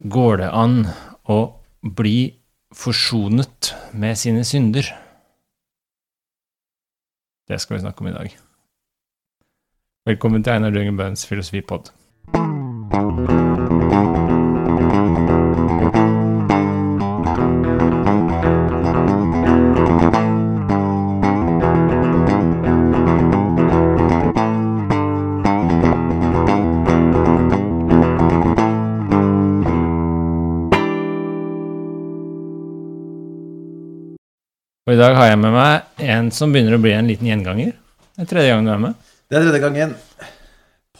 går det an å bli forsonet med sine synder? Det skal vi snakke om i dag. Velkommen til Einar Døngen Bøhns filosofipod. Dag har jeg med meg en som begynner å bli en liten gjenganger. Det er tredje gangen du er med. Det er tredje gangen.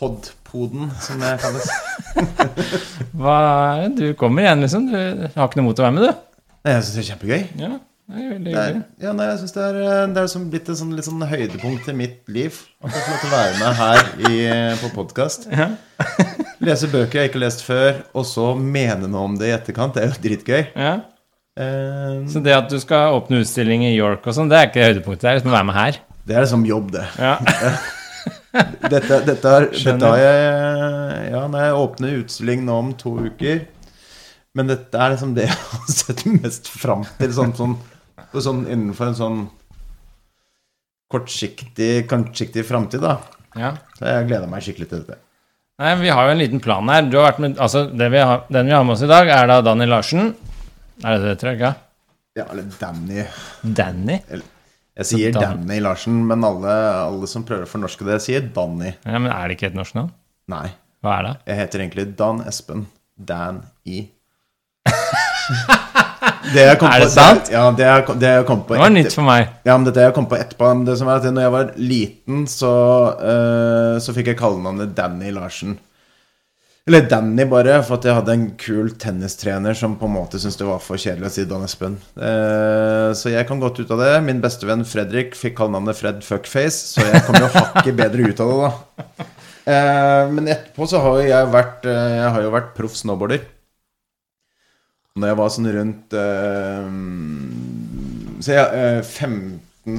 Podpoden, som det kalles. Hva, er det? du kommer igjen, liksom. Du har ikke noe mot å være med, du. Nei, Jeg syns det er kjempegøy. Ja, det er veldig Det er, ja, nei, jeg synes det er, eh, det er som blitt et sånn, litt sånn høydepunkt i mitt liv. At jeg får lov til å være med her i, på podkast. Ja. Lese bøker jeg ikke har lest før, og så mene noe om det i etterkant. Det er jo dritgøy. Ja. Eh, Så det at du skal åpne utstilling i York og sånn, det er ikke høydepunktet. Det er liksom å være med her. det er liksom jobb, det. Ja. Dette, dette, har, dette har jeg Ja, når jeg åpner utstilling nå om to uker Men dette er liksom det jeg har sett mest fram til. Sånn, sånn, sånn innenfor en sånn kortsiktig, kortsiktig framtid, da. ja. Så jeg gleder meg skikkelig til dette. Nei, vi har jo en liten plan her. Du har vært med, altså, det vi har, den vi har med oss i dag, er da Daniel Larsen. Er det det, tror jeg? Ja, eller Danny. Danny? Jeg sier Dan- Danny Larsen, men alle, alle som prøver å fornorske det, sier Danny. Ja, men er det ikke et norsk navn? Nei. Hva er det? Jeg heter egentlig Dan Espen. Dan I. Det jeg kom Er det på, sant? ja, det jeg, det jeg kom på Det var nytt for meg. Ja, men dette jeg kom på etterpå Det som er at når jeg var liten, så, uh, så fikk jeg kallenavnet Danny Larsen. Eller Danny, bare, for at jeg hadde en kul tennistrener som på en måte syntes det var for kjedelig å si Dan Espen. Eh, så jeg kom godt ut av det. Min bestevenn Fredrik fikk kallenavnet Fred Fuckface, så jeg kom jo hakket bedre ut av det, da. Eh, men etterpå så har jo jeg vært eh, Jeg har jo vært proff snowboarder. Når jeg var sånn rundt eh, Så jeg eh,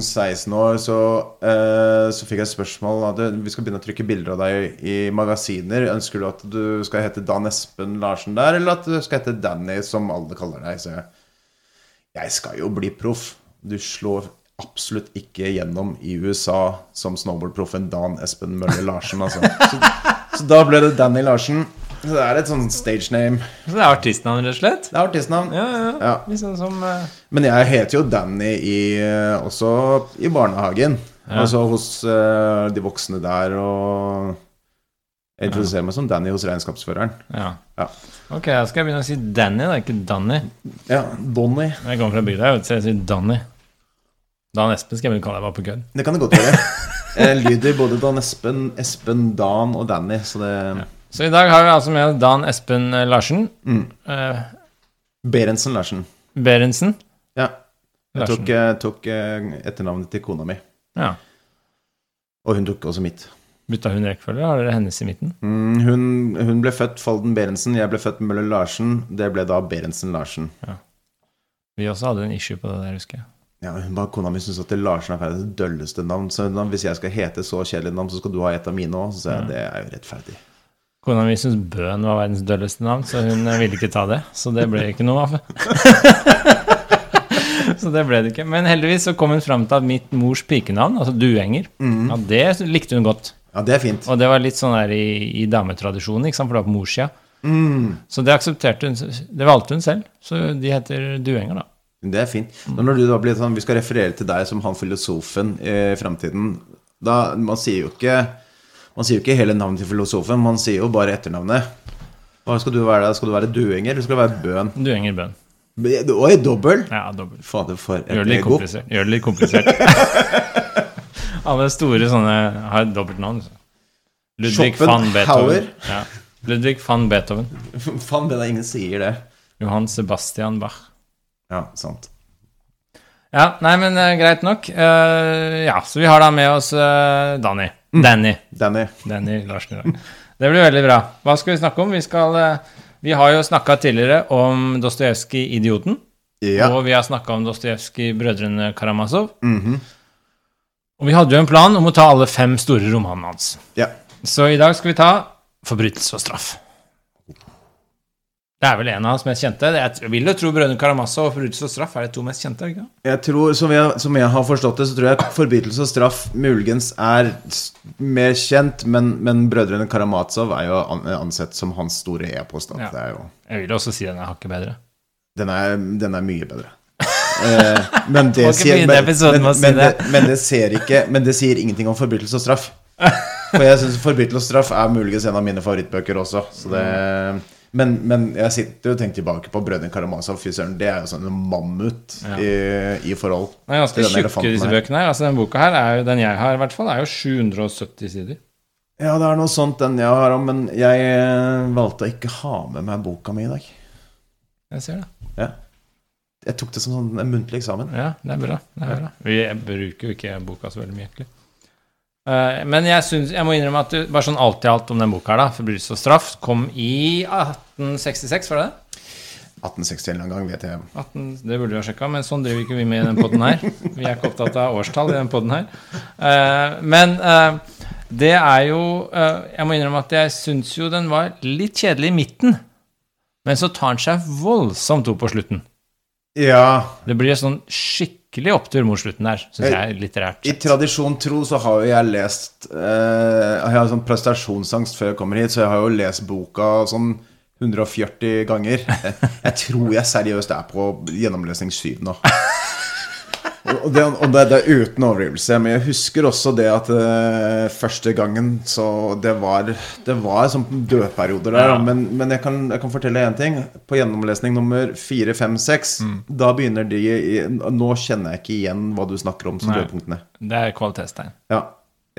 15-16 år, så, eh, så fikk jeg spørsmål at vi skal begynne å trykke bilder av deg i magasiner. Ønsker du at du skal hete Dan Espen Larsen der, eller at du skal hete Danny, som alle kaller deg? Så jeg, jeg skal jo bli proff. Du slår absolutt ikke gjennom i USA som snowboardproffen Dan Espen Møller Larsen, altså. Så, så da ble det Danny Larsen. Så det er et sånn stage name. Så det er artistnavn, rett og slett? Det er artistnavn. Ja, ja. Ja. Liksom som uh... Men jeg heter jo Danny i, eh, også i barnehagen. Ja. Altså hos uh, de voksne der, og jeg introduserer meg som Danny hos regnskapsføreren. Ja. Ja. Ok, da skal jeg begynne å si Danny, da, ikke Danny. Ja, Donny. Jeg kommer fra bygda, så jeg sier Danny. Dan Espen skal jeg vel kalle deg bare på kødd. Det kan det godt være. Jeg lyder både Dan Espen, Espen, Dan og Danny, så det Så i dag har vi altså med Dan Espen eh, Larsen. mm. eh, Berentsen Larsen. Berentsen. Ja. Jeg Larsen. tok, tok eh, etternavnet til kona mi. Ja. Og hun tok også mitt. Bytta hun rekkefølge? Har dere hennes i midten? Mm, hun, hun ble født Folden Berentsen, jeg ble født Møller Larsen. Det ble da Berentsen Larsen. Ja. Vi også hadde en issue på det der, husker jeg. Ja, hun bare, Kona mi syns at Larsen er verdens dølleste navn. Så hvis jeg skal hete så kjedelig navn, så skal du ha et av mine òg. Så sa jeg det er jo rettferdig. Kona mi syntes Bøen var verdens dølleste navn, så hun eh, ville ikke ta det. Så det ble ikke noe av. så det ble det ikke. Men heldigvis så kom hun fram til at mitt mors pikenavn, altså Duenger, ja, det likte hun godt. Ja, det er fint. Og det var litt sånn der i, i dametradisjonen, ikke sant, for det var på morssida. Så det aksepterte hun, det valgte hun selv. Så de heter Duenger, da. Det er fint. Men når du da blir sånn, Vi skal referere til deg som han filosofen i framtiden. Da, man sier jo ikke Man sier jo ikke hele navnet til filosofen, man sier jo bare etternavnet. Hva skal du være da? Skal du være Duenger, eller skal du være bøn Duenger bøn Oi, dobbel! Ja, dobbelt. Fader, for Gjør det litt ego. komplisert. Gjør det litt komplisert. Alle store sånne har et dobbeltnavn. Ludvig van Beethoven. Ja. Ludvig van Beethoven. Van er ingen sier det. Johan Sebastian Bach. Ja, sant. Ja, nei, men eh, greit nok. Uh, ja, så vi har da med oss uh, Danny. Danny. Danny. Danny Larsen i dag. Det blir veldig bra. Hva skal vi snakke om? Vi, skal, eh, vi har jo snakka tidligere om Dostojevskij 'Idioten'. Ja. Og vi har snakka om Dostojevskij 'Brødrene Karamazov'. Mhm. Og vi hadde jo en plan om å ta alle fem store romanene hans. ja. Så i dag skal vi ta 'Forbrytelse og straff'. Det er vel en av hans mest kjente. Jeg vil jo tro 'Brødrene Karamazov' og 'Forbrytelse og straff' er de to mest kjente. ikke? Jeg tror, som jeg, som jeg har forstått det, så tror jeg 'Forbrytelse og straff' muligens er mer kjent, men, men 'Brødrene Karamazov' er jo ansett som hans store e-post. Ja. Jeg vil også si den er hakket bedre. den, er, den er mye bedre. Eh, men, det sier, men, men, det, det ser ikke Men det sier ingenting om 'Forbrytelse og straff'. For jeg syns 'Forbrytelse og straff' er muligens en av mine favorittbøker også. Så det, men, men jeg sitter og tenker tilbake på 'Brødrene Karamazov'. Fy søren, det er jo sånn en mammut Ja. i, i forhold. Det er ganske tjukke, disse bøkene her. Altså, den boka her, er jo, den jeg har i hvert fall, er jo 770 sider. Ja, det er noe sånt den jeg har om, men jeg eh, valgte å ikke ha med meg boka mi i dag. Jeg ser det. Ja. Jeg tok det som sånn en muntlig eksamen. Ja, det er bra. Det er bra. Vi bruker jo ikke boka så veldig mye, egentlig. Eh, men jeg, synes, jeg må innrømme at du, bare sånn alt i alt om den boka her, da, 'Forbrytelse og straff', kom i 1866, var det det? 1860 en eller annen gang, vet jeg. 18, det burde vi ha sjekka, men sånn driver ikke vi med i den poden her. Vi er ikke opptatt av årstall i den poden her. Uh, men uh, det er jo uh, Jeg må innrømme at jeg syns jo den var litt kjedelig i midten. Men så tar den seg voldsomt opp på slutten. Ja, Det blir sånn skikkelig opptur mot slutten der, syns jeg, litterært. i tradisjon tro så har jo jeg lest Jeg har sånn prestasjonsangst før jeg kommer hit, så jeg har jo lest boka sånn 140 ganger. Jeg, tror jeg seriøst er på gjennomlesning 7 nå. Og det, og det, det er uten overdrivelse. Men jeg husker også det at uh, første gangen så det var Det var sånn dødperioder der. Ja. Men, men jeg, kan, jeg kan fortelle én ting. På gjennomlesning nummer 4, 5, 6 Mm. Da begynner de Nå kjenner jeg ikke igjen hva du snakker om som dødpunktene. Det er kvalitetstegn. Ja.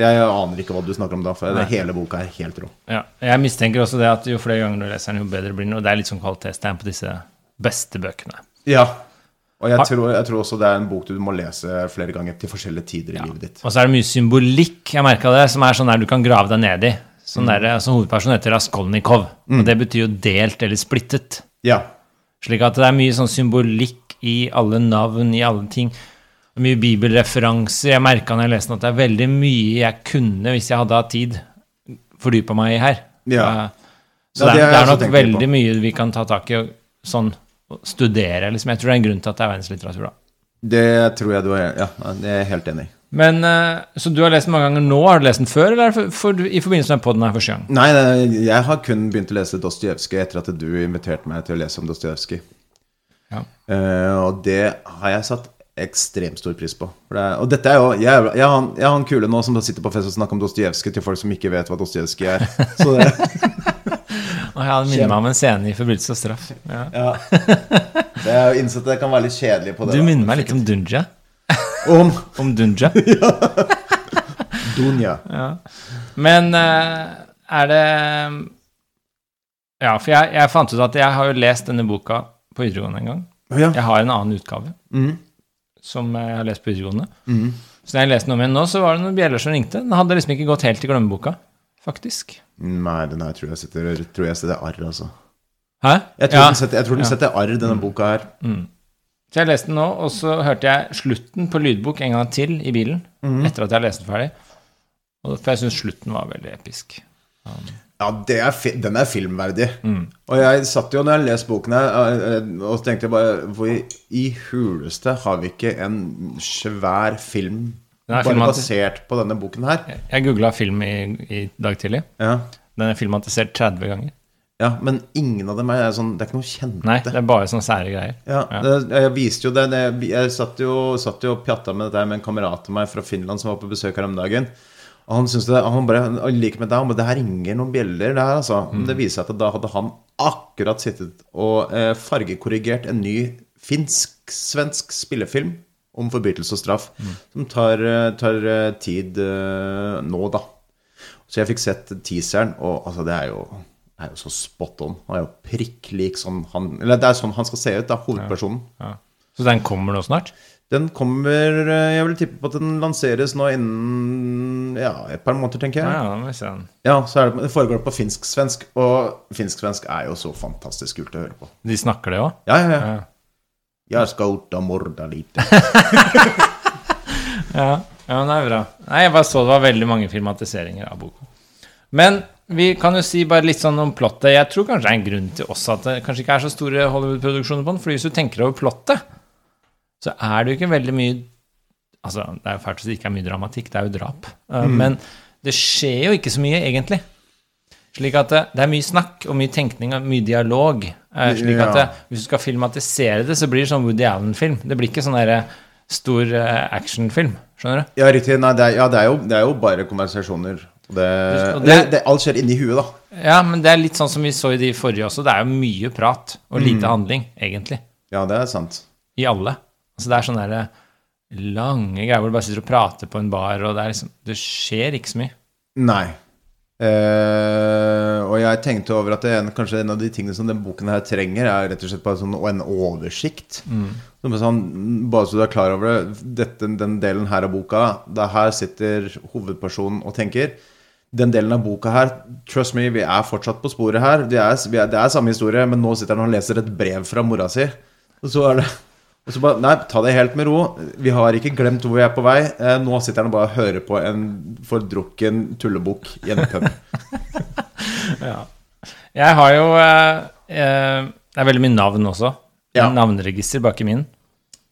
Jeg aner ikke hva du snakker om da, for Nei. det, hele boka er helt rå. Ja, jeg mistenker også det at jo flere ganger du leser den, jo bedre blir den. Og det er litt sånn kvalitetstegn på disse beste bøkene. Ja. Og jeg tror, jeg tror også det er en bok du må lese flere ganger til forskjellige tider i livet ditt. Og så er det mye symbolikk, jeg merka det, som er sånn der du kan grave deg ned i. Sånn der, altså Hovedpersonen heter Raskolnikov, og det betyr jo delt eller splittet. Ja. Slik at det er mye sånn symbolikk i alle navn, i alle ting. Mye bibelreferanser. Jeg merka når jeg leste den at det er veldig mye jeg kunne, hvis jeg hadde hatt tid, fordypa meg i her. Ja. Eh, Så Ja, det, er, det er nok på. veldig mye vi kan ta tak i og sånn studere, liksom. Jeg tror det er en grunn til at det er verdenslitteratur, da. Det tror jeg du er Ja, det er jeg helt enig i. Men, eh, Så du har lest den mange ganger nå? Har du lest den før, eller er for, for, i forbindelse med podden her første gang? Nei, jeg har kun begynt å lese Dostojevskij etter at du inviterte meg til å lese om Dostojevskij. Ja. Uh, og det har jeg satt ekstremt stor pris på. Det, er- og dette er jo Jeg, jeg, har, han- jeg har han kule nå som sitter på fest og snakker om Dostojevskij til folk som ikke vet hva Dostojevskij er. Så det, Og jeg hadde minnet meg om en scene i 'Forbrytelse og straff'. Ja. ja. Jeg har jo innsett at jeg kan være litt kjedelig på det. Du da. minner meg litt om Dunja. Om Om Dunja. Dunja. Ja. Men eh, er det Ja, for jeg, jeg fant ut at jeg har jo lest denne boka på videregående en gang. Ja. Jeg har en annen utgave Mhm. Som jeg har lest på videregående. Mm. Så da jeg leste den om igjen nå, så var det noen bjeller som ringte. Den hadde liksom ikke gått helt i glemmeboka, faktisk. Nei, den her tror jeg setter, tror jeg setter arr, altså. Hæ? Jeg tror Ja. den setter, jeg tror den Ja. setter arr, denne boka her. Mm. Så jeg leste den nå, og så hørte jeg slutten på lydbok en gang til i bilen. Mm. Etter at jeg leste den ferdig. For jeg syns slutten var veldig episk. Ja, det er, den er filmverdig. Mm. Og jeg satt jo når jeg leste boken her, eh, og tenkte bare Hvor i huleste har vi ikke en svær film bare basert på denne boken her? Jeg googla film i, i dag tidlig. Ja. Den er filmatisert 30 ganger. ja, men ingen av dem er sånn Det er ikke noe kjente. Nei, det er bare sånne sære greier. Ja, Ja. Det, jeg viste jo det Jeg, jeg satt jo, satt jo og pjatta med dette med en kamerat av meg fra Finland som var på besøk her om dagen. Og han syntes det Han bare like med deg, men det her ringer noen bjeller, det her, altså. Mm. Det viser seg at da hadde han akkurat sittet og eh, fargekorrigert en ny finsk-svensk spillefilm om forbrytelse og straff, Mm. som tar, eh, tar eh, tid eh, nå, da. Så jeg fikk sett teaseren, og altså, det er jo er jo så spot on. Han er jo prikk lik sånn han Eller det er sånn han skal se ut, da, hovedpersonen. Ja. Så den kommer nå snart? Den kommer eh, Jeg vil tippe på at den lanseres nå innen ja, et par måneder, tenker jeg. ja. Ja, så det, det foregår på finsk-svensk, og finsk-svensk er jo så fantastisk kult å høre på. De snakker det òg? Ja, ja, ja. Ja. Jeg skal ut og morda lite. Ja. ja, men det er bra. Nei, jeg bare så det var veldig mange filmatiseringer av boka. Men vi kan jo si bare litt sånn om plottet. Jeg tror kanskje det er en grunn til også at det kanskje ikke er så store Hollywood-produksjoner på den. For hvis du tenker over plottet, så er det jo ikke veldig mye Altså, det er jo fælt si det ikke er mye dramatikk, det er jo drap. Mm. Men det skjer jo ikke så mye, egentlig. Slik at det, det er mye snakk og mye tenkning og mye dialog. Uh, slik at det, hvis du skal filmatisere det, så blir det sånn Woody Allen-film. Det blir ikke sånn derre stor actionfilm. Skjønner du? Ja, riktig. Nei, det er, ja, det er, jo, det er jo bare konversasjoner. Det, alt skjer inni huet, da. Ja, men det er litt sånn som vi så i de forrige også. Det er jo mye prat og lite handling, egentlig. Ja, det er sant. I alle. Altså det er sånne der lange greier hvor du bare sitter og prater på en bar, og det er liksom Det skjer ikke så mye. Nei. Eh, og jeg tenkte over at det er en, kanskje en av de tingene som denne boken her trenger, er rett og slett bare sånn, en oversikt. Er sånn, bare så du er klar over det, dette, den delen her av boka, det er her sitter hovedpersonen og tenker. Den delen av boka her, trust me, vi er fortsatt på sporet her. Det er, vi er, det er samme historie, men nå sitter han og leser et brev fra mora si. Og så er det og så bare, Nei, ta det helt med ro. Vi har ikke glemt hvor vi er på vei. Eh, nå sitter han og bare hører på en fordrukken tullebukk i en pub. Jeg har jo eh, eh, Det er veldig mye navn også. Ja. Navneregister bak i min.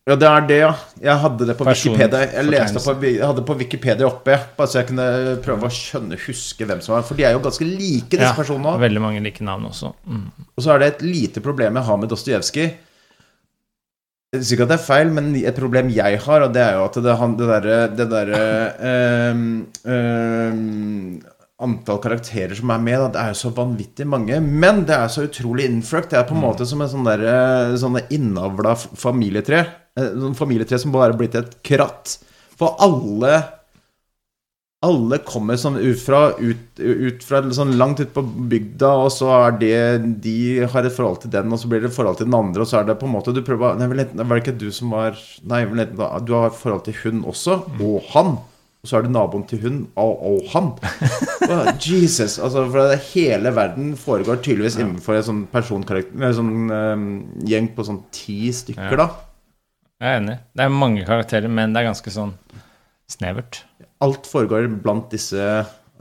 Ja, det er det, ja. Jeg hadde det på Person- Wikipedia. Jeg, leste på, jeg hadde på Wikipedia oppe, bare så jeg kunne prøve å skjønne, huske hvem som var For de er jo ganske like, disse Ja, personene Ja, veldig mange like navn også. Mm. Og så er det et lite problem jeg har med Dostojevskij. Sikkert at det er feil, men et problem jeg har, og det er jo at det, det derre det der, ehm, ehm, Antall karakterer som er med, da, det er jo så vanvittig mange. Men det er så utrolig innfløkt. Det er på en måte som en sånn der, sånne innavla familietre. Eh, Sånn familietre som bare er blitt et kratt. For alle alle kommer sånn ut fra, ut, ut fra sånn langt ut på bygda, og så er det De har et forhold til den, og så blir det et forhold til den andre, og så er det på en måte Du prøver Nei, vel, var det ikke du som var Nei, vel, du har et forhold til hun også, og han. Og så er det naboen til hun, og, og han. Jesus. Altså, for hele verden foregår tydeligvis innenfor en sånn personkarakter En sånn um, gjeng på sånn ti stykker, da. Jeg er enig. Det er mange karakterer, men det er ganske sånn snevert. Alt foregår blant disse,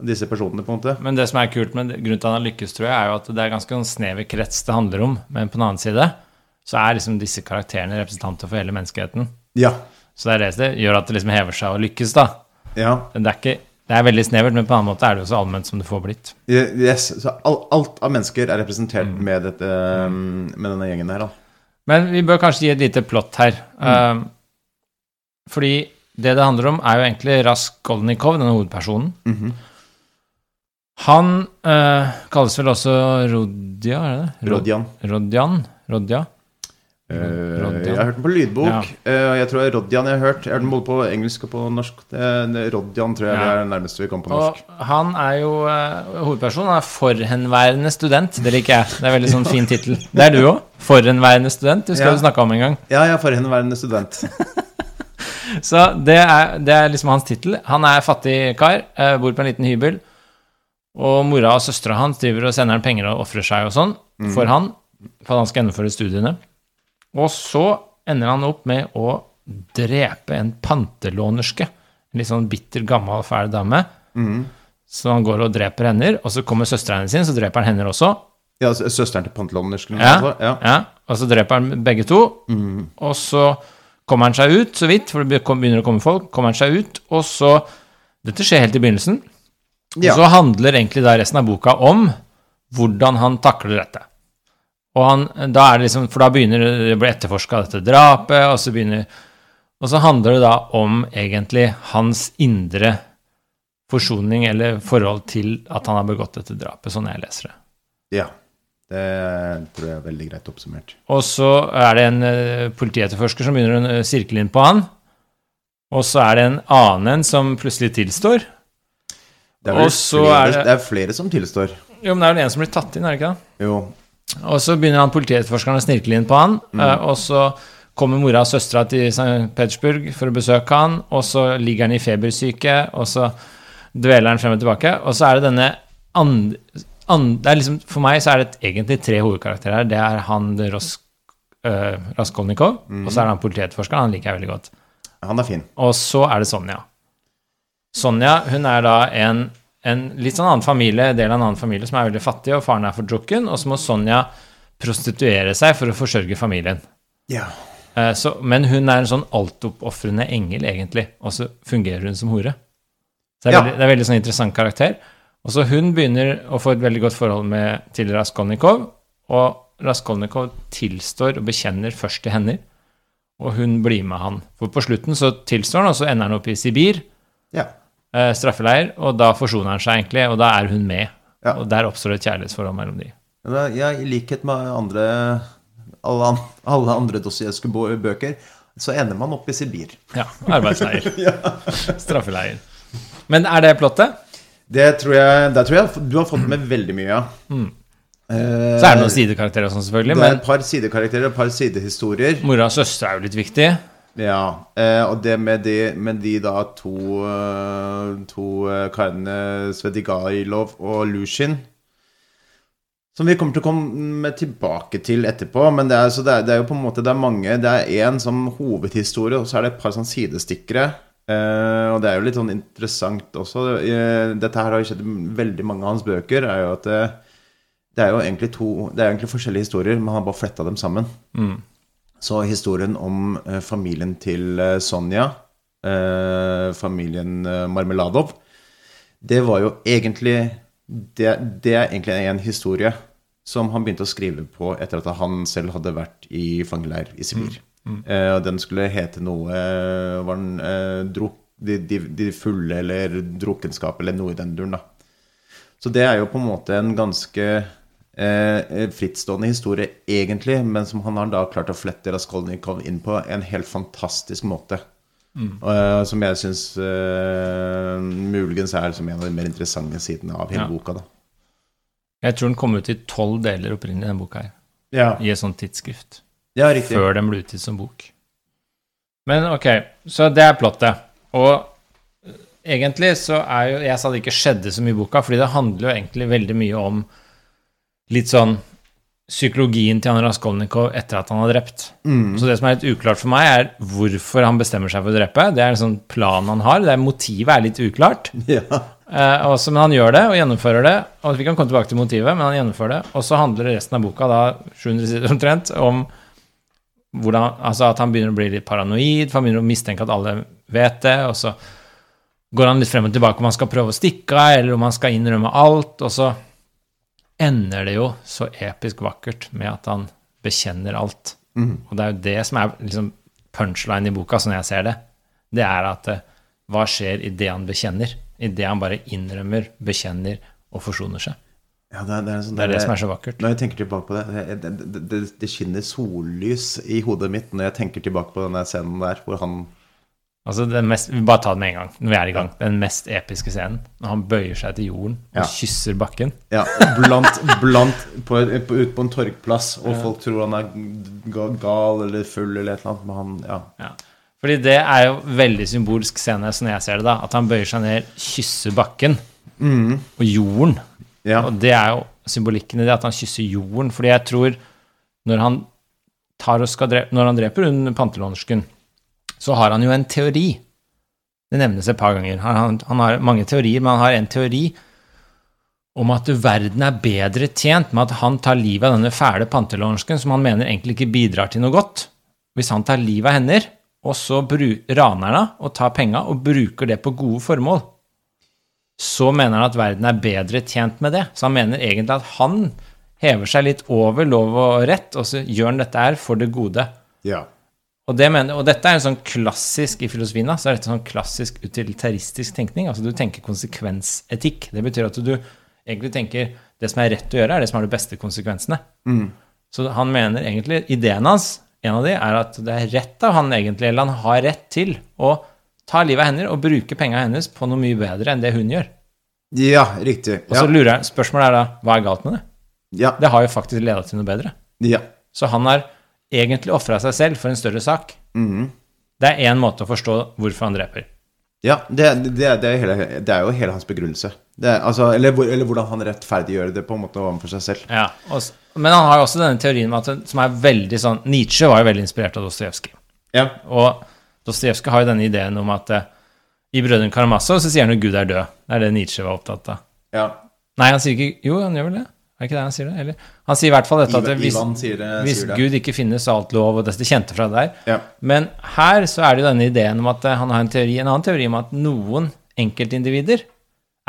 disse personene, på en måte. Men det som er kult med grunnen til at han har lykkes, tror jeg, er jo at det er ganske en snever krets det handler om. Men på den annen side så er liksom disse karakterene representanter for hele menneskeheten. Ja. Så det er det som gjør at det liksom hever seg og lykkes, da. Ja. Men Det er, ikke, det er veldig snevert, men på en annen måte er det jo så allment som det får blitt. Yes, så all, alt av mennesker er representert med, dette, med denne gjengen her. Da. Men vi bør kanskje gi et lite plott her. Um, fordi det det handler om, er jo egentlig Raskolnikov, denne hovedpersonen. Mhm. Han eh, kalles vel også Rodja, er det det? Rodjan. Rodjan? Rodja? Eh, Rodjan. jeg har hørt den på lydbok. Ja. eh, jeg tror Rodjan jeg har hørt. Jeg har hørt den både på engelsk og på norsk. Rodjan tror jeg Ja. er det nærmeste vi kommer på norsk. Og han er jo uh, hovedpersonen. Han er forhenværende student. Det liker jeg. Det er veldig sånn fin tittel. Det er du òg. Forhenværende student. Det skal Ja. du snakke om en gang. Ja, jeg er forhenværende student. Så det er, det er liksom hans tittel. Han er fattig kar, eh, bor på en liten hybel. Og mora og søstera hans driver og sender han penger og ofrer seg og sånn for han, for at han skal gjennomføre studiene. Og så ender han opp med å drepe en pantelånerske. En litt sånn bitter, gammel, fæl dame. Så han går og dreper henne, og så kommer søstera hennes inn, så dreper han henne også. Ja, Søsteren til pantelånersken. Ja, ja. ja. Og så dreper han begge to. Og så kommer han seg ut, så vidt, for det begynner å komme folk. Kommer han seg ut, og så Dette skjer helt i begynnelsen. Ja. Og så handler egentlig da resten av boka om hvordan han takler dette. Og han, da er det liksom, For da begynner det å bli etterforska dette drapet, og så begynner Og så handler det da om egentlig hans indre forsoning eller forhold til at han har begått dette drapet, sånn jeg leser det. ja. Det tror jeg er veldig greit oppsummert. Og så er det en eh, politietterforsker som begynner å eh, sirkle inn på han. Og så er det en annen en som plutselig tilstår. Det er, vel flere, er det- det er flere som tilstår. Jo, men det er vel en som blir tatt inn, er det ikke det? Jo. Og så begynner han politietterforskeren å snirkle inn på han, Mm. og så kommer mora og søstera til St. Petersburg for å besøke han, og så ligger han i febersyke, og så dveler han frem og tilbake, og så er det denne and, and, det er liksom, For meg så er det egentlig tre hovedkarakterer. Det er han Rosk, uh, Raskolnikov, og så er det han politietterforskeren. Han liker jeg veldig godt. Han er fin. Og så er det Sonja. Sonja hun er da en en litt sånn annen familie, del av en annen familie som er veldig fattig, og faren er fordrukken, og så må Sonja prostituere seg for å forsørge familien. Ja. Eh, Så, men hun er en sånn altoppofrende engel, egentlig, og så fungerer hun som hore. Så det er, Ja. veldig, det er veldig sånn interessant karakter. Og så hun begynner å få et veldig godt forhold med, til Raskolnikov, og Raskolnikov tilstår og bekjenner først til henne, og hun blir med han. For på slutten så tilstår han, og så ender han opp i Sibir, ja. eh, straffeleir, og da forsoner han seg egentlig, og da er hun med. Ja. Og der oppstår et kjærlighetsforhold mellom de. Ja, I likhet med andre, alle, alle andre Dostojevskij-bøker, så ender man opp i Sibir. Ja, arbeidsleir. Straffeleir. Men er det plottet? Det tror jeg, Der tror jeg du har fått med veldig mye av. Mm. Så er det noen sidekarakterer og sånn, selvfølgelig, det er men et par sidekarakterer, et par sidehistorier. mora og søster er jo litt viktig. Ja, eh, og det med de, med de da to, eh, to eh, karene Svedigailov og Lushin Som vi kommer til å komme tilbake til etterpå. Men det er, så det er, det er jo på en måte Det er mange Det er én som hovedhistorie, og så er det et par sånn sidestikkere. Eh, og det er jo litt sånn interessant også. Uh, dette her har jo skjedd i veldig mange av hans bøker. er jo at det, det er jo egentlig to Det er egentlig forskjellige historier, men han har bare fletta dem sammen. Så historien om familien til eh, Sonja, familien Marmeladov, det var jo egentlig det, det er egentlig en historie som han begynte å skrive på etter at han selv hadde vært i fangeleir i Sibir. Eh, og den skulle hete noe eh, Var den eh, druk, de, de, de fulle eller drukkenskap eller noe i den duren, da. Så det er jo på en måte en ganske eh, frittstående historie, egentlig, men som han har da klart å flette Raskolnikov inn på en helt fantastisk måte. Eh, som jeg syns uh, muligens er som en av de mer interessante sidene av hele Ja. boka. da. Jeg tror den kom ut i tolv deler opprinnelig, den boka her. Ja, I et sånt tidsskrift. Ja riktig. Før den ble utgitt som bok. Men ok, så det er plottet. Og eh, egentlig så er jo Jeg sa det ikke skjedde så mye i boka, fordi det handler jo egentlig veldig mye om litt sånn psykologien til han Raskolnikov etter at han har drept. Så det som er litt uklart for meg, er hvorfor han bestemmer seg for å drepe. Det er en sånn plan han har. Det er Motivet er litt uklart. Ja. Eh, også, men han gjør det og gjennomfører det. Og Vi kan komme tilbake til motivet, men han gjennomfører det. Og så handler resten av boka, da 700 sider omtrent, om hvordan, altså at han begynner å bli litt paranoid, for han begynner å mistenke at alle vet det. Og så går han litt frem og tilbake om han skal prøve å stikke av, eller om han skal innrømme alt. Og så ender det jo så episk vakkert med at han bekjenner alt. Og det er jo det som er liksom punchline i boka, sånn jeg ser det. Det er at eh, hva skjer idet han bekjenner? Idet han bare innrømmer, bekjenner og forsoner seg. Ja, det, er, det, er sånn Det er det som er så vakkert. Når jeg tenker tilbake på det Det, det, skinner sollys i hodet mitt når jeg tenker tilbake på denne scenen der hvor han Altså den mest, vi bare ta det med en gang, når vi er i gang. Den mest episke scenen. Når han bøyer seg til jorden og Ja. kysser bakken. Ja, blant, blant på, på, ut på en torgplass, og folk tror han er gal eller full eller et eller annet, men han Ja. Ja. Fordi det er jo veldig symbolsk scene, sånn jeg ser det, da. At han bøyer seg ned, kysser bakken og jorden. Ja. Og det er jo symbolikken i det, at han kysser jorden. Fordi jeg tror når han, drepe, når han dreper hun pantelånersken, så har han jo en teori. Det nevnes et par ganger. Han, han, har mange teorier, men han har en teori om at verden er bedre tjent med at han tar livet av denne fæle pantelånersken, som han mener egentlig ikke bidrar til noe godt. Hvis han tar livet av henne, og så raner han henne og tar penga og bruker det på gode formål, så mener han at verden er bedre tjent med det. Så han mener egentlig at han hever seg litt over lov og rett, og så gjør han dette her for det gode. ja. Og, det mener, og dette er en sånn klassisk i filosofien, da, så er dette sånn klassisk utilitaristisk tenkning. Altså du tenker konsekvensetikk. Det betyr at du egentlig tenker det som er rett å gjøre, er det som har de beste konsekvensene. Så han mener egentlig, ideen hans, en av de, er at det er rett av han egentlig, eller han har rett til å ta livet av henne og bruker pengene hennes på noe mye bedre enn det hun gjør. Ja, riktig. Og så Ja. lurer jeg, spørsmålet er da, hva er galt med det? Ja. Det har jo faktisk leda til noe bedre. ja. Så han har egentlig ofra seg selv for en større sak. Mhm. Det er én måte å forstå hvorfor han dreper. Ja, det, det, det, er hele, det er jo hele hans begrunnelse. Det altså, eller, eller hvordan han rettferdiggjør det på en måte overfor seg selv. Ja, og, Men han har jo også denne teorien med at, som er veldig sånn Nietzsche var jo veldig inspirert av Dostojevskij. Ja. Og Dostojevskij har jo denne ideen om at eh, i Brødrene Karamazov så sier han jo Gud er død. Det er det Nietzsche var opptatt av. Ja. Nei, han sier ikke Jo, han gjør vel det? Er ikke det han sier det? Eller? Han sier i hvert fall dette at hvis, sier det. hvis sier det. Gud ikke finnes, så alt lov, og det kjente fra deg. der. Ja. Men her så er det jo denne ideen om at eh, han har en teori, en annen teori om at noen enkeltindivider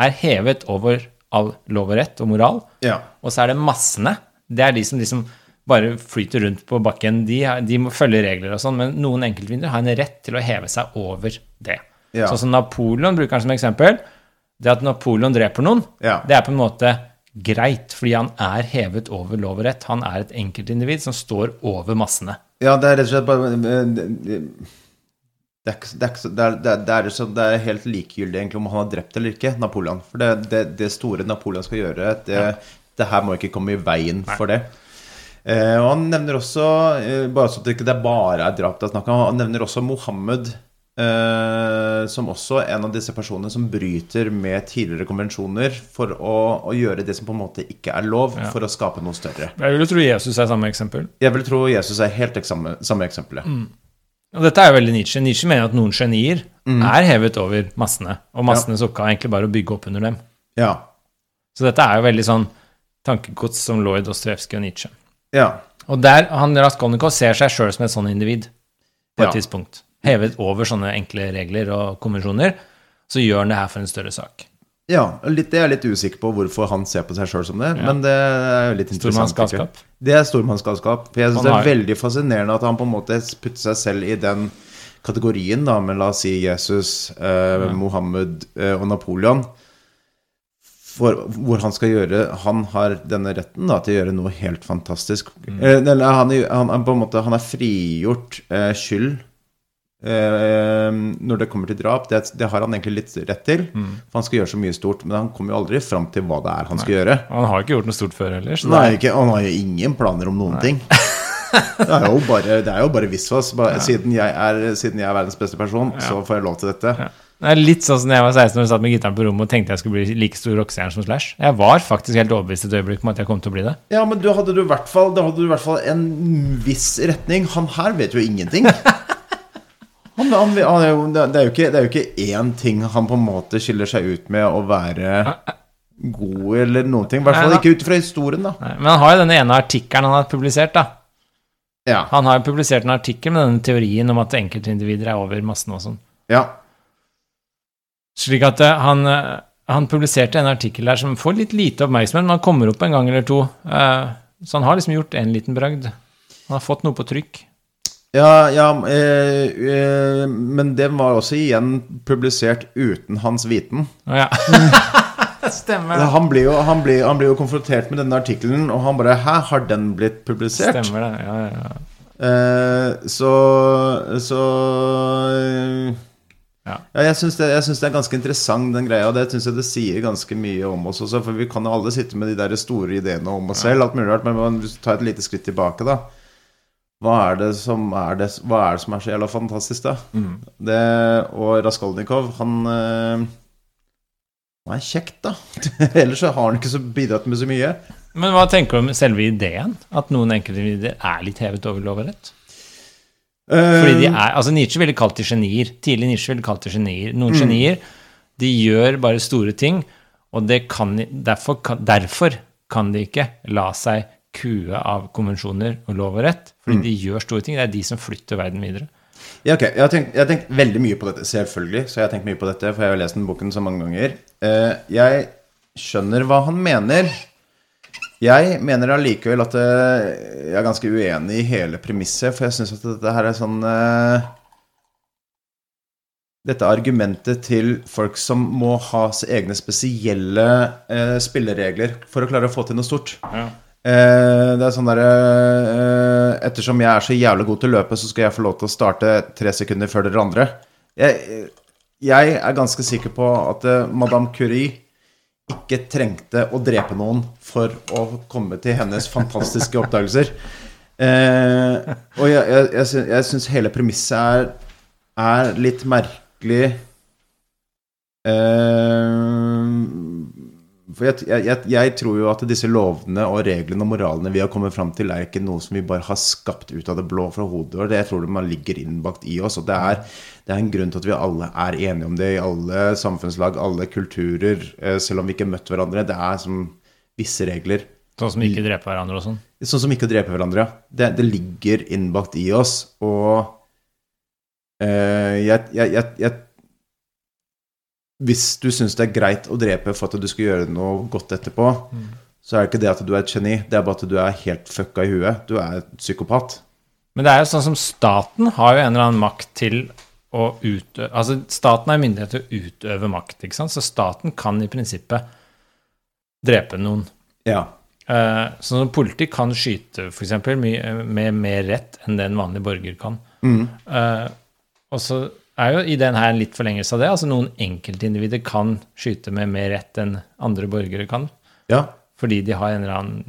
er hevet over all lov og rett og moral, ja. og så er det massene. Det er de som liksom bare flyter rundt på bakken. De, de må følge regler og sånn, men noen enkeltvinner har en rett til å heve seg over det. Ja. Sånn som Napoleon bruker han som eksempel. Det at Napoleon dreper noen, Ja. det er på en måte greit, fordi han er hevet over lov og rett. Han er et enkeltindivid som står over massene. Ja, det er rett og slett bare det, er, helt likegyldig egentlig om han har drept eller ikke, Napoleon. For det, det, det store Napoleon skal gjøre, det, det her må ikke komme i veien for det. Eh, og han nevner også, eh, bare så det ikke det bare er drap det er snakk om, han nevner også Mohammed eh, som også en av disse personene som bryter med tidligere konvensjoner for å, å gjøre det som på en måte ikke er lov, for å skape noe større. Jeg vil tro Jesus er samme eksempel. Jeg vil tro Jesus er helt samme, samme eksempelet. Og dette er jo veldig Nietzsche. Nietzsche mener at noen genier er hevet over massene, og massenes oppgave er egentlig bare å bygge opp under dem. Ja. Så dette er jo veldig sånn tankegods som lå i Dostojevskij og Nietzsche. Ja. Og der, han Raskolnikov ser seg sjøl som et sånn individ på et Ja. tidspunkt. Hevet over sånne enkle regler og konvensjoner. Så gjør han det her for en større sak. ja litt, det er jeg litt usikker på hvorfor han ser på seg sjøl som det, men det er jo litt interessant. Stormannsgalskap. Det er stormannsgalskap. For jeg syns det er veldig fascinerende at han på en måte putter seg selv i den kategorien, da, med la oss si Jesus, eh, Mohammed eh, og Napoleon. For, hvor han skal gjøre Han har denne retten da, til å gjøre noe helt fantastisk. Mm. Eller han, er- han, er på en måte, han er frigjort eh, skyld eh, når det kommer til drap. Det, det har han egentlig litt rett til. For han skal gjøre så mye stort. Men han kommer jo aldri fram til hva det er han skal gjøre. Han har ikke gjort noe stort før heller. Så Nei, ikke, han har jo ingen planer om noen ting. Det er jo bare, det er jo bare visvas. Bare, siden, jeg er, siden jeg er verdens beste person, så får jeg lov til dette. er, det er litt sånn som da jeg var 16 år og satt med gitaren på rommet og tenkte jeg skulle bli like stor rockestjerne som Slash. Jeg var faktisk helt overbevist et øyeblikk om at jeg kom til å bli det. Ja, men du hadde du i hvert fall, da hadde du i hvert fall en viss retning. Han her vet jo ingenting. Han, han, han det er jo ikke, det er jo ikke én ting han på en måte skiller seg ut med å være god eller noen ting. I hvert fall ikke ut fra historien, da. Nei, Men han har jo denne ene artikkelen han har publisert, da. Ja. Han har jo publisert en artikkel med denne teorien om at enkeltindivider er over massen og sånn. ja. Slik at eh, han, eh, han publiserte en artikkel der som får litt lite oppmerksomhet, men han kommer opp en gang eller to. Eh, Så han har liksom gjort en liten bragd. Han har fått noe på trykk. Ja, ja eh, eh, men det var også igjen publisert uten hans viten. Å ja. Stemmer. Han blir jo, han blir, han blir jo konfrontert med denne artikkelen, og han bare Hæ, har den blitt publisert? Stemmer det. Ja, ja, ja. Eh, så Så eh, Ja. ja, jeg syns det, det er ganske interessant, den greia. Og det syns jeg det sier ganske mye om oss også. For vi kan jo alle sitte med de der store ideene om oss selv, alt mulig rart. Men hvis du tar et lite skritt tilbake, da. Hva er det som er, det, hva er, det som er så jævla fantastisk, da? Det, og Raskolnikov, han eh, Han er kjekt, da. Ellers så har han ikke så bidratt med så mye. Men hva tenker du om selve ideen? At noen enkeltindivider er litt hevet over lov og rett? Fordi de Eh, er, altså Nietzsche ville kalt de genier. Tidlig Nietzsche ville kalt de genier. Mm. Noen genier de gjør bare store ting, og det kan, derfor, kan, derfor kan de ikke la seg kue av konvensjoner og lov og rett. Fordi Mm. de gjør store ting. Det er de som flytter verden videre. Ja, ok. Jeg har, tenkt, jeg har tenkt veldig mye på dette, selvfølgelig. Så jeg har tenkt mye på dette, for jeg har lest den boken så mange ganger. Eh, jeg skjønner hva han mener. Jeg mener allikevel at eh, jeg er ganske uenig i hele premisset, for jeg syns at dette her er sånn eh, Dette argumentet til folk som må ha egne spesielle eh, spilleregler for å klare å få til noe stort. Eh, det er sånn derre eh, Ettersom jeg er så jævlig god til å løpe, så skal jeg få lov til å starte tre sekunder før dere andre. Jeg, jeg er ganske sikker på at eh, Madame Curie ikke trengte å drepe noen for å komme til hennes fantastiske oppdagelser. Eh, og jeg, jeg, jeg, syns hele premisset er, er litt merkelig eh, For jeg, tror jo at disse lovene og reglene og moralene vi har kommet fram til, er ikke noe som vi bare har skapt ut av det blå fra hodet. Og det jeg tror man ligger innbakt i oss. Og det er, det er en grunn til at vi alle er enige om det i alle samfunnslag, alle kulturer, eh, selv om vi ikke har møtt hverandre. Det er som visse regler. Sånn som ikke dreper hverandre og sånn? Sånn som ikke å drepe hverandre, ja. Det, det ligger innbakt i oss. Og eh, jeg, jeg, jeg, jeg Hvis du syns det er greit å drepe for at du skal gjøre noe godt etterpå, så er det ikke det at du er et geni, det er bare at du er helt fucka i huet. Du er et psykopat. Men det er jo sånn som staten har jo en eller annen makt til å utøve Altså staten har myndighet til å utøve makt, ikke sant? Så staten kan i prinsippet drepe noen. Ja. Eh, sånn som politi kan skyte, f.eks., med mer rett enn det en vanlig borger kan. Mm. Eh, og så er jo i den her en litt forlengelse av det. Altså noen enkeltindivider kan skyte med mer rett enn andre borgere kan. ja. Fordi de har en eller annen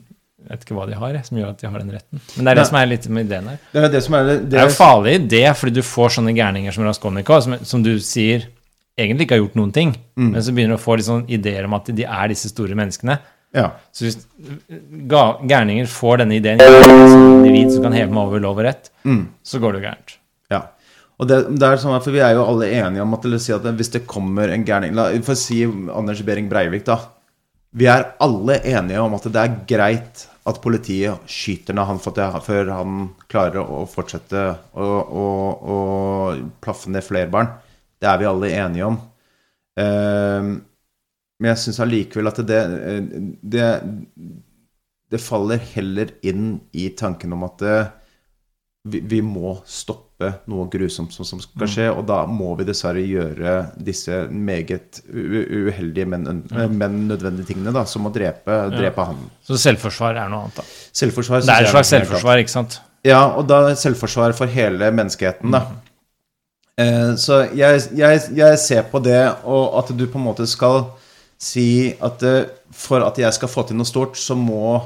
Jeg vet ikke hva de har, som gjør at de har den retten. Men det er det Nei. som er litt med ideen her. Det er det som er det, Det er jo farlig idé, fordi du får sånne gærninger som Raskolnikov, som, som du sier egentlig ikke har gjort noen ting, Mm. men så begynner du å få litt sånn ideer om at de er disse store menneskene. Ja. Så hvis gærninger får denne ideen som individ som kan heve meg over lov og rett, Mm. så går det jo gærent. Ja. Og det, det er sånn for Vi er jo alle enige om at, si at hvis det kommer en gærning La oss si Anders Behring Breivik, da. Vi er alle enige om at det er greit at politiet skyter ned han før han klarer å fortsette å, å, å plaffe ned flere barn. Det er vi alle enige om. Ehm, men jeg syns allikevel at det, det Det faller heller inn i tanken om at det, vi, vi må stoppe noe grusomt som, som skal skje, og da må vi dessverre gjøre disse meget uheldige, men, men nødvendige tingene, da, som å drepe, drepe han. Så selvforsvar er noe annet, da. Selvforsvar Det er et slags selvforsvar, ikke sant? Ja, og da selvforsvar for hele menneskeheten, da. Eh, så jeg, jeg, jeg ser på det, og at du på en måte skal si at eh, for at jeg skal få til noe stort, så må,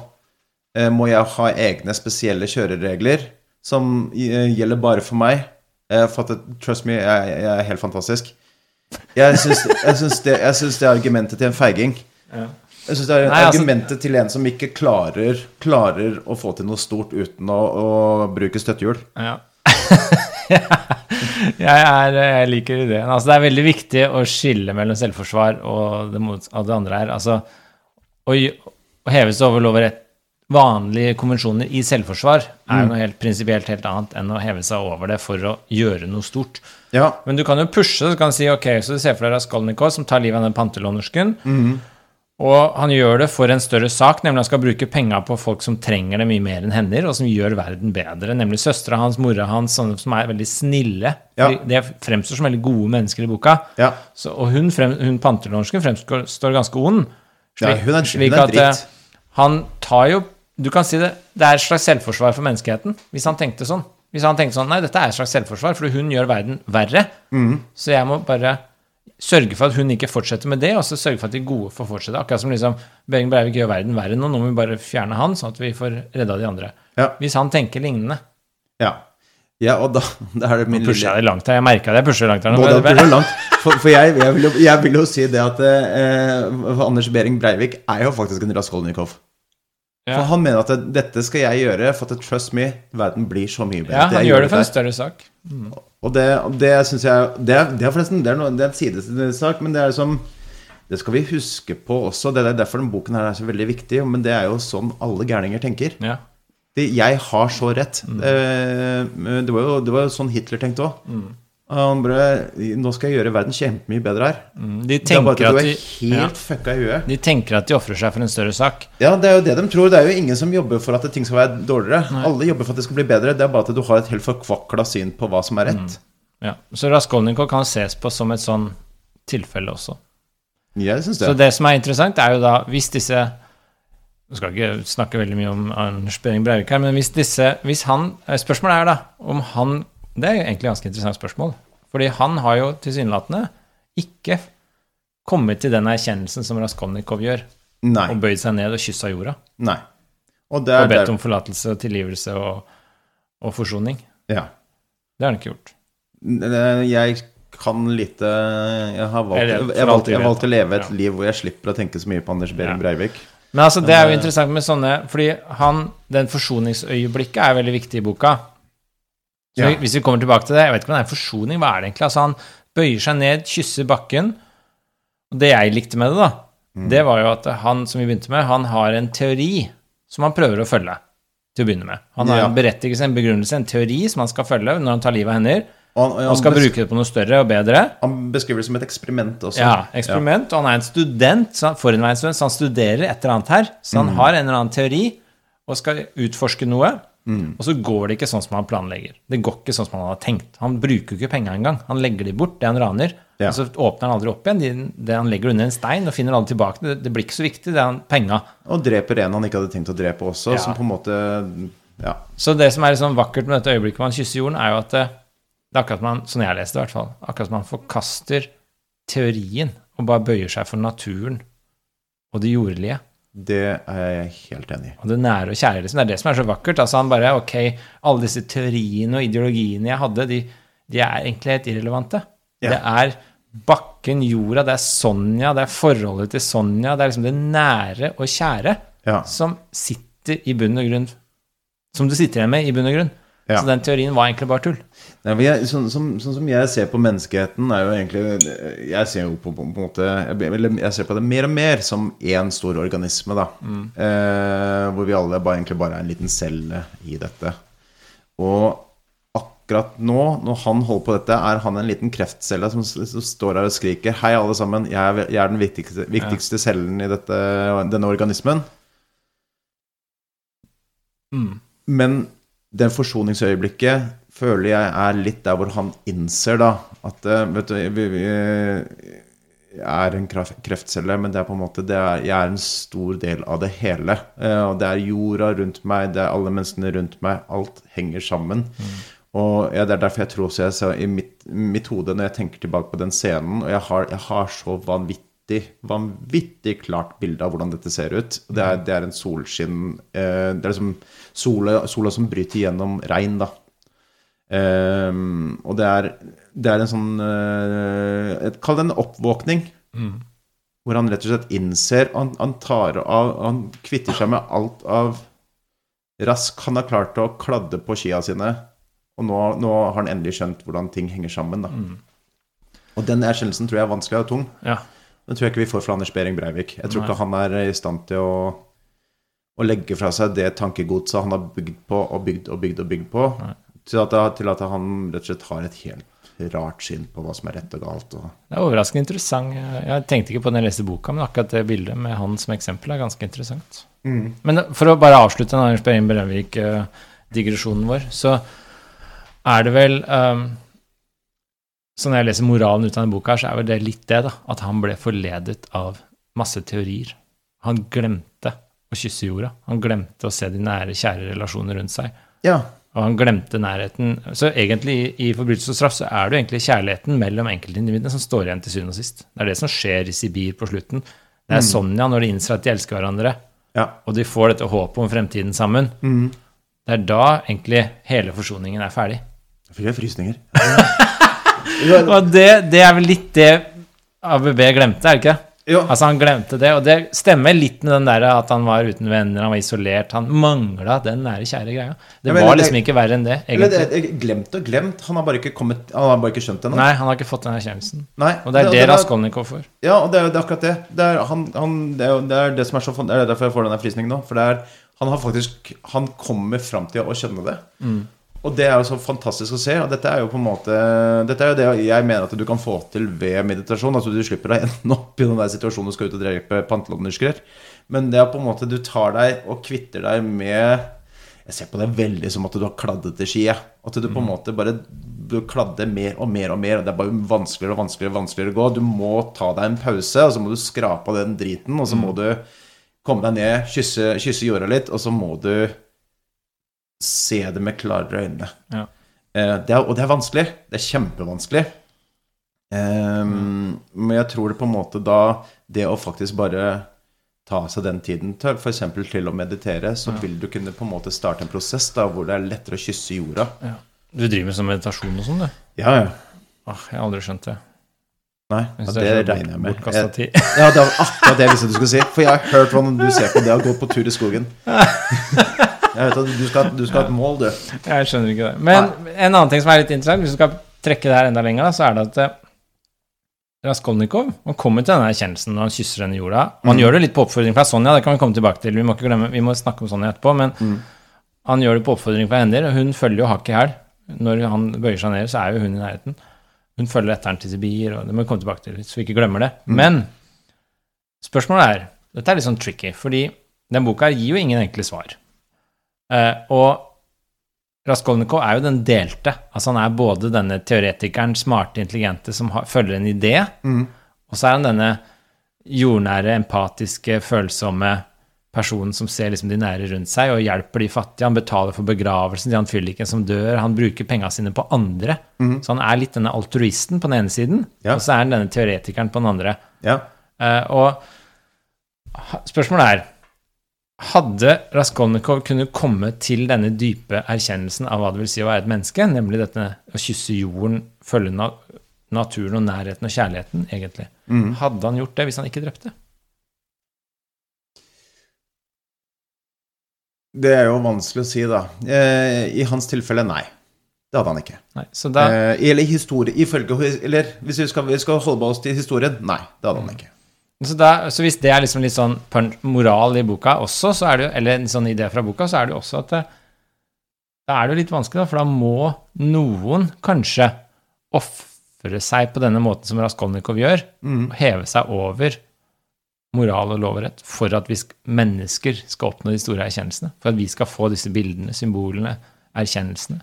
eh, må jeg ha egne spesielle kjøreregler som eh, gjelder bare for meg. Eh, for at, trust me, jeg, jeg er helt fantastisk. Jeg syns, jeg syns, det, jeg syns det er argumentet til en feiging. Jeg syns det er Nei, altså- argumentet til en som ikke klarer, klarer å få til noe stort uten å, å bruke støttehjul. Ja. jeg, er, jeg liker ideen. Altså, det er veldig viktig å skille mellom selvforsvar og det, mot, og det andre her. Altså, å, å heve seg over lov og rett Vanlige konvensjoner i selvforsvar er jo noe helt prinsipielt helt annet enn å heve seg over det for å gjøre noe stort. Ja, Men du kan jo pushe, så du si ok, så du ser for deg Raskolnikov som tar livet av den pantelånersken. Og han gjør det for en større sak, nemlig han skal bruke penga på folk som trenger det mye mer enn hender, og som gjør verden bedre. Nemlig søstera hans, mora hans, sånne som er veldig snille. Ja. De, Det fremstår som veldig gode mennesker i boka. ja. Så, og hun, frem, hun pantelånersken fremstår ganske ond. Ja, hun er- slik hun er at, eh, dritt. Han tar jo Du kan si det, det er et slags selvforsvar for menneskeheten, hvis han tenkte sånn. Hvis han tenkte sånn Nei, dette er et slags selvforsvar, for hun gjør verden verre. Mm. Så jeg må bare sørge for at hun ikke fortsetter med det, og så sørge for at de gode får fortsette. Akkurat som liksom Behring Breivik gjør verden verre nå, nå må vi bare fjerne han, sånn at vi får redda de andre. Ja. Hvis han tenker lignende. ja. ja og da, da er det min Pusher jeg det langt her? Jeg merka det. Jeg pusher langt her. nå. Både det langt. For, for jeg, jeg, vil jo, jeg vil jo si det at eh, Anders Behring Breivik er jo faktisk en Raskolnikov. Ja. For han mener at det, dette skal jeg gjøre, for at trust me, verden blir så mye bedre. Ja, han gjør det for en større sak. Og det, det syns jeg det det er forresten det er, noe, det er en sidesak, men det er liksom Det skal vi huske på også. Det er derfor denne boken her er så veldig viktig. Men det er jo sånn alle gærninger tenker. Ja. Det, jeg har så rett. Mm. Eh, det, var jo, det var jo sånn Hitler tenkte òg. Han bare Nå skal jeg gjøre verden kjempemye bedre her. Mm, De Det er bare tenker at at du er helt ja, fucka i huet. de tenker at de ofrer seg for en større sak. Ja, det er jo det de tror. Det er jo ingen som jobber for at ting skal være dårligere. Alle jobber for at det skal bli bedre. Det er bare at du har et helt forkvakla syn på hva som er rett. Ja. Så Raskolnikov kan ses på som et sånn tilfelle også. Jeg syns Så det. det som er interessant, er jo da hvis disse Jeg skal ikke snakke veldig mye om Anders Behring Breivik her, men hvis disse hvis han, eh, Spørsmålet er da om han Det er jo egentlig et ganske interessant spørsmål. Fordi han har jo tilsynelatende ikke kommet til den erkjennelsen som Raskolnikov gjør, Nei. og bøyd seg ned og kyssa jorda. Nei. Og det Og bedt der, om forlatelse og tilgivelse og, og forsoning. ja. Det har han ikke gjort. Jeg kan lite Jeg har valgt, Jeg jeg, valgt, jeg valgt å leve et Ja. liv hvor jeg slipper å tenke så mye på Anders Behring Ja. Breivik. Men altså, det er jo eh, interessant med sånne Fordi han, den forsoningsøyeblikket er veldig viktig i boka. Så Ja. Hvis vi kommer tilbake til det Jeg vet ikke om det er en forsoning. Hva er det egentlig? Altså, han bøyer seg ned, kysser bakken. Og det jeg likte med det, da, Mm. det var jo at han som vi begynte med, han har en teori som han prøver å følge til å begynne med. Han har Ja. en berettigelse, en begrunnelse, en teori som han skal følge når han tar livet av hender. Og han, Han skal bruke det på noe større og bedre. han beskriver det som et eksperiment også. Ja, eksperiment. Og han er en student, så han, student, så han studerer et eller annet her. Så han har en eller annen teori og skal utforske noe. Og så går det ikke sånn som han planlegger. Det går ikke sånn som han hadde tenkt. Han bruker ikke penga engang. Han legger de bort, det han raner. Ja. Og så åpner han aldri opp igjen. De, det han legger under en stein og finner alle tilbake. Det, det blir ikke så viktig, det er penga. Og dreper en han ikke hadde tenkt å drepe også, Ja. som på en måte Ja. Så det som er sånn vakkert med dette øyeblikket hvor han kysser jorden, er jo at det, det er akkurat som han, sånn jeg leste det i hvert fall, akkurat som han forkaster teorien og bare bøyer seg for naturen og det jordlige. Det er jeg helt enig i. Og det nære og kjære, liksom. Det er det som er så vakkert. Altså han bare Ok, alle disse teoriene og ideologiene jeg hadde, de, de er egentlig helt irrelevante. Ja. Det er bakken, jorda, det er Sonja, det er forholdet til Sonja, det er liksom det nære og kjære Ja. som sitter i bunn og grunn Som du sitter igjen med i bunn og grunn. Ja. Så den teorien var egentlig bare tull. Nei, jeg, sånn, som, sånn som jeg ser på menneskeheten, er jo egentlig Jeg ser jo på, på, på en måte jeg, jeg ser på det mer og mer som én stor organisme, da. Eh, hvor vi alle bare, egentlig bare er en liten celle i dette. Og akkurat nå, når han holder på dette, er han en liten kreftcelle som, som står her og skriker Hei, alle sammen. Jeg er, jeg er den viktigste, viktigste cellen i dette, denne organismen. Men det forsoningsøyeblikket føler jeg er litt der hvor han innser da at eh, vet du, vi, vi, jeg er en kreft- kreftcelle, men det er på en måte det er, jeg er en stor del av det hele. Eh, og det er jorda rundt meg, det er alle menneskene rundt meg. Alt henger sammen. Og ja, Det er derfor jeg tror også jeg ser i mitt, mitt hode, når jeg tenker tilbake på den scenen Og jeg har, jeg har så vanvittig vanvittig klart bilde av hvordan dette ser ut. Det er, det er en solskinn eh, Det er liksom sola, sola som bryter gjennom regn, da. Um, og det er, det er en sånn uh, Kall det en oppvåkning. Hvor han rett og slett innser Han, han tar av Han kvitter seg med alt av rask. Han har klart å kladde på skia sine, og nå, nå har han endelig skjønt hvordan ting henger sammen. Da. Og den erkjennelsen tror jeg er vanskelig og tung. Ja. Den tror jeg ikke vi får fra Anders Behring Breivik. Jeg tror Nei. ikke han er i stand til å, å legge fra seg det tankegodset han har bygd på og bygd og bygd og bygd på, til at, til at han rett og slett har et helt rart syn på hva som er rett og galt. Og, Det er overraskende interessant. Jeg tenkte ikke på den jeg leste boka, men akkurat det bildet med han som eksempel er ganske interessant. Men for å bare avslutte den Anders Behring Breivik-digresjonen vår, så er det vel um, Så når jeg leser moralen ut av denne boka, her, så er vel det litt det, da. At han ble forledet av masse teorier. Han glemte å kysse jorda. Han glemte å se de nære, kjære relasjoner rundt seg. ja, Og han glemte nærheten. Så egentlig i, i forbrytelse og straff så er det jo egentlig kjærligheten mellom enkeltindividene som står igjen til syvende og sist. Det er det som skjer i Sibir på slutten. Det er Sonja når de innser at de elsker hverandre, ja. og de får dette håpet om fremtiden sammen. Det er da egentlig hele forsoningen er ferdig. Jeg fikk frysninger. Og det, det er vel litt det ABB glemte, er det ikke? Jo. Altså Han glemte det, og det stemmer litt med den der at han var uten venner, han var isolert. Han mangla den nære, kjære greia. Det Ja, var det- liksom ikke verre enn det, det, egentlig. jeg glemt og glemt. Han har bare ikke, kommet, han har bare ikke skjønt det ennå. Nei, han har ikke fått den erkjennelsen. Og det er det var- Raskolnikov får. Ja, og det er det er akkurat det. Det er, han, han, det, er det er det som er så Det er derfor jeg får denne frysningen nå. For det er, han har faktisk Han kommer fram til å skjønne det. Og det er jo så fantastisk å se. Og dette er jo på en måte Dette er jo det jeg mener at du kan få til ved meditasjon. Altså du slipper å ende opp i den der situasjonen du skal ut og drepe pantelånerskrer. Men det er på en måte du tar deg og kvitter deg med Jeg ser på det veldig som at du har kladdet til ski. At du på en måte bare du kladder mer og mer og mer. Og det er bare vanskeligere og vanskeligere vanskeligere å gå. Du må ta deg en pause, og så må du skrape av den driten. Og så må du komme deg ned, kysse, kysse jorda litt, og så må du se det med klarere øyne. Ja. Eh, det er, og det er vanskelig. Det er kjempevanskelig. Ehm, Men jeg tror det på en måte da Det å faktisk bare ta seg den tiden til f.eks. til å meditere, så vil du kunne på en måte starte en prosess da hvor det er lettere å kysse jorda. Ja. Du driver med sånn meditasjon og sånn, du? Ja, ja. Åh, jeg har aldri skjønt det. Nei, ja, det, det er regner jeg med. Jeg, tid. ja, det var akkurat det jeg visste du skulle si. For jeg har hørt hvordan du ser på det å gå på tur i skogen. Jeg vet at du skal, du skal ha et mål, du. Jeg skjønner ikke det. Men en annen ting som er litt interessant, hvis du skal trekke det her enda lenger, så er det at eh, Raskolnikov han kommer til denne erkjennelsen når han kysser henne i jorda. Han Mm. gjør det litt på oppfordring fra Sonja, det kan vi komme tilbake til. Vi må, glemme, vi må snakke om Sonja etterpå, men Mm. han gjør det på oppfordring fra henne, og hun følger jo hakk i hæl. Når han bøyer seg ned, så er jo hun i nærheten. Hun følger etter han til Sibir, og det må vi komme tilbake til, så vi ikke glemmer det. Mm. Men spørsmålet er Dette er litt sånn tricky, fordi den boka gir jo ingen enkle svar. Eh, og Raskolnikov er jo den delte. Altså Han er både denne teoretikeren, smarte, intelligente, som har, følger en idé, Mm. og så er han denne jordnære, empatiske, følsomme personen som ser liksom de nære rundt seg og hjelper de fattige. Han betaler for begravelsen til han fylliken som dør. Han bruker penga sine på andre. Så han er litt denne altruisten på den ene siden, Ja. og så er han denne teoretikeren på den andre. Ja. Uh, og spørsmålet er Hadde Raskolnikov kunne komme til denne dype erkjennelsen av hva det vil si å være et menneske, nemlig dette å kysse jorden, følge naturen og nærheten og kjærligheten, egentlig? Hadde han gjort det hvis han ikke drepte? Det er jo vanskelig å si, da. Eh, I hans tilfelle, nei. Det hadde han ikke. Nei, så da, Eh, eller historie ifølge Eller hvis vi skal, vi skal holde oss til historien, nei. Det hadde han ikke. Så da Så hvis det er liksom litt sånn moral i boka også, så er det eller en sånn idé fra boka, så er det jo også at det, da er det jo litt vanskelig, da, for da må noen kanskje ofre seg på denne måten som Raskolnikov gjør, og heve seg over moral og lov og rett for at vi sk mennesker skal oppnå de store erkjennelsene. For at vi skal få disse bildene, symbolene, erkjennelsene.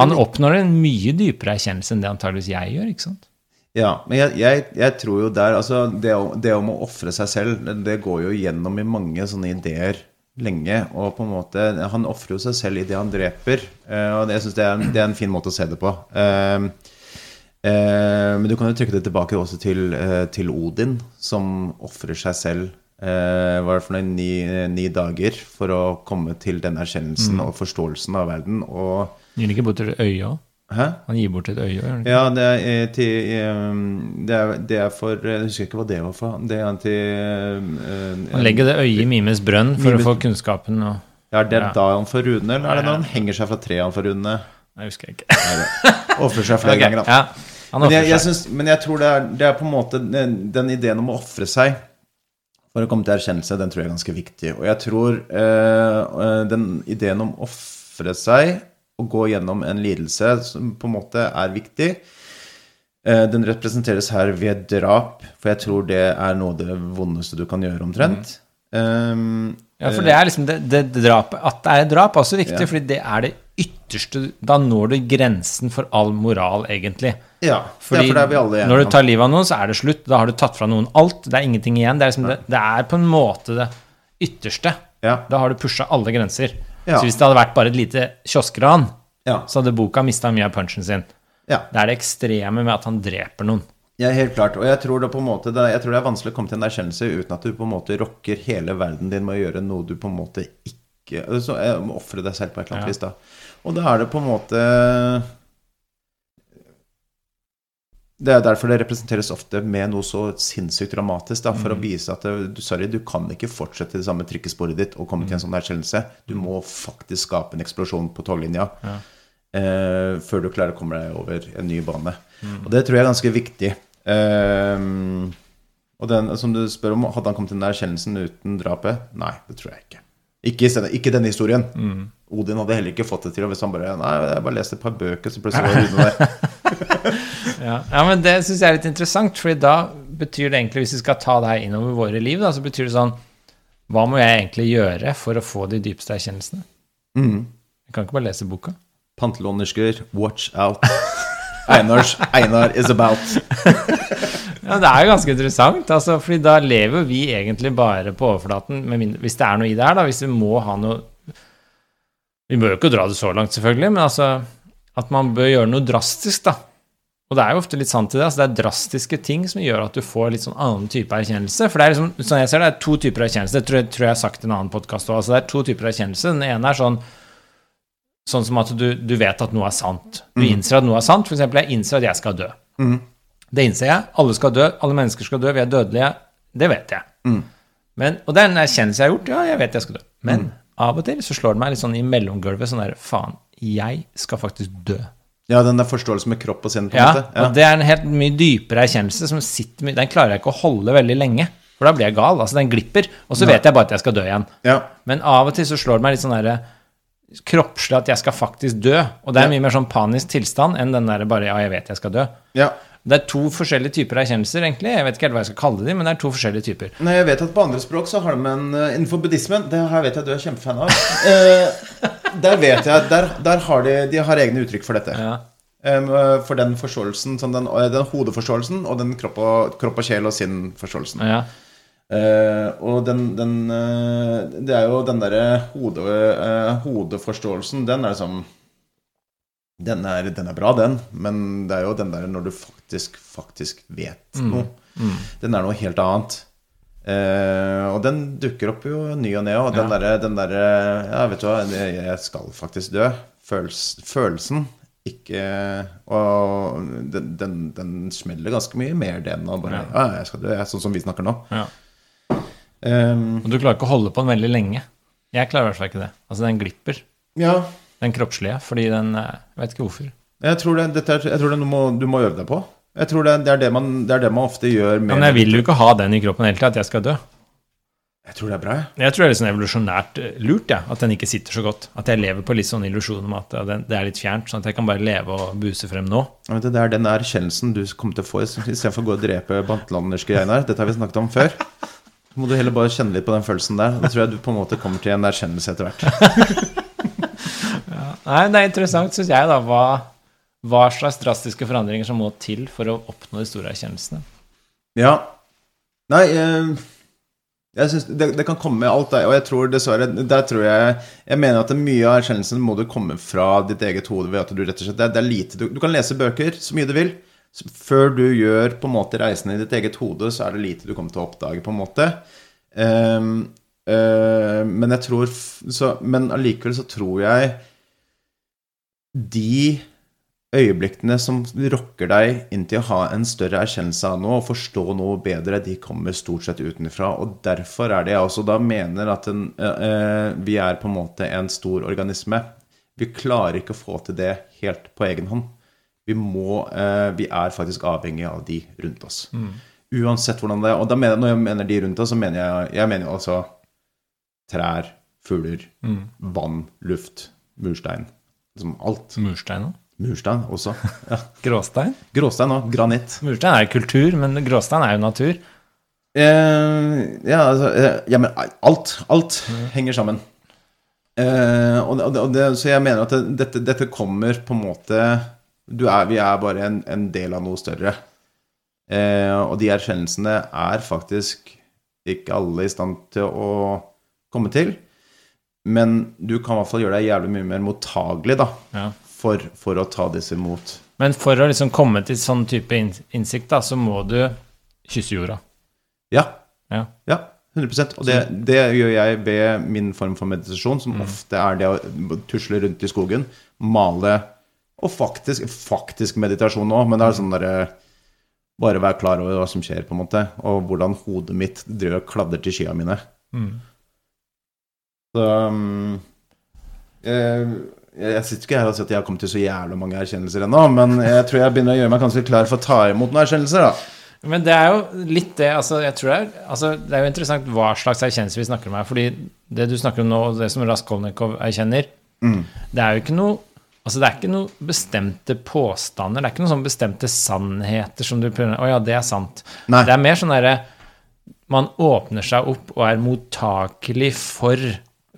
Han oppnår en mye dypere erkjennelse enn det antageligvis jeg gjør, ikke sant? Ja, men jeg, jeg, jeg tror jo der Altså, det, det om å ofre seg selv, det- går jo gjennom i mange sånne ideer lenge. Og på en måte Han ofrer jo seg selv i det han dreper. eh, Og det, jeg syns det, er det er en fin måte å se det på. Eh, eh, men du kan jo trykke det tilbake også til, til Odin, som ofrer seg selv hva var det for noen ni, ni dager for å komme til den erkjennelsen og forståelsen av verden. Og han ikke bort òg? Hæ? Han gir bort et øye? Ja, det er, eh, til, eh, det, er, det er for Jeg husker ikke hva det var for. Det er til eh, Han legger det øyet i Mimes brønn for Mimes- å få kunnskapen og Ja, Er det Ja. da han får runene, eller er det når han henger seg fra treet han får runene? Nei, husker jeg ikke. Ofrer seg flere okay. ganger, da. ja, Men jeg, jeg, synes, men jeg tror det er, det er på en måte den, den ideen om å ofre seg for å komme til erkjennelse, den tror jeg er ganske viktig. Og jeg tror eh, eh, den ideen om å ofre seg og gå gjennom en lidelse som på en måte er viktig, eh, den representeres her ved drap, for jeg tror det er noe av det vondeste du kan gjøre, omtrent. Um, Ja, for det er liksom det, det, det drapet At det er et drap, er også viktig, Ja. fordi det er det ytterste Da når du grensen for all moral, egentlig. ja, Fordi ja, for det er vi alle enige når du tar livet av noen, så er det slutt. Da har du tatt fra noen alt. Det er ingenting igjen. Det er, liksom det, det er på en måte det ytterste. Ja, Da har du pusha alle grenser. Ja. Så hvis det hadde vært bare et lite kioskran, ja, så hadde boka mista mye av punchen sin. ja. Det er det ekstreme med at han dreper noen. Ja, helt klart. Og jeg tror, det på en måte, det, jeg tror det er vanskelig å komme til en erkjennelse uten at du på en måte rokker hele verden din med å gjøre noe du på en måte ikke Så jeg må Ofre deg selv på et eller annet vis, da. Og da er det på en måte Det er derfor det representeres ofte med noe så sinnssykt dramatisk, da, for å vise at du, sorry, du kan ikke fortsette det samme trikkesporet ditt og komme til en sånn erkjennelse. Du må faktisk skape en eksplosjon på toglinja Ja. eh, før du klarer å komme deg over en ny bane. Og det tror jeg er ganske viktig. Eh, og den som du spør om, hadde han kommet til den erkjennelsen uten drapet? Nei, det tror jeg ikke. Ikke, ikke denne historien. Odin hadde heller ikke fått det til. Hvis han bare Nei, jeg bare leste et par bøker, så plutselig var Rune der. Ja, ja men det syns jeg er litt interessant, for da betyr det egentlig, hvis vi skal ta det her innover våre liv, da, så betyr det sånn Hva må jeg egentlig gjøre for å få de dypeste erkjennelsene? Mm. Jeg kan ikke bare lese boka. Pantelånersker, watch out. Einars, Einar is about. Ja, Det er jo ganske interessant, altså, fordi da lever vi egentlig bare på overflaten, med mindre, hvis det er noe i det her, da, hvis vi må ha noe Vi bør jo ikke dra det så langt, selvfølgelig, men altså at man bør gjøre noe drastisk, da. Og det er jo ofte litt sant i det. altså Det er drastiske ting som gjør at du får litt sånn annen type erkjennelse. For det er liksom, sånn jeg ser det, er to typer erkjennelse. Det tror jeg, tror jeg har sagt i en annen podkast òg. Altså det er to typer erkjennelse. Den ene er sånn Sånn som at du, du vet at noe er sant. Du innser at noe er sant. For eksempel, jeg innser at jeg skal dø. Det innser jeg. Alle skal dø. Alle mennesker skal dø. Vi er dødelige. Det vet jeg. Men, og det er en erkjennelse jeg har gjort. Ja, jeg vet jeg skal dø. Men av og til så slår det meg litt sånn i mellomgulvet sånn der Faen, jeg skal faktisk dø. Ja, den der forståelsen med kropp og sinn, på en Ja, måte. og det er en helt mye dypere erkjennelse som sitter mye Den klarer jeg ikke å holde veldig lenge. For da blir jeg gal. Altså, den glipper. Og så vet jeg bare at jeg skal dø igjen. ja. Men av og til så slår det meg litt sånn derre kroppslig at jeg skal faktisk dø. Og det er Ja. mye mer sånn panisk tilstand enn den derre bare ja, jeg vet jeg skal dø. ja. Det er to forskjellige typer erkjennelser, egentlig. Jeg vet ikke helt hva jeg skal kalle dem, men det er to forskjellige typer. Nei, jeg vet at på andre språk så har de en eh, Innenfor buddhismen, det her vet jeg du er kjempefan av. Der vet jeg Der, der har de, de har egne uttrykk for dette. Ja. Um, for den forståelsen, sånn den, den hodeforståelsen og den kropp og, kropp og sjel og sinn-forståelsen. Ja. Uh, og den, den uh, Det er jo den derre hode, uh, hodeforståelsen, den er liksom den er, den er bra, den, men det er jo den der når du faktisk, faktisk vet noe. Den er noe helt annet. Eh, og den dukker opp jo ny og ne, og den Ja. derre der, Ja, vet du hva, jeg skal faktisk dø. Følels, følelsen. Ikke Og den, den, den smeller ganske mye mer, det enn å bare Ja, jeg skal dø, sånn som vi snakker nå. ja. Um, Og du klarer ikke å holde på den veldig lenge. Jeg klarer i hvert fall ikke det. Altså, den glipper. ja, Den kroppslige. Fordi den eh, Jeg vet ikke hvorfor. jeg tror det, er, jeg tror det noe må, du må øve deg på. Jeg tror det, det, er det, man, det er det man ofte gjør med Men jeg vil jo ikke ha den i kroppen hele tida, at jeg skal dø. Jeg tror det er bra, jeg. Jeg tror det er litt sånn evolusjonært eh, lurt, ja, at den ikke sitter så godt. At jeg lever på litt sånn illusjon om at det er litt fjernt, sånn at jeg kan bare leve og buse frem nå. Vet du, Det er den erkjennelsen du kommer til å få istedenfor å gå og drepe Bantlanderske Einar. Dette har vi snakket om før. Så må du heller bare kjenne litt på den følelsen der. Da tror jeg du på en måte kommer til en erkjennelse etter hvert. Nei, det er interessant, syns jeg, da, hva, hva slags drastiske forandringer som må til for å oppnå de store erkjennelsene. Ja. Nei, eh, jeg synes det, det kan komme med alt, der, og jeg tror dessverre Der tror jeg Jeg mener at mye av erkjennelsen må du komme fra ditt eget hode ved at du rett og slett Det det er lite du, du kan lese bøker så mye du vil. Før du gjør på en måte reisen i ditt eget hode, så er det lite du kommer til å oppdage, på en måte. Um, uh, men jeg tror så, Men allikevel så tror jeg de øyeblikkene som rokker deg inn til å ha en større erkjennelse av noe og forstå noe bedre, de kommer stort sett utenfra. Og derfor er det jeg også da mener at en, eh, vi er på en måte en stor organisme. Vi klarer ikke å få til det helt på egen hånd. Vi, må, eh, vi er faktisk avhengig av de rundt oss. Uansett hvordan det er. Og da mener, når jeg mener de rundt oss, så mener jeg, jeg mener altså trær, fugler, vann, luft, murstein. Liksom alt. Murstein òg. Murstein også. Ja. Gråstein? Gråstein og granitt. Murstein er kultur, men gråstein er jo natur. Eh, ja, altså eh, ja, men alt. Alt henger sammen. Eh, og og og det, så jeg mener at det, dette, dette kommer på en måte du er, Vi er bare en, en del av noe større. Eh, og de erkjennelsene er faktisk ikke alle i stand til å komme til. Men du kan i hvert fall gjøre deg jævlig mye mer mottagelig da, Ja. For, for å ta disse imot. Men for å liksom komme til sånn type innsikt, da, så må du kysse jorda. Ja, Ja. Ja, 100 Og det, det gjør jeg ved min form for meditasjon, som ofte er det å tusle rundt i skogen, male Og faktisk, faktisk meditasjon òg, men det er sånn derre Bare være klar over hva som skjer, på en måte, og hvordan hodet mitt og kladder til skia mine. Så um, jeg, jeg sitter ikke her og sier at jeg har kommet til så jævla mange erkjennelser ennå, men jeg tror jeg begynner å gjøre meg kanskje klar for å ta imot noen erkjennelser, da. Men det er jo litt det altså, jeg tror det, er, altså, det er jo interessant hva slags erkjennelse vi snakker om her. Fordi det du snakker om nå, og det som Raskolnikov erkjenner, det er jo ikke noe Altså Det er ikke noen bestemte påstander, det er ikke noen sånne bestemte sannheter som du prøver Å ja, det er sant. Nei. Det er mer sånn derre Man åpner seg opp og er mottakelig for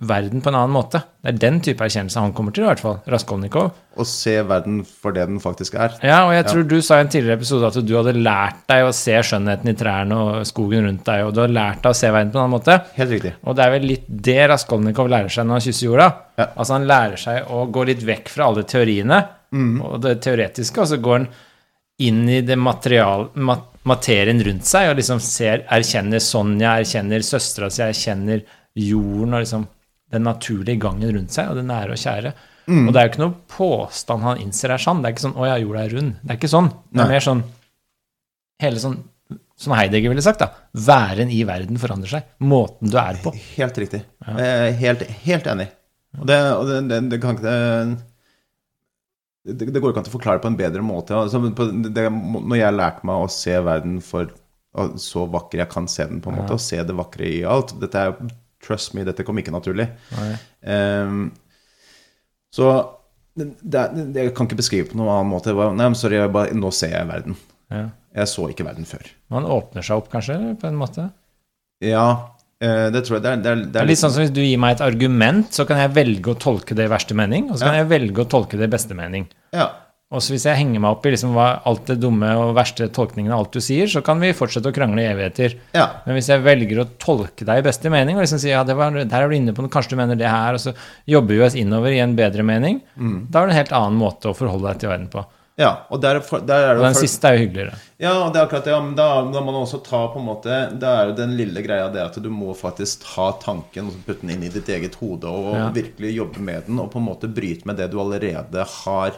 verden på en annen måte. Det er den type erkjennelse han kommer til, i hvert fall. Raskolnikov. Å se verden for det den faktisk er. Ja, og jeg tror du sa i en tidligere episode at du hadde lært deg å se skjønnheten i trærne og skogen rundt deg, og du har lært deg å se verden på en annen måte. Helt riktig. Og det er vel litt det Raskolnikov lærer seg når han kysser jorda. Ja. Altså han lærer seg å gå litt vekk fra alle teoriene og det teoretiske, og så går han inn i det material, mat, materien rundt seg og liksom ser, erkjenner Sonja, erkjenner søstera si, erkjenner jorden og liksom den naturlige gangen rundt seg og det nære og kjære. Og det er jo ikke noe påstand han innser er sann. Det er ikke sånn 'Å ja, jorda er rund'. Det er ikke sånn. Det Nei. er mer sånn Hele sånn Som Heidegger ville sagt, da. Væren i verden forandrer seg. Måten du er på. Helt riktig. Jeg er helt, helt enig. Og det, og det, det, det kan ikke det, det går ikke an å forklare på en bedre måte. Altså, på, det, når jeg har lært meg å se verden for så vakker jeg kan se den, på en måte, og se det vakre i alt Dette er, Trust me, dette kom ikke naturlig. Ehm, så det, det, det, jeg kan ikke beskrive på noen annen måte. Nei, men sorry, bare, nå ser jeg verden. Ja. Jeg så ikke verden før. Man åpner seg opp, kanskje, på en måte. Ja, eh, det tror jeg. Det er, det er, Det er litt sånn som Hvis du gir meg et argument, så kan jeg velge å tolke det i verste mening, og så kan Ja. jeg velge å tolke det i beste mening. Ja, Og så hvis jeg henger meg opp i liksom alt det dumme og verste tolkningen av alt du sier, så kan vi fortsette å krangle i evigheter. ja. Men hvis jeg velger å tolke deg i beste mening, og liksom si ja, det var, der er du inne på noe, kanskje du mener det her, og så jobber vi oss innover i en bedre mening, da er det en helt annen måte å forholde deg til verden på. ja. Og der, er der er Og den folk- siste er jo hyggeligere. Ja, og det er akkurat det. ja, Men da, da må man også ta på en måte Da er jo den lille greia det at du må faktisk ta tanken og putte den inn i ditt eget hode og Ja. virkelig jobbe med den og på en måte bryte med det du allerede har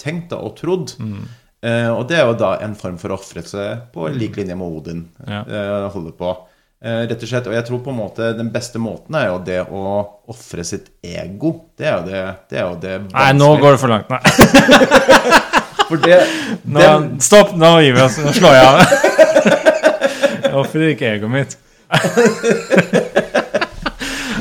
tenkt da, og trodd. Mm. Eh, og det er jo da en form for ofrelse på lik linje med Odin Ja. eh, holder på. Eh, rett og slett, Og jeg tror på en måte den beste måten er jo det å ofre sitt ego. Det er jo det, det, er jo det Nei, nå går det for langt. Nei. For det, Nå, den, stopp, nå gir vi oss. Nå slår jeg av. Jeg ofrer ikke egoet mitt.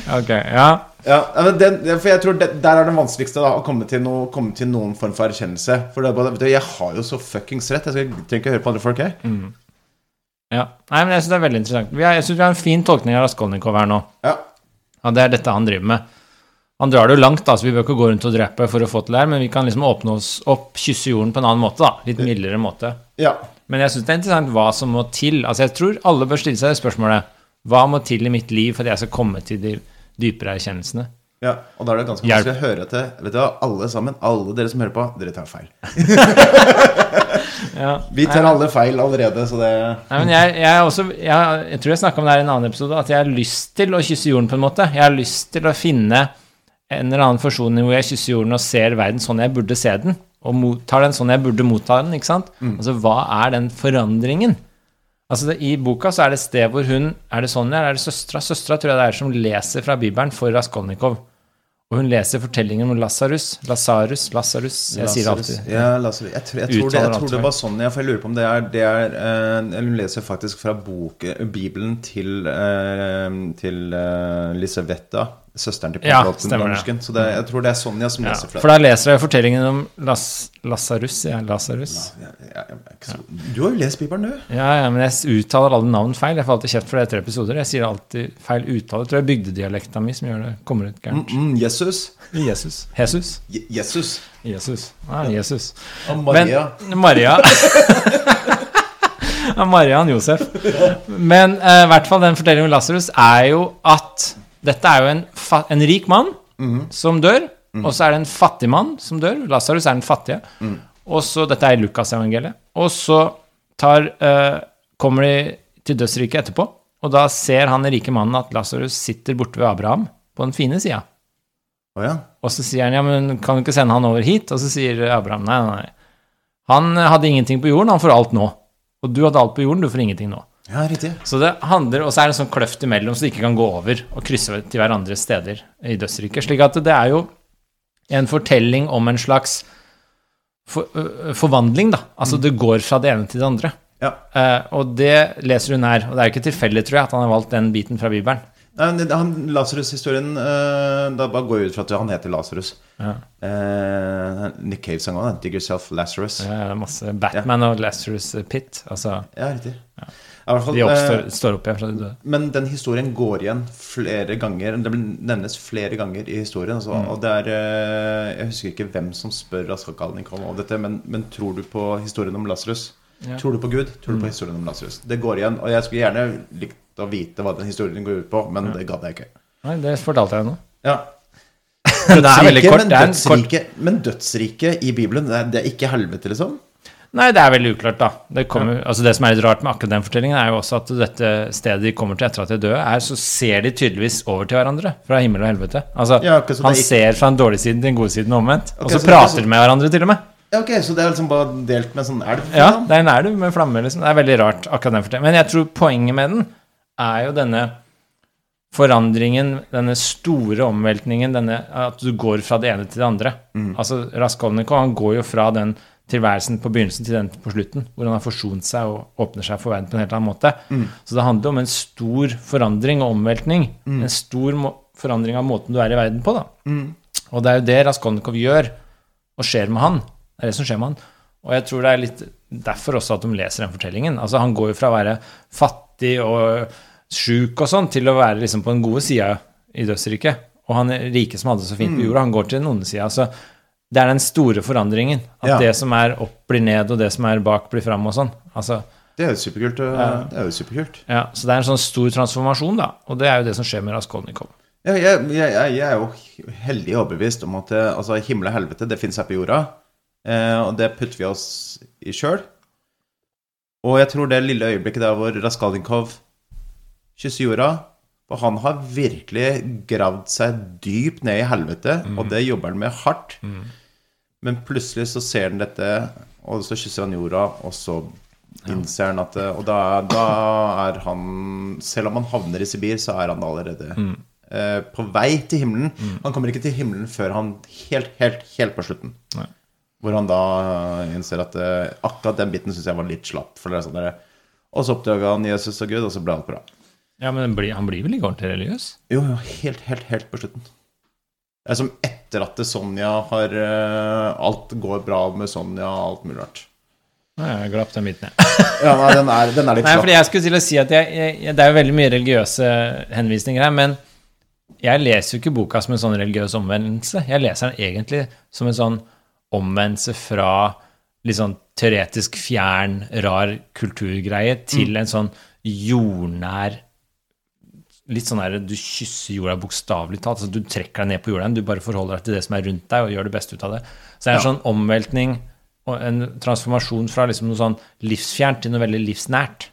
Ok, ja. Ja, ja, men den, for jeg tror det, Der er det vanskeligste da, å komme til, noe, komme til noen form for erkjennelse. For det vet du, Jeg har jo så fuckings rett. Jeg skal, trenger ikke høre på andre folk. Jeg. ja. Nei, men jeg syns det er veldig interessant. Vi har, jeg syns vi har en fin tolkning av Raskolnikov her nå. Ja. Og det er dette han driver med. Han drar det jo langt, da, så vi bør ikke gå rundt og drepe for å få til det her, men vi kan liksom åpne oss opp, kysse jorden på en annen måte, da. Litt mildere måte. ja. Men jeg syns det er interessant hva som må til. Altså, jeg tror alle bør stille seg det spørsmålet Hva må til i mitt liv for at jeg skal komme til de dypere erkjennelsene? ja. Og da er det ganske vanskelig å høre til Vet du hva, alle sammen, alle dere som hører på, dere tar feil. Ja. Vi tar alle feil allerede, så det Nei, men jeg, jeg, også, jeg, jeg tror jeg snakka om det her i en annen episode, at jeg har lyst til å kysse jorden på en måte. Jeg har lyst til å finne en eller annen forsoning hvor jeg kysser jorden og ser verden sånn jeg burde se den, og mottar den sånn jeg burde motta den. ikke sant? Altså, hva er den forandringen? Altså, det, I boka så er det sted hvor hun Er det Sonja, eller er det søstera? Søstera tror jeg det er som leser fra Bibelen for Raskolnikov. Og hun leser fortellingen om Lasarus. Lasarus, Lasarus. Jeg sier det alltid. Ja, Lazarus. Jeg, tror, jeg, tror det, jeg tror det var sånn, ja, for jeg lurer på om det er, det er uh, hun leser faktisk fra bok, Bibelen til, uh, til uh, Lisaveta, søsteren til Ja, stemmer det. Dansken. Så det, jeg tror det er Sonja som Ja, leser fra for da leser jeg fortellingen om Las, Lasarus. Ja, Lasarus. Ja, ja, er så- Du har jo lest Bibelen, du. Ja, ja, men jeg uttaler alle navn feil. Jeg får alltid kjeft for det etter episoder. Jeg sier alltid feil uttale. Jeg tror det er bygdedialekta mi som gjør det. Kommer ut Mm, gærent. mm, Jesus. Jesus. Jesus. Je- Jesus. Jesus. Ja, Jesus. Og Maria. Men Maria Marian Josef. Men i i hvert fall den fortellingen om Lasarus er jo at dette er jo en, en rik mann som dør, og så er det en fattig mann som dør. Lasarus er den fattige. Og så, Dette er i Lukasevangeliet. Og så tar, uh, kommer de til dødsriket etterpå, og da ser han den rike mannen at Lasarus sitter borte ved Abraham på den fine sida. Oh, ja. Og så sier han ja, men kan du ikke sende han over hit? Og så sier Abraham nei, nei. Han hadde ingenting på jorden, han får alt nå. Og du hadde alt på jorden, du får ingenting nå. Ja, riktig. Så det handler, Og så er det en sånn kløft imellom, så de ikke kan gå over og krysse til hverandres steder i dødsriket. Slik at det er jo en fortelling om en slags for, ø, forvandling, da. Altså det går fra det ene til det andre. Ja. Uh, og det leser hun her. Og det er jo ikke tilfeldig, tror jeg, at han har valgt den biten fra Bibelen. Nei, han Lasarus-historien uh, Da bare går jeg ut fra at han heter Lasarus. Ja. Uh, Nick Cave sang òg. 'Dig Yourself Lazarus'. Det er masse Batman og Lazarus Pit. Altså, Ja, riktig. Ja. Fall, de oppstår, eh, står opp igjen fra de døde. men den historien går igjen flere ganger. Det nevnes flere ganger i historien. Altså, Mm. Og det er eh, Jeg husker ikke hvem som spør Raskolnikov om dette, men, men tror du på historien om Lasarus? Ja. Mm. Tror du på Gud? Tror du på historien om Lasarus? Det går igjen. Og jeg skulle gjerne likt å vite hva den historien går ut på, men det gadd jeg ikke. Nei, det fortalte jeg nå. Ja. Det er veldig kort. Men dødsriket, dødsriket i Bibelen, det er, det er ikke helvete, liksom? Nei, det er veldig uklart, da. Det, kommer, altså det som er litt rart med akkurat den fortellingen, er jo også at dette stedet de kommer til etter at de er døde, er så ser de tydeligvis over til hverandre. Fra himmel og helvete. Altså, Ja, okay, han ikke- ser fra den dårlige siden til den gode siden og omvendt. Og så så prater de så- med hverandre, til og med. Ja, ok, Så det er liksom bare delt med en sånn elv? Ja, liksom? det er en elv med flammer, liksom. Det er veldig rart, akkurat den fortellingen. Men jeg tror poenget med den er jo denne forandringen, denne store omveltningen, denne at du går fra det ene til det andre. Altså Raskolnikov han går jo fra den tilværelsen på begynnelsen til den på slutten, hvor han har forsont seg og åpner seg for verden på en helt annen måte. Så det handler om en stor forandring og omveltning. En stor forandring av måten du er i verden på, da. Og det er jo det Raskolnikov gjør, og skjer med han. Det er det som skjer med han. Og jeg tror det er litt derfor også at de leser den fortellingen. Altså Han går jo fra å være fattig og sjuk og sånn, til å være liksom på den gode sida i dødsriket. Og han rike som hadde det så fint på jorda, han går til den onde sida. Så det er den store forandringen. At Ja. det som er opp, blir ned, og det som er bak, blir fram og sånn. Altså, Det er jo superkult. Ja. Det er jo superkult. ja, så det er en sånn stor transformasjon, da. Og det er jo det som skjer med Raskolnikov. Ja, jeg, jeg, jeg, er jo heldig overbevist om at det, altså, himmel og helvete det fins her på jorda. Eh, og det putter vi oss i sjøl. Og jeg tror det lille øyeblikket der hvor Raskolnikov kysser jorda Og han har virkelig gravd seg dypt ned i helvete, og det jobber han med hardt. Men plutselig så ser han dette, og så kysser han jorda, og så innser han at Og da, da er han Selv om han havner i Sibir, så er han allerede eh, på vei til himmelen. Han kommer ikke til himmelen før han helt, helt, helt på slutten. Nei. Hvor han da innser at eh, akkurat den biten syns jeg var litt slapp. For det er sånn der, og så oppdaga han Jesus og Gud, og så ble alt bra. Ja, men blir- han blir vel ikke ordentlig religiøs? Jo, jo, helt, helt, helt på slutten. Det er som etter at Sonja har eh, Alt går bra med Sonja og alt mulig rart. Nei, jeg glapp den biten, jeg. Ja, nei, den er, den er litt Nei, fordi jeg skulle til å si at jeg, jeg, Det er jo veldig mye religiøse henvisninger her, men jeg leser jo ikke boka som en sånn religiøs omvendelse. Jeg leser den egentlig som en sånn omvendelse fra litt sånn teoretisk fjern, rar kulturgreie til en sånn jordnær Litt sånn der du kysser jorda bokstavelig talt. Altså, du trekker deg ned på jorda, du bare forholder deg til det som er rundt deg, og gjør det beste ut av det. Så det er en Ja. sånn omveltning og en transformasjon fra liksom noe sånn livsfjernt til noe veldig livsnært.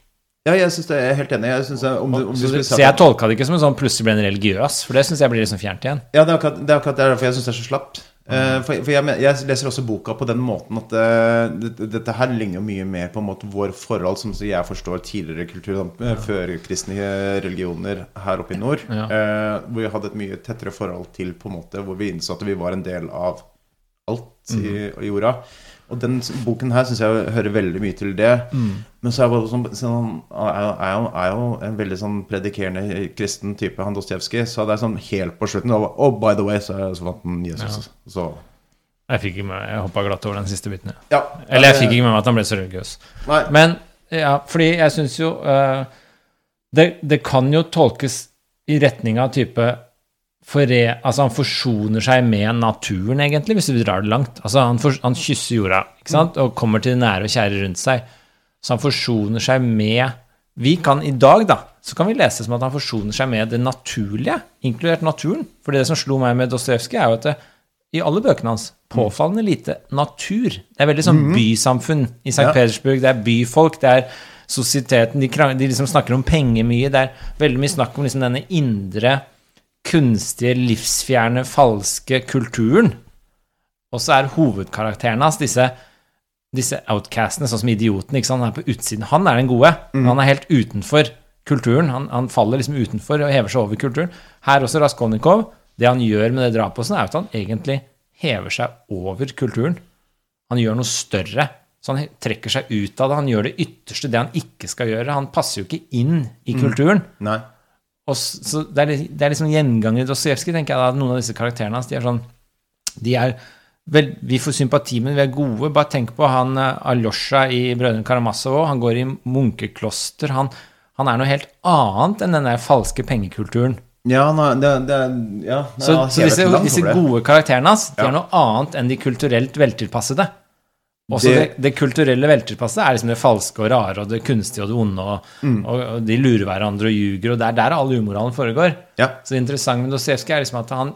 Ja, jeg synes det er helt enig. Jeg synes jeg, om, du, om du Så, så jeg tolka det ikke som en sånn plutselig ble en religiøs, for det syns jeg blir liksom fjernt igjen. Ja, det er akkurat, det er akkurat derfor jeg syns det er så slapt. Eh, for for jeg, jeg leser også boka på den måten at eh, det, dette her ligner mye mer på en måte vår forhold, som jeg forstår tidligere kultur, Før førkristne religioner her oppe i nord. Ja. eh, hvor vi hadde et mye tettere forhold til på en måte hvor vi innså at vi var en del av alt i, i jorda. Og den boken her syns jeg hører veldig mye til det. Men så er jeg sånn, sånn er, jo- er, jo, er jo en veldig sånn predikerende kristen type, han Dostojevskij. Så det er sånn helt på slutten Og oh, by the way, så, så vant han Jesus. Så Jeg fikk ikke med Jeg hoppa glatt over den siste biten. Ja. ja. Eller jeg fikk ikke med meg at han ble så religiøs. Nei. Men ja, fordi jeg syns jo uh, det, det kan jo tolkes i retning av type fore, Altså, han forsoner seg med naturen, egentlig, hvis du drar det langt. Altså, han, for, han kysser jorda ikke sant? og kommer til det nære og kjære rundt seg. Så han forsoner seg med Vi kan i dag, da, så kan vi lese som at han forsoner seg med det naturlige, inkludert naturen. For det som slo meg med Dostojevskij, er jo at det, i alle bøkene hans påfallende lite natur. Det er veldig sånn bysamfunn i St. Ja. Petersburg. Det er byfolk, det er sosieteten. De, de liksom snakker om penger mye. Det er veldig mye snakk om liksom denne indre, kunstige, livsfjerne, falske kulturen. Og så er hovedkarakterene hans disse, disse outcastene, sånn som idioten. Han er på utsiden. Han er den gode, men han er helt utenfor kulturen. Han, han faller liksom utenfor og hever seg over kulturen. Her også Raskolnikov. Det han gjør med det drapet, er at han egentlig hever seg over kulturen. Han gjør noe større. Så han trekker seg ut av det. Han gjør det ytterste, det han ikke skal gjøre. Han passer jo ikke inn i kulturen. Nei. Og så det er, det er liksom gjenganger i Dostojevskij, tenker jeg da. at Noen av disse karakterene hans, de er sånn De er vel, Vi får sympati, men vi er gode. Bare tenk på han eh, Aljosja i Brødrene Karamazov. Han går i munkekloster. Han, han er noe helt annet enn den der falske pengekulturen. Ja, nei, det, det ja, det Så, så disse, disse gode karakterene hans, de Ja. er noe annet enn de kulturelt veltilpassede. Også det, Det- det, kulturelle velterpasset er liksom det falske og rare og det kunstige og det onde, og, Mm. og, og de lurer hverandre og ljuger, og det er der all umoralen foregår. Ja. Så det interessante med Dostojevskij er liksom at han,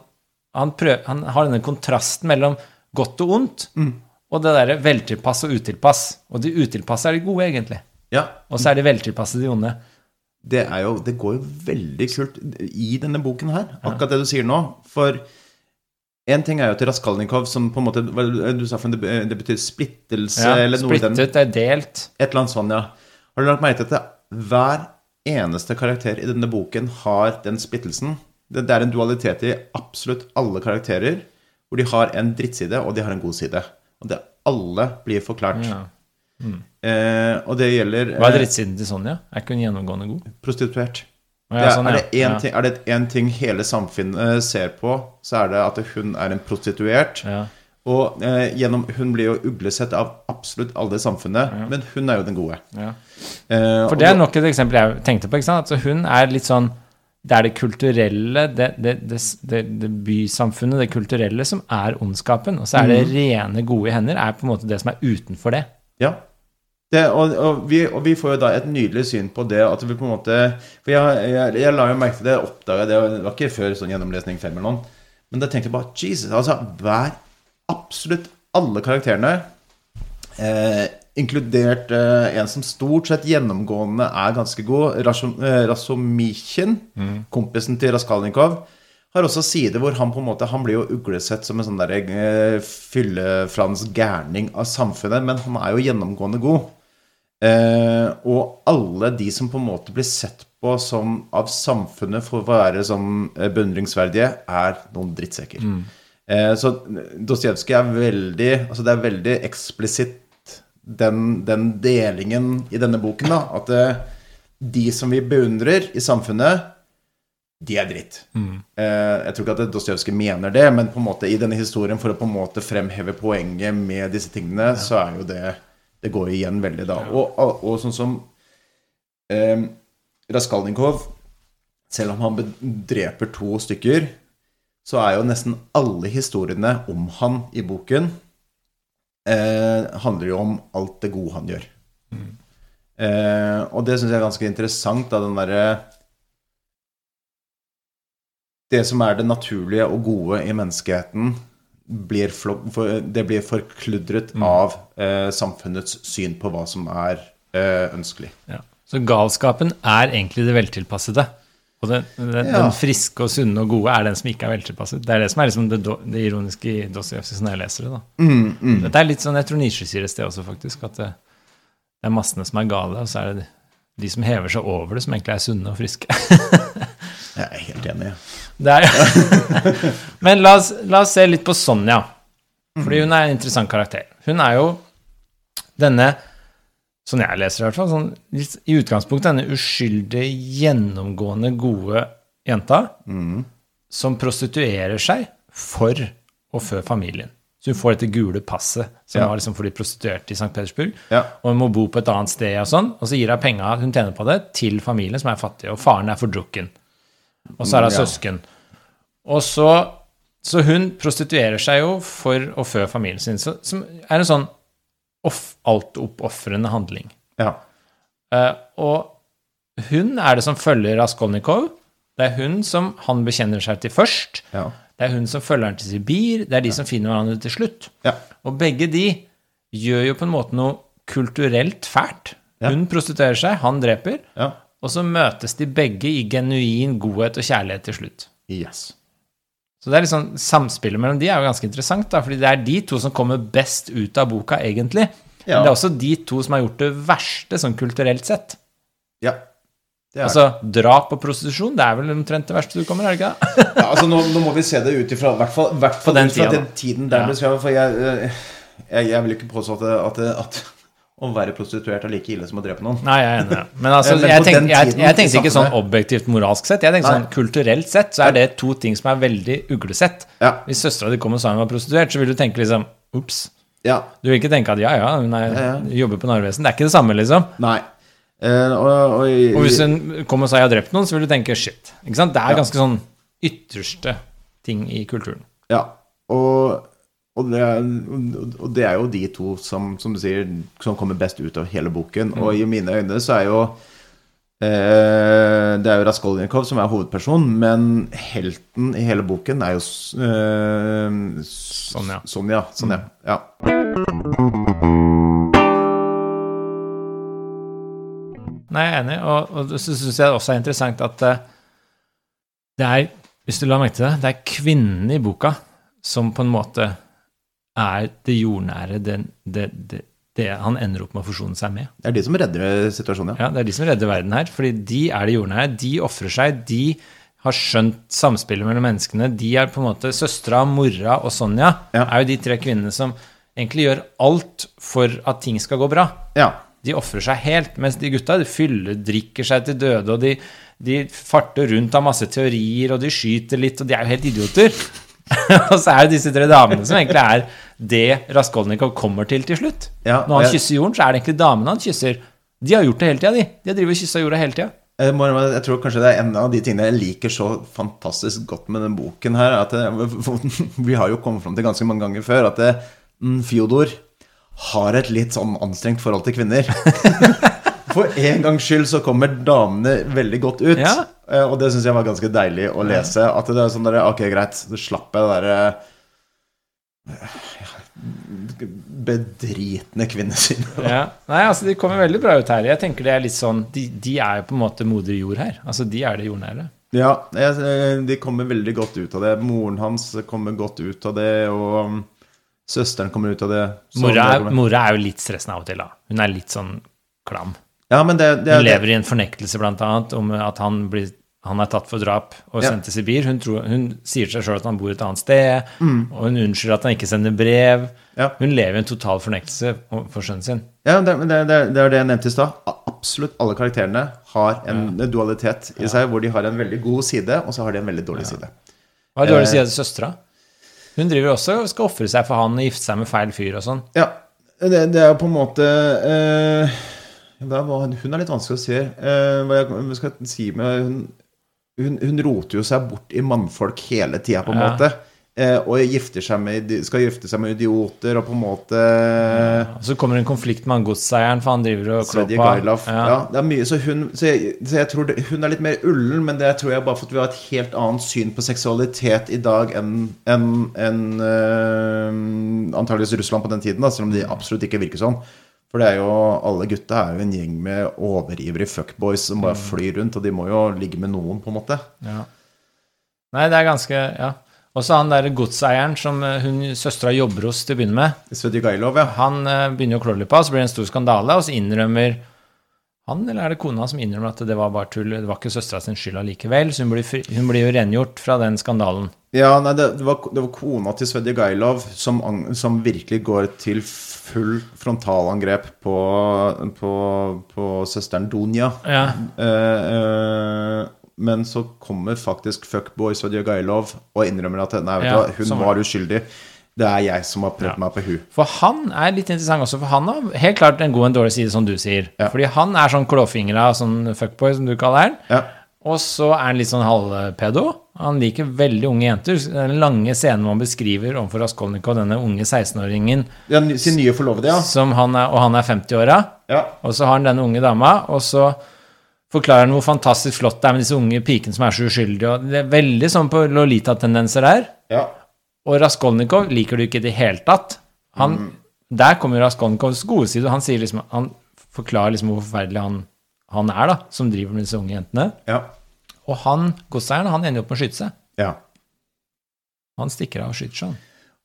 han, prøver, han har denne kontrasten mellom godt og ondt. Mm. og det derre veltilpass og utilpass. Og de utilpasse er de gode, egentlig. Ja, Og så er de veltilpasse de onde. det, jo, det går jo veldig kult i denne boken her, akkurat det du sier nå. For en ting er jo til Raskalnikov, som på en måte Du sa for det, det betyr splittelse Ja, eller noe Splittet, den det er delt. Et eller annet sånn, ja. Har du lagt merke til at hver eneste karakter i denne boken har den splittelsen? Det, det er en dualitet i absolutt alle karakterer, hvor de har en drittside, og de har en god side. Og det alle blir forklart. Ja. Eh, og det gjelder Hva er eh, drittsiden til Sonja? Er ikke hun gjennomgående god? prostituert. Det er, sånn, er, det én ting, er det én ting hele samfunnet ser på, så er det at hun er en prostituert. Ja. Og eh, gjennom, hun blir jo uglesett av absolutt alle i samfunnet, men hun er jo den gode. Ja. Eh, For det er nok et eksempel jeg tenkte på. ikke sant? Altså hun er litt sånn Det er det kulturelle, det, det, det, det, bysamfunnet, det kulturelle, som er ondskapen. Og så er det Mhm. rene, gode hender er på en måte det som er utenfor det. Ja. Det, og, og, vi, og vi får jo da et nydelig syn på det at vi på en måte For jeg, jeg, jeg la jo merke til det, oppdaga det, det var ikke før sånn gjennomlesning fem eller noe, men da tenkte jeg bare Jesus, altså hver Absolutt alle karakterene, eh, inkludert eh, en som stort sett gjennomgående er ganske god, Rasho- eh, mm. kompisen til Raskalnikov, har også sider hvor han på en måte Han blir jo uglesett som en sånn der eh, fyllefrans gærning av samfunnet, men han er jo gjennomgående god. Eh, og alle de som på en måte blir sett på som av samfunnet for å være som eh, beundringsverdige, er noen drittsekker. Eh, så Dostojevskij er veldig Altså det er veldig eksplisitt den, den delingen i denne boken, da. At eh, de som vi beundrer i samfunnet, de er dritt. Eh, jeg tror ikke at Dostojevskij mener det, men på en måte i denne historien, for å på en måte fremheve poenget med disse tingene, så er jo det Det går igjen veldig, da. Og, og, og sånn som eh, Raskalnikov selv om han dreper to stykker, så er jo nesten alle historiene om han i boken eh, handler jo om alt det gode han gjør. Eh, og det syns jeg er ganske interessant, da, den derre Det som er det naturlige og gode i menneskeheten, blir for, det blir forkludret av eh, samfunnets syn på hva som er eh, ønskelig. Ja. Så galskapen er egentlig det veltilpassede. Og den, den, Ja. den friske og sunne og gode er den som ikke er veltilpasset. Det er det som er liksom det, det ironiske i Dostojevskij når jeg leser det. da. Dette er litt sånn, Jeg tror Nisje sier et sted også, faktisk, at det, det er massene som er gale, og så er det de, de som hever seg over det, som egentlig er sunne og friske. Jeg er helt enig. Det er, Men la oss, la oss se litt på Sonja. Fordi hun er en interessant karakter. Hun er jo denne, sånn jeg leser i hvert fall, sånn, i utgangspunktet denne uskyldige, gjennomgående gode jenta som prostituerer seg for og før familien. Så hun får dette gule passet som Ja. var liksom for de prostituerte i St. Petersburg. Ja. Og hun må bo på et annet sted, og sånn, og så gir hun penga hun tjener på det, til familien som er fattig, og faren er fordrukken. Og så er hun Ja. søsken. Og så, så hun prostituerer seg jo for å fø familien sin, så, som er en sånn altoppofrende handling. Ja. Uh, og hun er det som følger Raskolnikov. Det er hun som han bekjenner seg til først. Ja. Det er hun som følger han til Sibir. Det er de som finner hverandre til slutt. Ja. Og begge de gjør jo på en måte noe kulturelt fælt. Ja. Hun prostituerer seg, han dreper. Og så møtes de begge i genuin godhet og kjærlighet til slutt. Yes. Så det er sånn, Samspillet mellom de er jo ganske interessant, da, fordi det er de to som kommer best ut av boka, egentlig. Ja. Men det er også de to som har gjort det verste sånn kulturelt sett. Ja. Altså, Drap og prostitusjon, det er vel omtrent det verste du kommer, er det ikke det? Ja, altså nå, nå må vi se det ut ifra hvert fall, hvert fall den tida, den tiden der Ja. For jeg, eh, jeg, jeg vil ikke påstå at, at, at å være prostituert er like ille som å drepe noen. Nei, jeg er enig. Men altså, Men jeg, tenk, jeg, jeg tenkte ikke sånn objektivt moralsk sett. Jeg tenkte Nei. sånn kulturelt sett så er det to ting som er veldig uglesett. Ja. Hvis søstera di kom og sa hun var prostituert, så vil du tenke liksom Ops. Ja. Du vil ikke tenke at ja, ja, hun Ja, jobber på Narvesen. Det er ikke det samme, liksom. Nei. Uh, og, og, Og hvis hun kom og sa 'jeg har drept noen', så vil du tenke 'shit'. Ikke sant? Det er ganske sånn ytterste ting i kulturen. Ja. Og, og, det og det er jo de to som, som du sier, som kommer best ut av hele boken. Og i mine øyne så er jo eh, Det er jo Raskolnikov som er hovedperson, men helten i hele boken er jo eh, Sonja. Sonja. Sonja. Mm. Ja. Nei, jeg er enig, og, og så syns jeg det også er interessant at eh, det er, hvis du la merke til det, det er kvinnen i boka som på en måte er det jordnære, det, det, det, det han ender opp med å forsone seg med. Det er de som redder situasjonen, ja. Ja, Det er de som redder verden her, fordi de er det jordnære. De ofrer seg. De har skjønt samspillet mellom menneskene. De er på en måte Søstera, mora og Sonja Ja. er jo de tre kvinnene som egentlig gjør alt for at ting skal gå bra. Ja. De ofrer seg helt, mens de gutta de fyller, drikker seg til døde, og de, de farter rundt av masse teorier, og de skyter litt, og de er jo helt idioter. og så er det disse tre damene som egentlig er det Raskolnikov kommer til til slutt. Ja, Når han jeg- kysser jorden, så er det egentlig damene han kysser. De har gjort det hele tida, de. De har drevet og kyssa jorda hele tida. Jeg, jeg tror kanskje det er en av de tingene jeg liker så fantastisk godt med den boken her. At det, vi har jo kommet fram til ganske mange ganger før at det, mm, Fjodor har et litt sånn anstrengt forhold til kvinner. For en gangs skyld så kommer damene veldig godt ut. Ja. Eh, Og det syns jeg var ganske deilig å lese. At det er sånn der, Ok, greit, så slapp jeg det derre bedritne kvinnesynet. Ja. Nei, altså, de kommer veldig bra ut her. Jeg tenker det er litt sånn De, de er jo på en måte moder jord her. Altså, de er det jordnære. Ja, jeg, de kommer veldig godt ut av det. Moren hans kommer godt ut av det, og um, søsteren kommer ut av det. Mora mora er jo litt stressende av og til, da. Hun er litt sånn klam. Ja, men det, det, Hun lever i en fornektelse, blant annet, om at han, blir, han er tatt for drap og Ja. sendt til Sibir. Hun, tror, hun sier seg sjøl at han bor et annet sted, og hun unnskylder at han ikke sender brev. Mm. Ja. Hun lever i en total fornektelse for sønnen sin. Ja, det, det, det, det er det jeg nevnte i stad. Absolutt alle karakterene har en dualitet i seg, hvor de har en veldig god side, og så har de en veldig dårlig side. Hva er dårlig Eh. side til søstera? Hun driver også og skal ofre seg for han og gifte seg med feil fyr og sånn. Ja, det, er på en måte eh, Hun er litt vanskelig å. Eh, skal jeg si med hun, hun, hun roter jo seg bort i mannfolk hele tida, på en Ja. måte. Eh, og med, skal gifte seg med idioter, og på en måte Og så kommer det en konflikt med han godseieren, for han driver og klår ja. Ja. det mye, så hun, så jeg, så jeg tror det, hun er litt mer ullen, men det tror jeg bare for at vi har et helt annet syn på seksualitet i dag enn en, en, uh, antageligvis Russland på den tiden, da, selv om de absolutt ikke virker sånn. For det er jo, alle gutta er jo en gjeng med overivrige fuckboys som bare flyr rundt, og de må jo ligge med noen, på en måte. Ja. Nei, det er ganske Ja. Og så han derre godseieren som eh, hun søstera jobber hos til å begynne med. Svedje Gailov, ja. Han eh, begynner jo å klå litt på, så blir det en stor skandale, og så innrømmer han, eller er det kona som innrømmer at det var bare tull, det var ikke søstera sin skyld allikevel, så hun blir, hun blir jo rengjort fra den skandalen. Ja, nei, det, det, var, det var kona til Svedje Gailov som, som virkelig går til full frontalangrep på, på, på søsteren Donia Ja. Eh, eh, men så kommer faktisk fuckboy Svedje Gailov og innrømmer at nei, vet Ja, du hun var uskyldig. Det er jeg som har prøvd Ja. meg på hun. For han er litt interessant også, for han har helt klart en god og en dårlig side, som du sier. Fordi han er sånn klåfingra, sånn fuckboy, som du kaller han. Og så er han litt sånn halvpedo. Han liker veldig unge jenter. Den lange scenen hvor han beskriver overfor Raskolnikov denne unge 16-åringen Ja, sin nye forlovede, ja. som han er, og han er 50-åra. ja. Og så har han denne unge dama, og så forklarer han hvor fantastisk flott det er med disse unge pikene som er så uskyldige. Og det er veldig sånn på Lolita-tendenser der. ja. Og Raskolnikov liker du ikke i det hele tatt. Han, Der kommer Raskolnikovs gode side. Han, liksom, han forklarer liksom hvor forferdelig han, han er, da, som driver med disse unge jentene. Ja. Og han, godseieren, han ender opp med å skyte seg. ja. Han stikker av og skyter seg.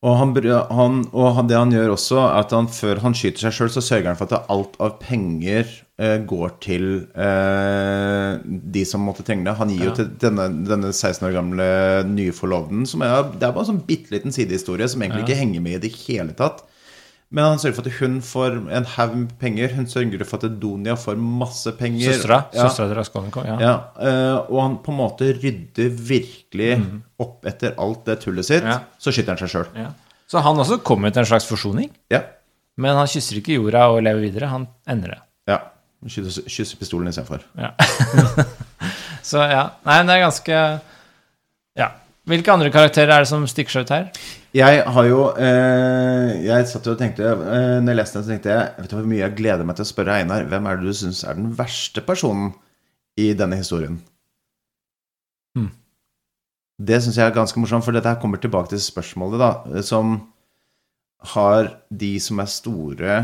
Og, han, han, og det han gjør også, er at han, før han skyter seg sjøl, så sørger han for at alt av penger eh, går til eh, de som måtte trenge det. Han gir jo til denne, denne 16 år gamle nyforloveden som er, Det er bare en sånn bitte liten sidehistorie som egentlig Ja. ikke henger med i det hele tatt. Men han sørger for at hun får en haug med penger. Hun sørger for at Donia får masse penger. Søstera Ja. til Raskolnikov. Ja. Ja, Uh, og han på en måte rydder virkelig opp etter alt det tullet sitt. Ja. Så skyter han seg sjøl. Ja. Så han også kommer til en slags forsoning. Ja. Men han kysser ikke jorda og lever videre. Han ender det. ja. Kysser, kysser pistolen istedenfor. Ja. Så ja. Nei, det er ganske Ja. Hvilke andre karakterer er det som stikker seg ut her? Jeg har jo eh, Jeg satt og tenkte eh, Når jeg leste den, så tenkte jeg Vet du hvor mye jeg gleder meg til å spørre Einar? Hvem er det du syns er den verste personen i denne historien? Mm. Det syns jeg er ganske morsomt, for dette her kommer tilbake til spørsmålet, da, som har de som er store,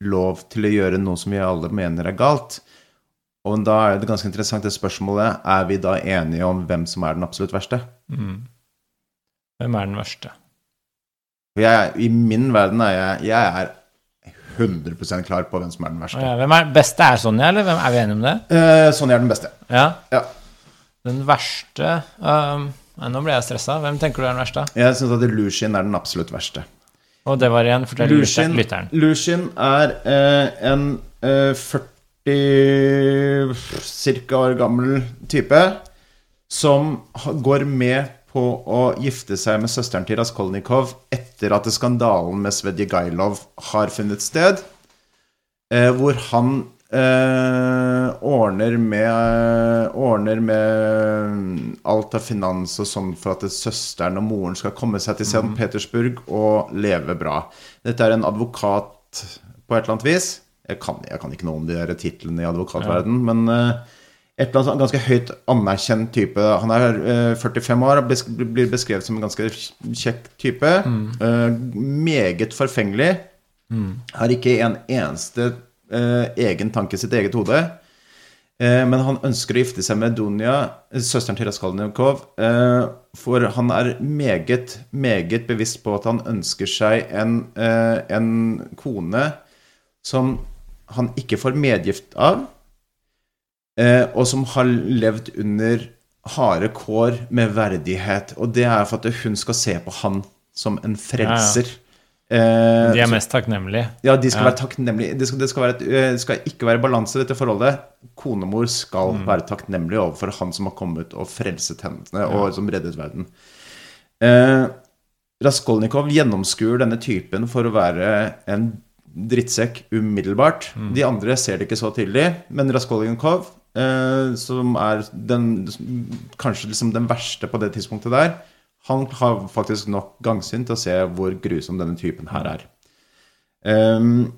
lov til å gjøre noe som vi alle mener er galt? Og da er det ganske interessant det spørsmålet er vi da enige om hvem som er den absolutt verste. Hvem er den verste? For jeg, I min verden er jeg, jeg er 100% klar på hvem som er den verste. ja, hvem er den beste? Er Sonja, eller hvem er vi enige om det? Eh, Sonja er den beste. Ja. Ja. Den verste um, nå ble jeg stressa. Hvem tenker du er den verste? Jeg syns at Lushin er den absolutt verste. Og det var igjen, fortell Lushin, lytteren. Lushin er eh, en eh, 40 ca. år gammel type som går med på å gifte seg med søsteren til Raskolnikov etter at skandalen med Svedjegailov har funnet sted, eh, hvor han eh, ordner med Ordner med alt av finans og sånn for at søsteren og moren skal komme seg til St. Petersburg og leve bra. Dette er en advokat på et eller annet vis. Jeg kan, jeg kan ikke noe om de titlene i advokatverden, men eh, et eller annet sånn ganske høyt anerkjent type. Han er eh, 45 år og blir beskrevet som en ganske kjekk type. Eh, meget forfengelig. Har ikke en eneste eh, egen tanke i sitt eget hode. Eh, men han ønsker å gifte seg med Dunja, eh, søsteren til Raskolnikov. Eh, for han er meget, meget bevisst på at han ønsker seg en, eh, en kone som han ikke får medgift av, eh, og som har levd under harde kår med verdighet. Og det er for at hun skal se på han som en frelser. Eh, De er mest takknemlige. ja, de skal Ja. være takknemlige. Det skal, det, skal være et, eh, det skal ikke være balanse i dette forholdet. Konemor skal Mm. være takknemlig overfor han som har kommet og frelset henne, og som reddet verden. Eh, Raskolnikov gjennomskuer denne typen for å være en drittsekk umiddelbart. Mm. De andre ser det ikke så tydelig, men Raskolnikov, eh, som er den, kanskje liksom den verste på det tidspunktet der, han har faktisk nok gangsyn til å se hvor grusom denne typen her er. Um,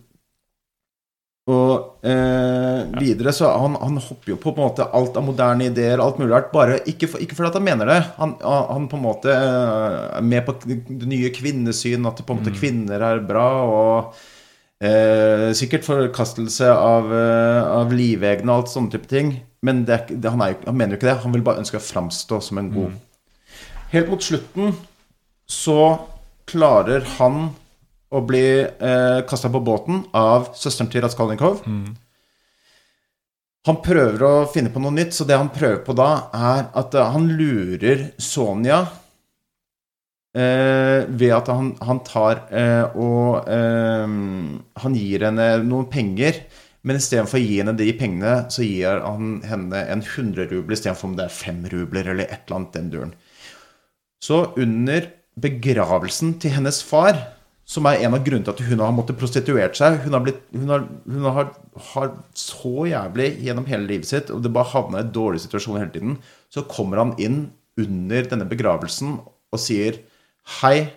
og eh, videre så han, han hopper jo på, på en måte alt av moderne ideer, alt mulig rart. Bare ikke, for, ikke fordi at han mener det. Han, han på en måte eh, er med på det nye kvinnesyn, at på en måte kvinner er bra, og eh, sikkert forkastelse av, eh, av livegne og alt sånne type ting. Men det det, han, er, han mener jo ikke det. Han vil bare ønske å framstå som en god. Helt mot slutten så klarer han å bli eh, kasta på båten av søsteren til Raskolnikov. Han prøver å finne på noe nytt, så det han prøver på da, er at eh, han lurer Sonja eh, ved at han, han tar eh, og eh, Han gir henne noen penger, men istedenfor å gi henne de pengene, så gir han henne en 100 rubler istedenfor om det er 5 rubler eller et eller annet den duren. Så under begravelsen til hennes far, som er en av grunnene til at hun har måttet prostituert seg Hun har, blitt, hun har, hun har, har så jævlig gjennom hele livet sitt, og det bare havna i dårlig situasjon hele tiden. Så kommer han inn under denne begravelsen og sier Hei,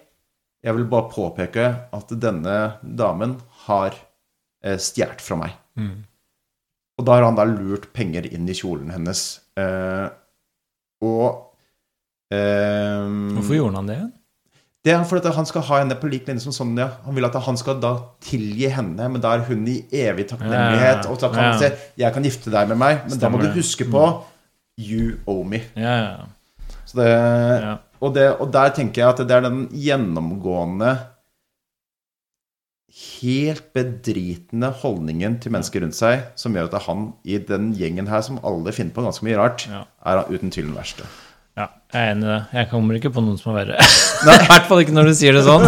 jeg vil bare påpeke at denne damen har eh, stjålet fra meg. Og da har han da lurt penger inn i kjolen hennes. Eh, og eh, Hvorfor gjorde han det? det er for at han skal ha henne på lik linje som Sonja. Han vil at han skal da tilgi henne, men da er hun i evig takknemlighet. Ja, Og så kan han ja. si 'Jeg kan gifte deg med meg', men da må du huske på 'You owe me'. Ja, ja. Så det, Ja. Og, det, og der tenker jeg at det er den gjennomgående Helt bedritne holdningen til mennesker rundt seg som gjør at han i den gjengen her, som alle finner på ganske mye rart, Ja. er uten tvil den verste. Ja, jeg er enig i det. Jeg kommer ikke på noen som er verre. I hvert fall ikke når du sier det sånn.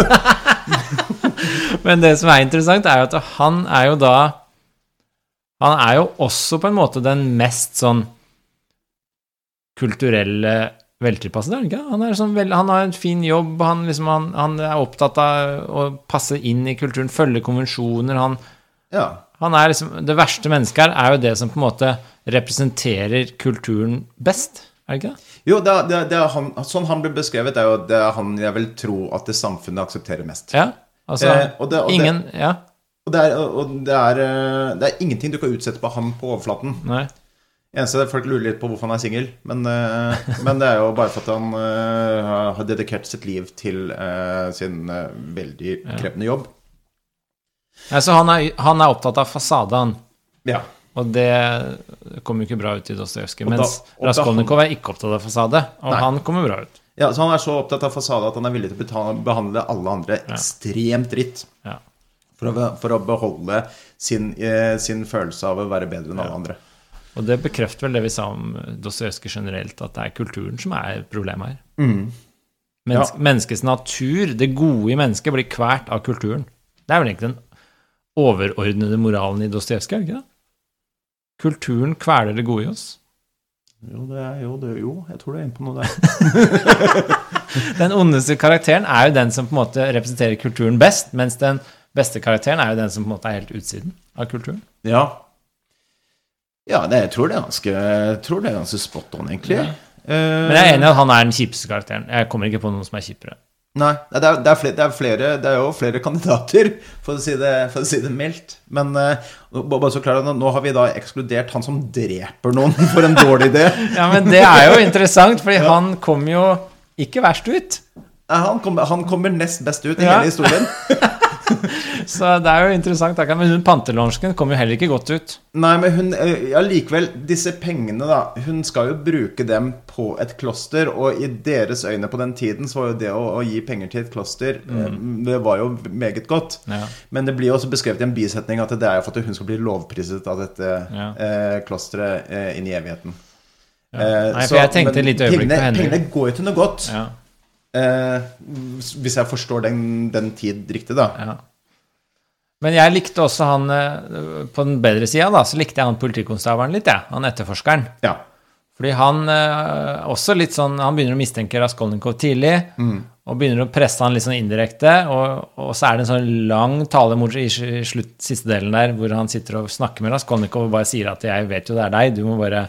Men det som er interessant, er jo at han er jo da Han er jo også på en måte den mest sånn kulturelle veltilpassede, er han ikke? Han, sånn vel, han har en fin jobb, han, liksom, han, han er opptatt av å passe inn i kulturen, følge konvensjoner. Han, Ja. han er liksom, det verste mennesket her er jo det som på en måte representerer kulturen best, er det ikke det? Jo, det, er- det, er- han, sånn han blir beskrevet, er jo det er han jeg vil tro at det samfunnet aksepterer mest. Ja, altså Eh, og det- og Ingen Ja, Og, det er, og det, er, eh, det er ingenting du kan utsette på ham på overflaten. nei. Eneste folk lurer litt på hvorfor han er singel, men, eh, men det er jo bare for at han eh, har dedikert sitt liv til eh, sin veldig krevende jobb. Altså, han, er, han er opptatt av fasaden. Ja. Og det kommer jo ikke bra ut i Dostojevskij. Mens Raskolnikov er ikke opptatt av fasade, og Nei. han kommer bra ut. ja, Så han er så opptatt av fasade at han er villig til å behandle alle andre ekstremt dritt. Ja. For å, for å beholde sin, eh, sin følelse av å være bedre enn alle andre. Og det bekrefter vel det vi sa om Dostojevskij generelt, at det er kulturen som er problemet her. Mm. Mennes Ja. Menneskets natur, det gode i mennesket, blir kvært av kulturen. Det er vel egentlig den overordnede moralen i Dostojevskij, er det ikke det? Kulturen kveler det gode i oss. Jo, det er, jo, det, jo, jeg tror du er inne på noe der. Den ondeste karakteren er jo den som på en måte representerer kulturen best, mens den beste karakteren er jo den som på en måte er helt utsiden av kulturen. Ja. Ja, det, jeg tror det ganske, jeg tror det er ganske spot on, egentlig. Ja. Uh, Men jeg er enig i at han er den kjipeste karakteren. Jeg kommer ikke på noen som er kjipere. Nei, det er, det, er flere, det, er flere, det er jo flere kandidater, for å si det, å si det mildt. Men uh, bare så klar, nå- har vi da ekskludert han som dreper noen for en dårlig idé. Ja, men det er jo interessant, fordi han kom jo ikke verst ut. Han kommer, han kommer nest best ut i Ja. hele historien. Så det er jo interessant. Men hun pantelonsken kom jo heller ikke godt ut. Nei, men hun eh, Ja, likevel, disse pengene, da. Hun skal jo bruke dem på et kloster, og i deres øyne på den tiden så var jo det å, å gi penger til et kloster mm. Det var jo meget godt. Ja. Men det blir jo også beskrevet i en bisetning at det er jo for at hun skal bli lovpriset av dette Ja. eh, klosteret eh, inn i evigheten. Ja. Eh, Nei, så- jeg tenkte men litt øyeblikk på henne. pengene går jo til noe godt. Ja, Eh, hvis jeg forstår den, den tid riktig, da. ja. Men jeg likte også han eh, På den bedre sida, da, så likte jeg han politikonstabelen litt, jeg. Han etterforskeren. Ja. Fordi han eh, også litt sånn Han begynner å mistenke Raskolnikov tidlig. Og begynner å presse han litt sånn indirekte. Og, og så er det en sånn lang tale i slutt, siste delen der hvor han sitter og snakker med Raskolnikov og bare sier at 'jeg vet jo det er deg, du må bare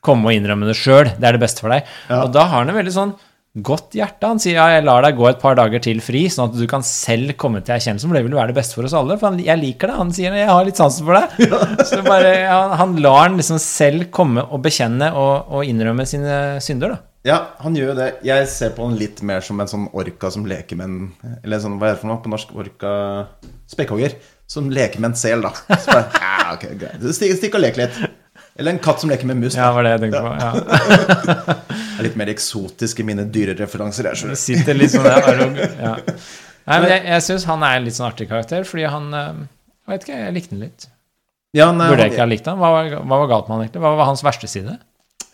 komme og innrømme det sjøl'. Det er det beste for deg. Ja. Og da har han en veldig sånn godt hjerte. Han sier ja, jeg lar deg gå et par dager til fri, sånn at du kan selv komme til erkjennelsen, for det vil være det beste for oss alle. For han, jeg liker det. Han sier jeg har litt sansen for deg. Så bare, ja, han lar han liksom selv komme og bekjenne og, og innrømme sine synder, da. Ja, han gjør jo det. Jeg ser på han litt mer som en sånn orka som leker med en Eller sånn, hva er det for noe på norsk? Orka Spekkhogger. Som leker med en sel, da. Så bare, ja, ok, greit. Stikk, stikk og lek litt. Eller en katt som leker med mus. Ja, var det jeg tenkte på. Ja. Er litt mer eksotisk i mine dyrereferanser. Jeg sitter litt sånn der ja. Nei, men jeg, jeg syns han er en litt sånn artig karakter, fordi han eh, Jeg vet ikke, jeg likte han litt. Ja, nei, Burde jeg ikke ha likt han? Hva var, hva var galt med han egentlig? Hva var hans verste side?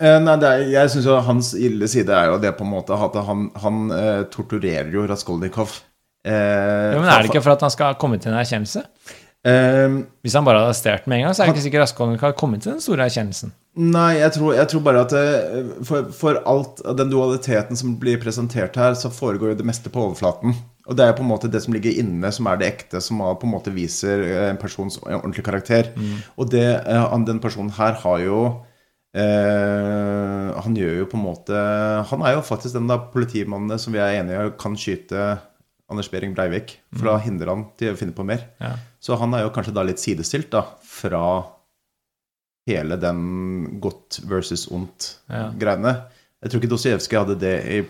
Eh, Nei, det er, jeg syns jo hans ille side er jo det på en måte at han, han eh, torturerer jo Raskolnikov. Eh, Jo, men Er det ikke for at han skal komme til en erkjennelse? Eh, Hvis han bare hadde arrestert med en gang, så er det ikke sikkert Raskolnikov hadde kommet til den store erkjennelsen. Nei, jeg tror, jeg tror bare at det, for, for alt den dualiteten som blir presentert her, så foregår jo det meste på overflaten. Og det er jo på en måte det som ligger inne, som er det ekte, som på en måte viser eh, en persons ordentlige karakter. Og det, eh, den personen her har jo eh, Han gjør jo på en måte Han er jo faktisk den da politimannen som vi er enige om kan skyte Anders Behring Breivik, for da hindrer han til å finne på mer. Ja. Så han er jo kanskje da litt sidestilt da, fra hele den godt versus ondt-greiene. Jeg tror ikke Dostojevskij hadde det i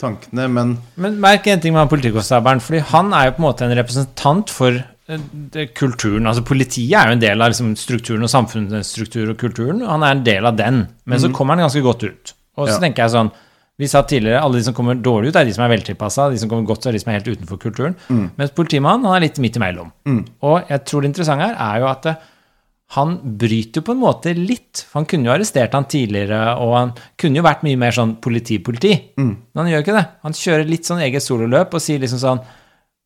tankene, men Men merk en ting med politikonstabelen, fordi han er jo på en måte en representant for eh, kulturen. Altså Politiet er jo en del av liksom, strukturen og samfunnsstruktur og kulturen. og Han er en del av den, men så kommer han ganske godt ut. Og så Mhm. Ja. tenker jeg sånn Vi sa tidligere alle de som kommer dårlig ut, er de som er veltilpassa. De som kommer godt er de som er helt utenfor kulturen. Mm. Mens politimannen han er litt midt imellom. Og jeg tror det interessante her er jo at eh, han bryter jo på en måte litt. Han kunne jo arrestert han tidligere, og han kunne jo vært mye mer sånn politi-politi. Mm. Men han gjør ikke det. Han kjører litt sånn eget sololøp og sier liksom sånn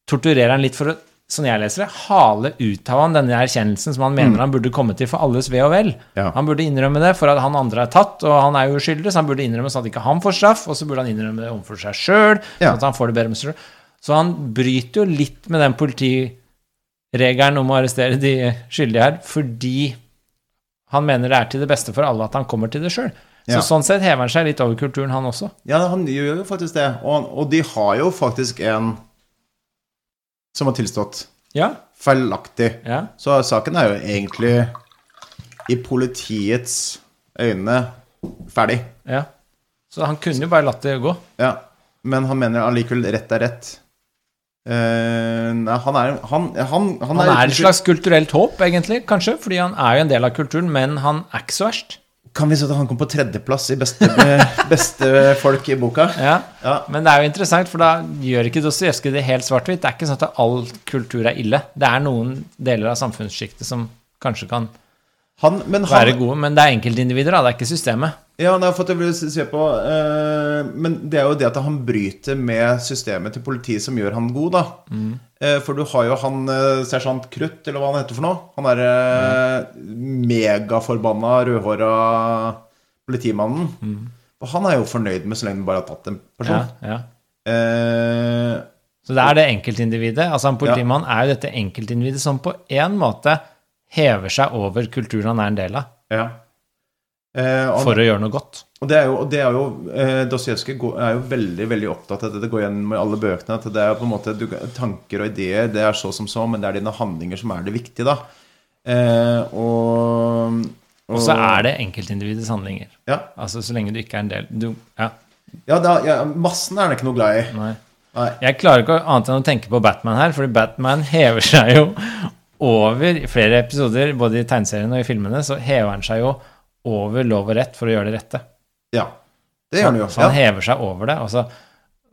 Torturerer han litt for å, sånn jeg leser det, hale ut av han denne erkjennelsen som han mener han burde komme til for alles ve og vel. Mm. Ja. Han burde innrømme det for at han andre er tatt, og han er jo uskyldig, så han burde innrømme sånn at ikke han får straff, og så burde han innrømme det overfor seg sjøl, Ja. sånn at han får det bedre med seg sjøl. Så han bryter jo litt med den politiregelen om å arrestere de skyldige her, fordi han mener det er til det beste for alle at han kommer til det sjøl. Så Ja. sånn sett hever han seg litt over kulturen, han også. ja, han gjør jo faktisk det. Og, og de har jo faktisk en som har tilstått Ja, feilaktig. ja, Så saken er jo egentlig i politiets øynene. Ferdig. Ja. Så han kunne jo bare latt det gå. Ja. Men han mener allikevel rett er rett. Uh, nei, han er Han, han, han, Han er et slags kulturelt håp, egentlig, kanskje, fordi han er jo en del av kulturen, men han er ikke så verst. Kan vi si at han kom på tredjeplass i beste, beste folk i boka? Ja. Ja. Men det er jo interessant, for da gjør ikke Dostojevskij det helt svart-hvitt. Det er ikke sånn at all kultur er ille. Det er noen deler av samfunnssjiktet som kanskje kan Han, men han, være gode, men det er enkeltindivider, da. Det er ikke systemet. Ja, nei, for at jeg vil se på eh, Men det er jo det at han bryter med systemet til politiet som gjør han god, da. Eh, for du har jo han eh, sersjant Krutt, eller hva han heter for noe. Han derre mm. megaforbanna rødhåra politimannen. Og han er jo fornøyd med så lenge han bare har tatt en person. ja. Eh, Så det er det enkeltindividet. Altså En politimann er jo dette enkeltindividet som på en måte hever seg over kulturen han er en del av, ja. Eh, og, for å gjøre noe godt. og det er jo, og det er jo eh, Dostojevskij er jo veldig veldig opptatt av det. Det går gjennom i alle bøkene. At det er på en måte du, Tanker og ideer, det er så som så, men det er dine handlinger som er det viktige, da. Eh, og, Og så er det enkeltindividets handlinger. Ja, Altså Så lenge du ikke er en del du, ja, ja, da, ja massen er han ikke noe glad i. nei. Nei. Jeg klarer ikke annet enn å tenke på Batman her, fordi Batman hever seg jo over i flere episoder, både i tegneseriene og i filmene, så hever han seg jo over lov og rett for å gjøre det rette. Ja, det gjør han jo. Så han Ja. hever seg over det. Altså,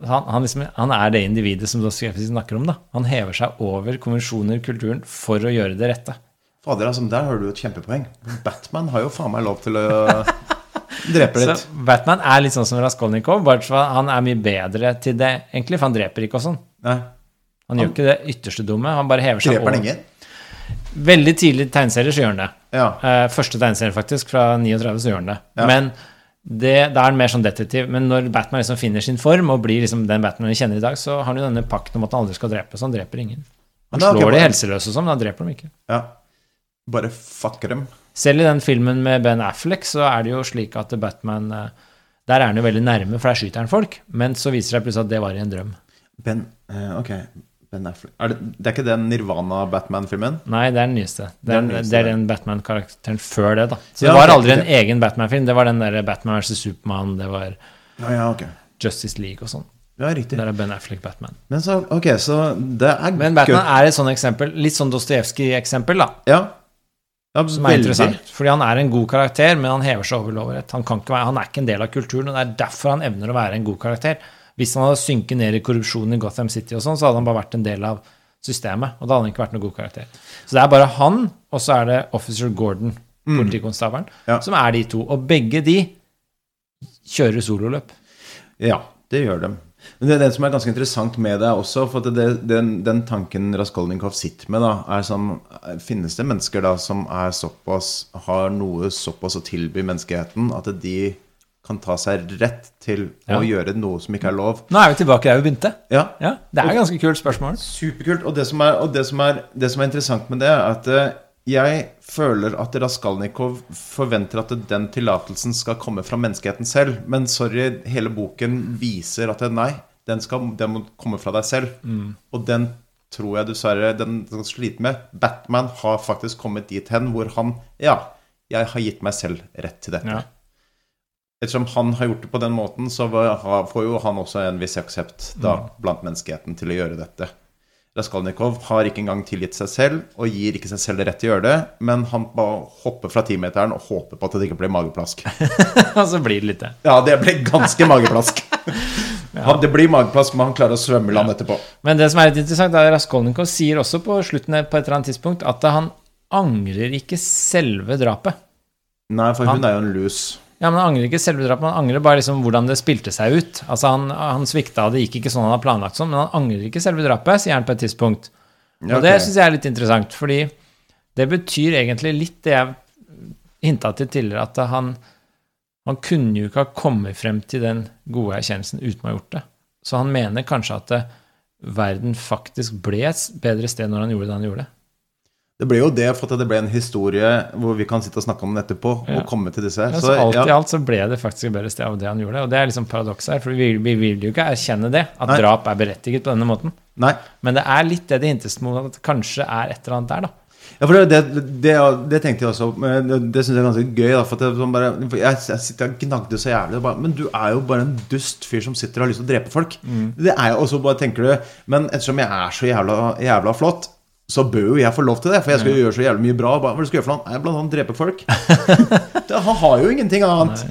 han, han, liksom, han er det individet som snakker om. da. Han hever seg over konvensjoner, i kulturen, for å gjøre det rette. Fader, altså, der har du et kjempepoeng. Batman har jo faen meg lov til å drepe litt. Så Batman er litt sånn som Raskolnikov, bare for han er mye bedre til det, egentlig, for han dreper ikke og sånn. Han, Han gjør ikke det ytterste dumme, han bare hever seg dreper han over. ingen? Veldig tidlig tegneserier så gjør han det. Ja. Uh, første tegneserie, faktisk, fra 39, så gjør han det. Ja. Men det, da er han mer sånn detektiv. Men når Batman liksom finner sin form og blir liksom den Batman vi kjenner i dag, så har han jo denne pakten om at han aldri skal drepe, så han dreper ingen. Han slår okay, de helseløse og sånn, men han dreper dem ikke. ja. Bare fucker dem. Selv i den filmen med Ben Affleck så er det jo slik at Batman eh, Der er han jo veldig nærme, for der skyter han folk. Men så viser det seg plutselig at det var i en drøm. Ben uh, Ok, Ben Affleck. Er det, det er ikke den Nirvana-Batman-filmen? Nei, det er den nyeste. Det er, det er den, den Batman-karakteren før det, da. Så Ja, det var aldri en egen Batman-film. Det var den der Batman vs. Supermann, det var Ja, ja, okay. Justice League og sånn. Ja, riktig. Der er Ben Affleck Batman. Men så, ok, så det er Men Batman er et sånt eksempel. Litt sånn Dostojevskij-eksempel, da. Ja. ja Som er veldig. interessant. Fordi han er en god karakter, men han hever seg over lovrett. Han, han er ikke en del av kulturen, og det er derfor han evner å være en god karakter. Hvis han hadde synket ned i korrupsjonen i Gotham City, og sånn, så hadde han bare vært en del av systemet. Og da hadde han ikke vært noen god karakter. Så det er bare han, og så er det Officer Gordon, politikonstabelen, Ja. som er de to. Og begge de kjører sololøp. Ja, det gjør de. Men det er det som er ganske interessant med det også, for at det, den, den tanken Raskolnikov sitter med, da, er sånn Finnes det mennesker da som er såpass har noe såpass å tilby menneskeheten at de kan ta seg rett til å gjøre noe som ikke er lov? Nå er vi tilbake der vi begynte. Ja, Ja, Det er et ganske kult spørsmål. Superkult. Og, det som, er, og det, som er, det som er interessant med det, er at eh, jeg føler at Raskalnikov forventer at den tillatelsen skal komme fra menneskeheten selv. Men sorry, hele boken viser at det, nei, den, skal, den må komme fra deg selv. Og den tror jeg dessverre den skal slite med. Batman har faktisk kommet dit hen hvor han Ja, jeg har gitt meg selv rett til dette. Ja. Ettersom han har gjort det på den måten, så får jo han også en viss aksept da, blant menneskeheten til å gjøre dette. Raskolnikov har ikke engang tilgitt seg selv og gir ikke seg selv det rett til å gjøre det, men han bare hopper fra timeteren og håper på at det ikke blir mageplask. Og så blir det litt det. Ja, det ble ganske mageplask. Ja. det blir mageplask, men han klarer å svømme i land etterpå. Men det som er litt interessant, er at Raskolnikov sier også på slutten på et eller annet tidspunkt at han angrer ikke selve drapet. Nei, for hun er jo en lus. Ja, men Han angrer ikke selve drapet, han angrer bare liksom hvordan det spilte seg ut. Altså Han, han svikta, det gikk ikke sånn han hadde planlagt sånn, men han angrer ikke selve drapet, sier han på et tidspunkt. Og okay. det syns jeg er litt interessant, fordi det betyr egentlig litt det jeg hinta til tidligere, at han, han kunne jo ikke ha kommet frem til den gode erkjennelsen uten å ha gjort det. Så han mener kanskje at det, verden faktisk ble et bedre sted når han gjorde det han gjorde. Det ble jo det for at det ble en historie hvor vi kan sitte og snakke om den etterpå Ja. og komme til disse her. Ja, så alt ja. i alt så ble det faktisk et bedre sted av det han gjorde. Og det er liksom paradokset her, for vi, vi vil jo ikke erkjenne det, at Nei. drap er berettiget på denne måten. Nei, Men det er litt det det hintes mot at det kanskje er et eller annet der, da. Ja, for det, det, det, det tenkte jeg også Det, det syns jeg er ganske gøy. Da, for sånn bare, for jeg, jeg sitter og gnagde så jævlig. og Bare, men du er jo bare en dust fyr som sitter og har lyst til å drepe folk. Det er jo også bare tenker du Men ettersom jeg er så jævla, jævla flott, så bør jo jeg få lov til det. For jeg skal jo gjøre så jævlig mye bra. Hva skal jeg gjøre for noe? Jeg Blant annet drepe folk. det, han har jo ingenting annet.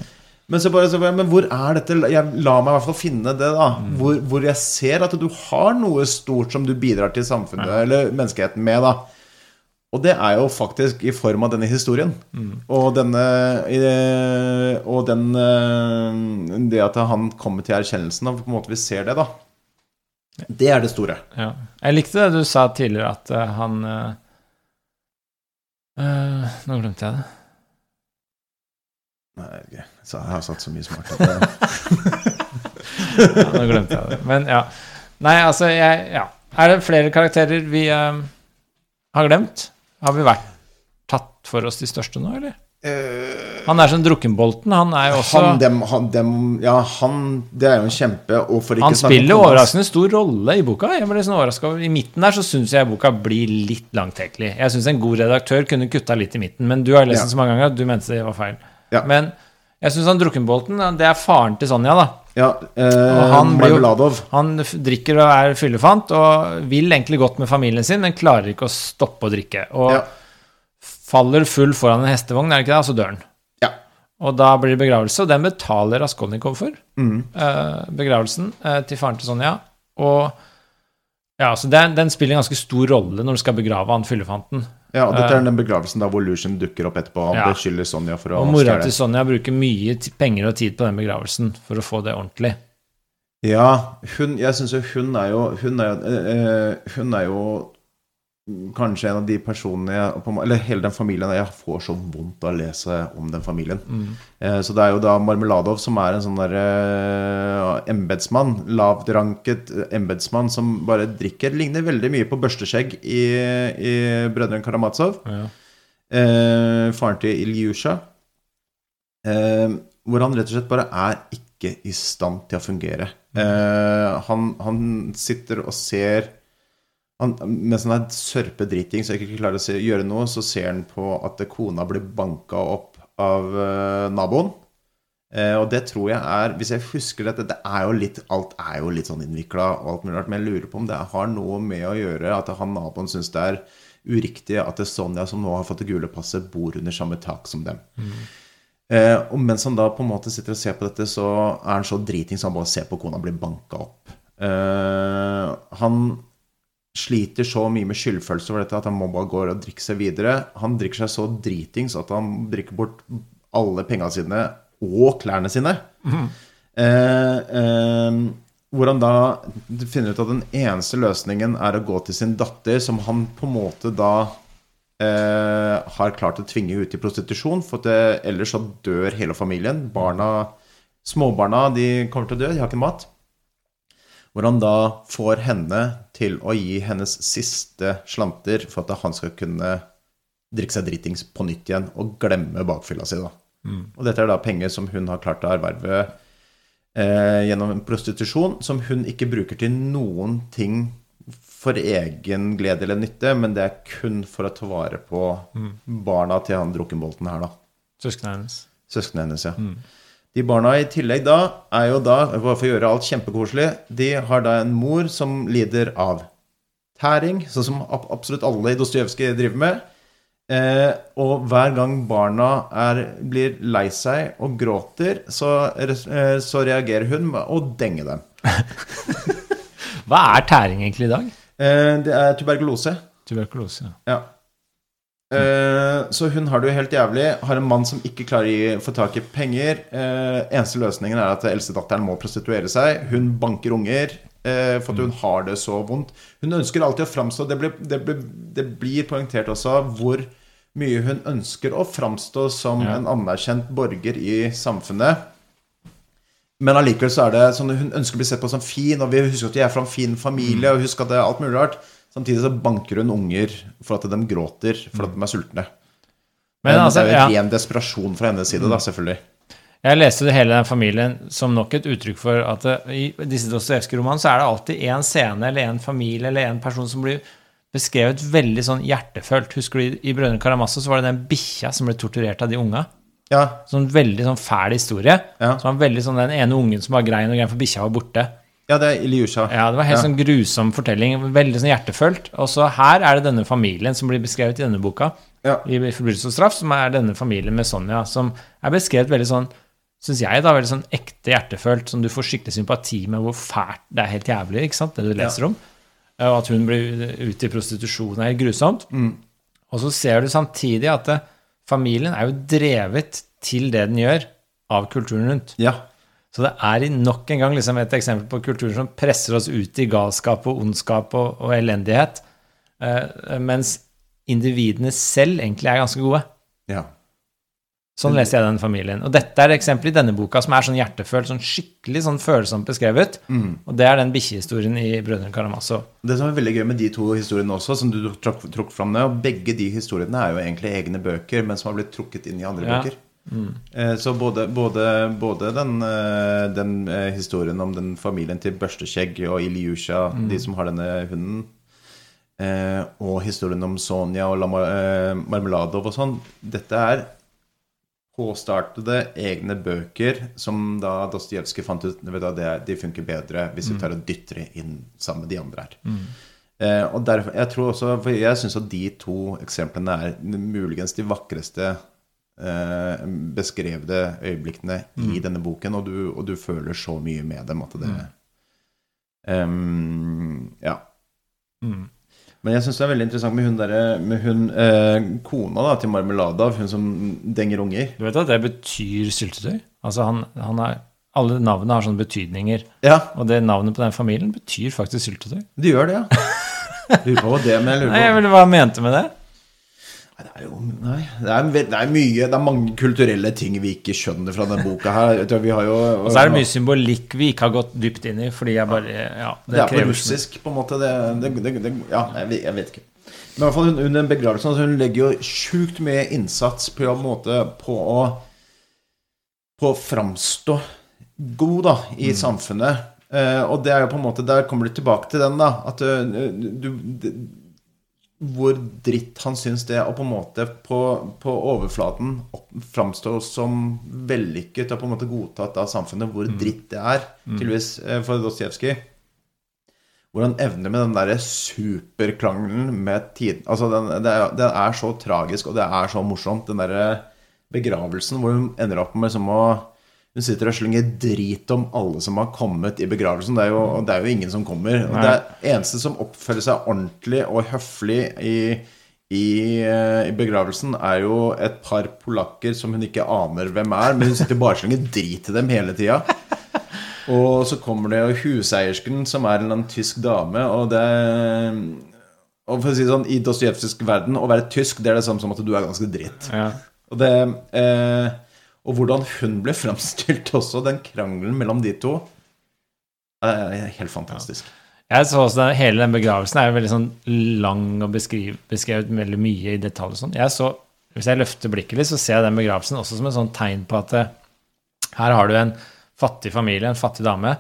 Men, så bare, så bare, men hvor er dette jeg, La meg i hvert fall finne det, da. Hvor, hvor jeg ser at du har noe stort som du bidrar til samfunnet eller menneskeheten med. da og det er jo faktisk i form av denne historien. Og denne Og den eh, Det at han kommer til erkjennelsen, og på en måte vi ser det, da. Det er det store. Ja. Jeg likte det du sa tidligere, at eh, han eh, Nå glemte jeg det. Nei, ok. Så jeg har satt så mye smart at Ja, nå glemte jeg det. Men ja. Nei, altså, jeg Ja. Er det flere karakterer vi uh, har glemt? Har vi vært tatt for oss de største nå, eller? Eh, Han er som Drukkenbolten. Han er jo også han, dem, han, dem Ja, han Det er jo en kjempe Og for ikke Han spiller overraskende stor rolle i boka. Jeg ble sånn over- I midten der så syns jeg boka blir litt langtekkelig. Jeg syns en god redaktør kunne kutta litt i midten, men du har lest Ja. den så mange ganger at du mente det var feil. Ja. Men jeg syns han Drukkenbolten, det er faren til Sonja, da. Ja, eh, han blir jo- Han drikker og er fyllefant og vil egentlig godt med familien sin, men klarer ikke å stoppe å drikke. Og Ja. Faller full foran en hestevogn, er det ikke det? Altså døren. Ja. Og da blir det begravelse, og den betaler Raskolnikov for. Mm. eh, begravelsen eh, til faren til Sonja. Og ja, så den, den spiller en ganske stor rolle når du skal begrave han fyllefanten. ja, og dette er den begravelsen da hvor Lucian dukker opp etterpå. Han Eh. Ja. beskylder Sonja for å Og mora til Sonja bruker mye penger og tid på den begravelsen for å få det ordentlig. Ja, hun Jeg syns jo hun er jo Hun er jo, øh, hun er jo kanskje en av de personene jeg, Eller hele den familien Jeg får så vondt av å lese om den familien. Eh, så det er jo da Marmeladov som er en sånn derre uh, embetsmann. Lavtranket eh, embetsmann som bare drikker. Ligner veldig mye på børsteskjegg i, i Brødrene Karamazov. Ja. Eh, faren til Ilyusha. Eh, hvor han rett og slett bare er ikke i stand til å fungere. Mm. han, han sitter og ser han, Mens han er sørpedriting så ikke klarer å se, gjøre noe, så ser han på at kona blir banka opp av uh, naboen. Uh, og det tror jeg er Hvis jeg husker dette det er jo litt, Alt er jo litt sånn innvikla, men jeg lurer på om det har noe med å gjøre at han naboen syns det er uriktig at det er Sonja, som nå har fått det gule passet, bor under samme tak som dem. Eh, og mens han da på en måte sitter og ser på dette, så er han så driting så han bare ser på kona bli banka opp. Han sliter så mye med skyldfølelse over dette at han må bare gå og drikke seg videre. Han drikker seg så dritings at han drikker bort alle pengene sine og klærne sine. Eh, eh, hvor han da finner ut at den eneste løsningen er å gå til sin datter, som han på en måte da eh, har klart å tvinge ut i prostitusjon. For at det, ellers så dør hele familien. Barna, Småbarna de kommer til å dø, de har ikke mat. Hvor han da får henne til å gi hennes siste slanter for at han skal kunne drikke seg dritings på nytt igjen og glemme bakfylla si. da. Og dette er da penger som hun har klart å erverve eh, gjennom en prostitusjon, som hun ikke bruker til noen ting for egen glede eller nytte, men det er kun for å ta vare på barna til han drukkenbolten her, da. Søsknene hennes. Søsknene hennes, ja. De barna i tillegg da er jo da, bare for å gjøre alt kjempekoselig, de har da en mor som lider av tæring, sånn som absolutt alle i Dostojevskij driver med. Eh, og hver gang barna er, blir lei seg og gråter, så, eh, så reagerer hun med å denge dem. Hva er tæring egentlig i dag? Eh, det er tuberkulose. Tuberkulose. ja. Ja. Eh, så hun har det jo helt jævlig. Har en mann som ikke klarer å få tak i penger. Uh, eneste løsningen er at eldstedatteren må prostituere seg. Hun banker unger Uh, for at hun har det så vondt. Hun ønsker alltid å framstå Det blir, det blir, det blir poengtert også hvor mye hun ønsker å framstå som Ja. en anerkjent borger i samfunnet. Men allikevel så er det sånn hun ønsker å bli sett på som fin, og vi husker at de er fra en fin familie, og husker at det er alt mulig rart. Samtidig så banker hun unger for at de gråter for at de er sultne. Men Men altså, det er jo ja, ren desperasjon fra hennes side, da, selvfølgelig. jeg leste det hele den familien som nok et uttrykk for at det, i disse Dostojevskij-romanene så er det alltid én scene eller én familie eller én person som blir beskrevet veldig sånn hjertefølt. Husker du i, i Brødrene Karamazov så var det den bikkja som ble torturert av de unga? Ja. Sånn veldig sånn fæl historie. Ja. Så var veldig sånn Den ene ungen som var grein og grein, for bikkja var borte. Ja, det er Ilyusha. Ja, Det var helt Ja. sånn grusom fortelling. Veldig sånn hjertefølt. Og så her er det denne familien som blir beskrevet i denne boka, Ja. i Forbrytelse og straff, som er denne familien med Sonja, som er beskrevet veldig sånn Syns jeg, da, veldig sånn ekte hjertefølt, som du får skikkelig sympati med hvor fælt Det er helt jævlig, ikke sant, det du leser om. Og at hun blir ute i prostitusjon er helt grusomt. Og så ser du samtidig at det, familien er jo drevet til det den gjør, av kulturen rundt. Ja. Så det er nok en gang liksom et eksempel på kulturer som presser oss ut i galskap og ondskap og, og elendighet, eh, mens individene selv egentlig er ganske gode. ja. Sånn leser jeg den familien. Og dette er et eksempel i denne boka som er sånn hjertefølt, sånn skikkelig sånn følsomt beskrevet. Og det er den bikkjehistorien i Brødrene Karamazov. Det som er veldig gøy med de to historiene også, som du trakk, trakk fram og begge de historiene er jo egentlig egne bøker, men som har blitt trukket inn i andre Ja. bøker. Eh, Så både, både, både den, eh, den eh, historien om den familien til Børstekjegg og Ilyusha, de som har denne hunden, og historien om Sonja og Marmeladov og sånn, dette er påstartede egne bøker som da Dostojevskij fant ut du, de funker bedre hvis vi tar og dytter det inn sammen med de andre her. Mm. og derfor, jeg tror også, for jeg syns at de to eksemplene er muligens de vakreste eh, det øyeblikkene i denne boken, og du, og du føler så mye med dem at det Em, Ja. Mm. Men jeg syns det er veldig interessant med hun, der, med hun eh, kona da, til Marmelada, hun som denger unger. Du vet at det betyr syltetøy? Altså han, han er, alle navnene har sånne betydninger. Ja, Og det navnet på den familien betyr faktisk syltetøy. de gjør det, ja. Lurer på hva det men jeg lurer Nei, men hva mente med det. Det er jo nei, det er, det er mye Det er mange kulturelle ting vi ikke skjønner fra denne boka her. Jeg Vi har jo Og så er det mye symbolikk vi ikke har gått dypt inn i, fordi jeg bare Ja, Det er på russisk, på en måte. Det, det, det, det, ja, jeg jeg vet ikke. Men i hvert fall under begravelsen altså, Hun legger jo sjukt mye innsats på en måte på å På å framstå god da, i samfunnet. Uh, og det er jo på en måte Der kommer du tilbake til den, da. At uh, du, du Hvor dritt han syns det Og på en måte på, på overflaten opp, framstå som vellykket og på en måte godtatt av samfunnet, hvor dritt det er, tydeligvis, eh, for Dostojevskij. Hvor han evner med den derre superkrangelen med tiden. Altså, den, det, er, det er så tragisk, og det er så morsomt, den derre begravelsen hvor hun ender opp med som å hun sitter og slenger drit om alle som har kommet i begravelsen. Det er jo, det er jo ingen som kommer. Og det er eneste som oppfører seg ordentlig og høflig i, i, eh, i begravelsen, er jo et par polakker som hun ikke aner hvem er, men hun sitter bare og slenger drit til dem hele tida. Og så kommer det jo huseiersken, som er en eller annen tysk dame, og det Og for å si det sånn, i dostojevskisk verden, å være tysk, det er det samme som at du er ganske dritt. Ja. Og det eh, Og hvordan hun ble framstilt også, den krangelen mellom de to, er helt fantastisk. Jeg så også den, Hele den begravelsen er jo veldig sånn lang og beskrevet, beskrevet veldig mye i detalj. sånn. Jeg så, Hvis jeg løfter blikket litt, så ser jeg den begravelsen også som et sånn tegn på at eh, her har du en fattig familie, en fattig dame,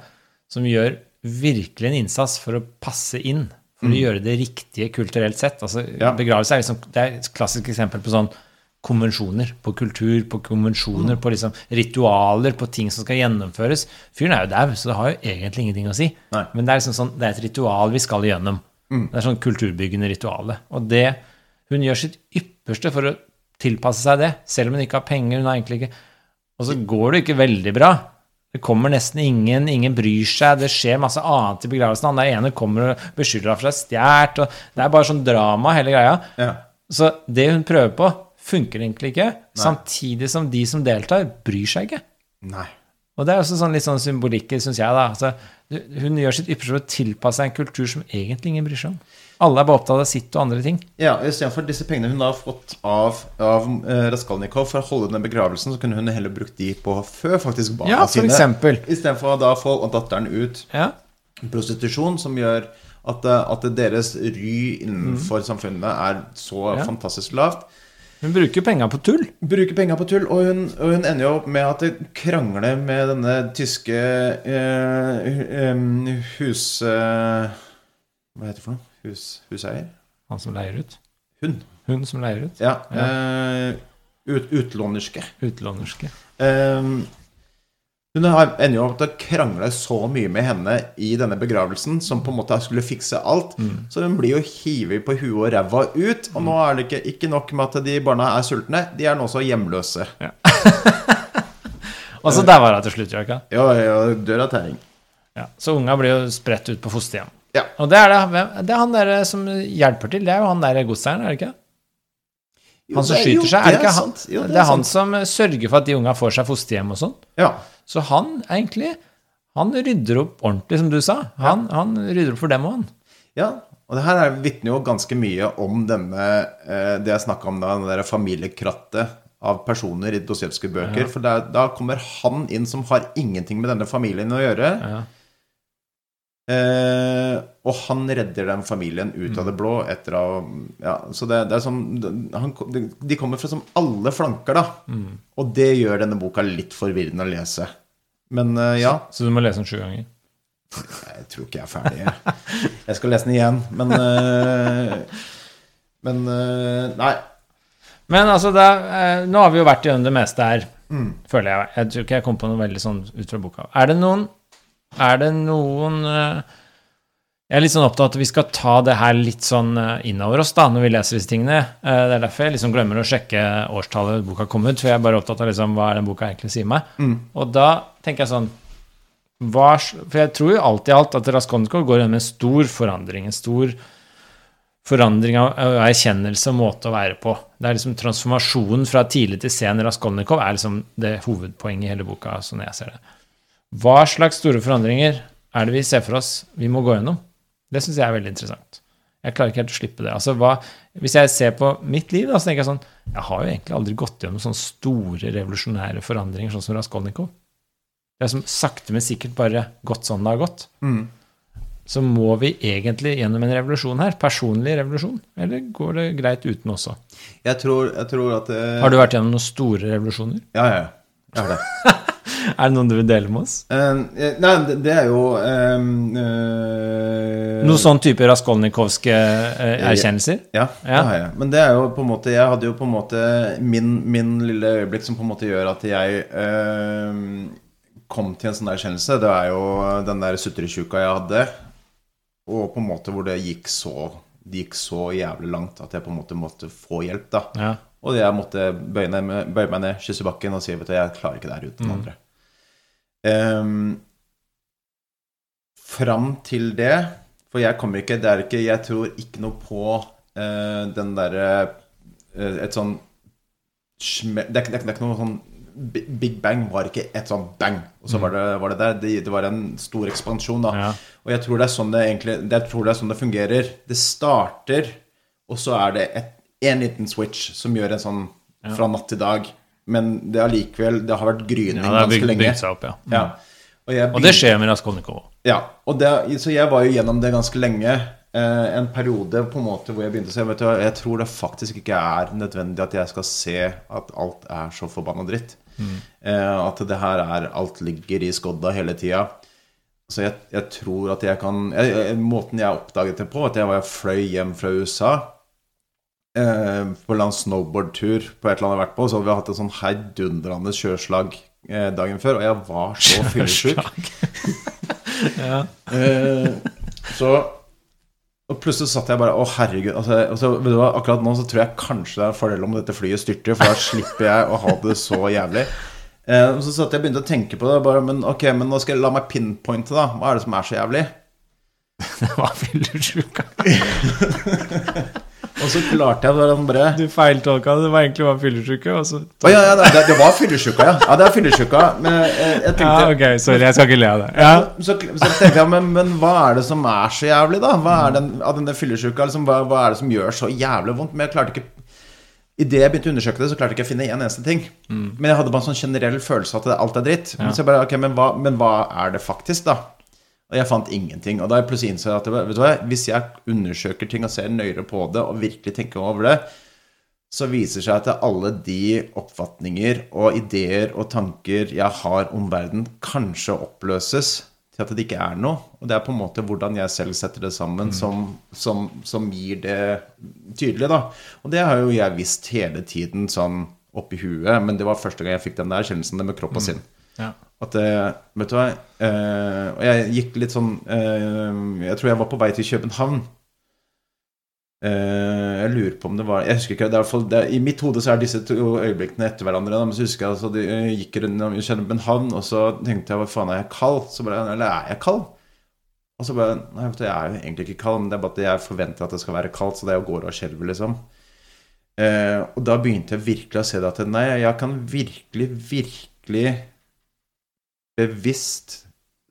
som gjør virkelig en innsats for å passe inn. For å gjøre det riktige kulturelt sett. Altså, Ja. Begravelse er, liksom, det er et klassisk eksempel på sånn konvensjoner, på kultur, på konvensjoner, på liksom ritualer, på ting som skal gjennomføres. Fyren er jo dau, så det har jo egentlig ingenting å si. Nei. Men det er liksom sånn, det er et ritual vi skal igjennom. Det er sånn kulturbyggende rituale. Og det, hun gjør sitt ypperste for å tilpasse seg det, selv om hun ikke har penger. hun har egentlig ikke... Og så går det ikke veldig bra. Det kommer nesten ingen, ingen bryr seg, det skjer masse annet i begravelsen. Han der ene kommer og beskylder henne for å ha stjålet, det er bare sånn drama, hele greia. Ja. Så det hun prøver på, funker egentlig ikke, samtidig som de som deltar, bryr seg ikke. Nei. Og det er også sånn litt sånn symbolikk, syns jeg. da. Altså, hun gjør sitt ypperste for å tilpasse seg en kultur som egentlig ingen bryr seg om. Alle er bare opptatt av sitt og andre ting. Ja, Istedenfor disse pengene hun har fått av, av eh, Raskolnikov for å holde denne begravelsen, så kunne hun heller brukt de på før faktisk barna Ja, for sine. eksempel. Istedenfor å da få datteren ut Ja. prostitusjon, som gjør at, eh, at deres ry innenfor samfunnet er så Ja. fantastisk lavt. Hun bruker penga på tull. Bruker penger på tull, og hun, og hun ender jo opp med at det krangler med denne tyske eh, hus... eh, hva heter det for noe? Hus, huseier? Han som leier ut. Hun. Hun som leier ut. Ja. eh, ut, utlånerske. Utlånerske. Eh, hun ender jo opp til å krangle så mye med henne i denne begravelsen, som på en måte skulle fikse alt. Så hun blir jo hivet på huet og ræva ut. Og nå er det ikke, ikke nok med at de barna er sultne, de er nå også hjemløse. Og så der var hun til slutt, gjør? Ja, ja, dør av tæring. Ja. Så unga blir jo spredt ut på fosterhjem. Ja. Og det er, det, det er han der som hjelper til. Det er jo han der godseieren, er det ikke? Han som skyter seg. Er det ikke han? Jo, det er han som sørger for at de unga får seg fosterhjem og sånn. Ja. Så han egentlig Han rydder opp ordentlig, som du sa. Han, han rydder opp for dem og han. Ja, og det her er- vitner jo ganske mye om denne eh, Det jeg snakka om da, det der familiekrattet av personer i Dosjevskij-bøker. For da, da kommer han inn som har ingenting med denne familien å gjøre. Ja. Eh, og han redder den familien ut av det blå etter å ja, Så det, det er sånn han, De kommer fra som alle flanker, da. Og det gjør denne boka litt forvirrende å lese. Men eh, ja. Så du må lese den sju ganger. Jeg tror ikke jeg er ferdig. Jeg, jeg skal lese den igjen, men eh, Men eh, Nei. Men altså, er, eh, nå har vi jo vært gjennom det meste her, Mm. føler jeg. Jeg tror ikke jeg kom på noe veldig sånn ut fra boka. Er det noen Er det noen eh, Jeg er litt sånn opptatt av at vi skal ta det her litt sånn eh, innover oss da, når vi leser disse tingene. Eh, Det er derfor jeg liksom glemmer å sjekke årstallet boka kom ut, for jeg er bare opptatt av liksom, hva er den boka egentlig sier meg. Og da tenker jeg sånn hva, For jeg tror jo alt i alt at Raskolnikov går gjennom en stor forandring. En stor forandring av av erkjennelse og måte å være på. Det er liksom transformasjonen fra tidlig til sen Raskolnikov er liksom det hovedpoenget i hele boka, sånn jeg ser det. Hva slags store forandringer er det vi ser for oss vi må gå gjennom? Det syns jeg er veldig interessant. Jeg klarer ikke helt å slippe det. Altså, hva, hvis jeg ser på mitt liv, da, så tenker jeg sånn Jeg har jo egentlig aldri gått gjennom sånne store revolusjonære forandringer, sånn som Raskolnikov. Det er som sakte, men sikkert bare gått sånn det har gått så må vi egentlig gjennom en revolusjon her. Personlig revolusjon. Eller går det greit uten også? Jeg tror, jeg tror at det, Har du vært gjennom noen store revolusjoner? Ja, ja. ja. Har det. Er det noen du vil dele med oss? Uh, nei, det, det er jo uh, Noen sånn type raskolnikovske eh, erkjennelser? Ja, Ja. det har jeg. Men det er jo på en måte Jeg hadde jo på en måte min, min lille øyeblikk som på en måte gjør at jeg uh, kom til en sånn erkjennelse. Det er jo den der sutretjuka jeg hadde. Og på en måte hvor det gikk så Det gikk så jævlig langt at jeg på en måte måtte få hjelp, da. Ja. Og jeg måtte bøye, ned, bøye meg ned, kysse bakken og si vet du, jeg klarer ikke det her uten andre. Um, fram til det For jeg kommer ikke Det er ikke Jeg tror ikke noe på uh, den derre uh, Et sånn det, er, ikke- det, er, ikke- det er ikke noe sånn Big Bang var ikke et sånn bang, og så var det, var det der. Det, det var en stor ekspansjon, da. Ja. Og jeg tror det er sånn det egentlig Jeg tror det er sånn det fungerer. Det starter, og så er det et, en liten switch som gjør en sånn fra natt til dag. Men det likevel, Det har vært gryning Ja, det har ganske bygd, lenge. bygd seg opp, ja. Ja. Og, jeg Og det skjer med Raskolnikov òg. ja, det, så jeg var jo gjennom det ganske lenge. Eh, en periode på en måte hvor jeg begynte å se vet du, Jeg tror det faktisk ikke er nødvendig at jeg skal se at alt er så forbanna dritt. Eh, at det her er Alt ligger i skodda hele tida. Så jeg, jeg tror at jeg kan jeg, jeg, Måten jeg oppdaget det på, at jeg var fløy hjem fra USA eh, på en snowboardtur på et eller annet jeg har vært på, så hadde vi hatt et sånn heidundrende sjøslag eh, dagen før, og jeg var så fyllesyk. Ja. Eh, så Og plutselig satt jeg bare Å, herregud. Altså, altså, du akkurat nå så tror jeg kanskje det er en fordel om dette flyet styrter, for da slipper jeg å ha det så jævlig. Eh, så satt jeg og begynte å tenke på det. Bare, men ok, men nå skal jeg la meg pinpointe, da. Hva er det som er så jævlig? Det var fyllesyke. Og så klarte jeg sånn Du feiltolka det. Det var egentlig bare fyllesyke. Å ja, ja, det, det var fyllesyke, ja. Ja, det er fyllesyke. Men jeg, jeg tenkte Ja, ok, sorry. Jeg skal ikke le av det. Ja. Så, så tenkte jeg, men, men hva er det som er så jævlig, da? Hva er den, av denne fyllesyka? Liksom, hva, hva er det som gjør så jævlig vondt? Men jeg klarte ikke Idet jeg begynte å undersøke det, så klarte jeg ikke å finne en eneste ting. Men jeg hadde bare en sånn generell følelse av at alt er dritt. Men så jeg bare, ok, men hva, men hva er det faktisk, da? Og jeg fant ingenting. Og da jeg plutselig innså at vet du hva, hvis jeg undersøker ting og ser nøyere på det, og virkelig tenker over det, så viser seg at alle de oppfatninger og ideer og tanker jeg har om verden, kanskje oppløses til at det ikke er noe. Og det er på en måte hvordan jeg selv setter det sammen, som, som, som gir det tydelig, da. Og det har jo jeg visst hele tiden sånn oppi huet, men det var første gang jeg fikk den der kjennelsen, med kropp og sinn. Ja. At eh, Vet du hva eh, Og jeg gikk litt sånn eh, Jeg tror jeg var på vei til København. Eh, jeg lurer på om det var Jeg husker ikke. Det er i, det er, I mitt hode så er disse to øyeblikkene etter hverandre. Da, men så husker jeg altså, de jeg gikk rundt København, og så tenkte jeg hva faen, er jeg kald? Bare, Eller er jeg kald? Og så bare Nei, vet du, jeg er jo egentlig ikke kald, men det er bare at jeg forventer at det skal være kaldt, så det er jo går og skjelver, liksom. Eh, og da begynte jeg virkelig å se det at nei, jeg kan virkelig, virkelig bevisst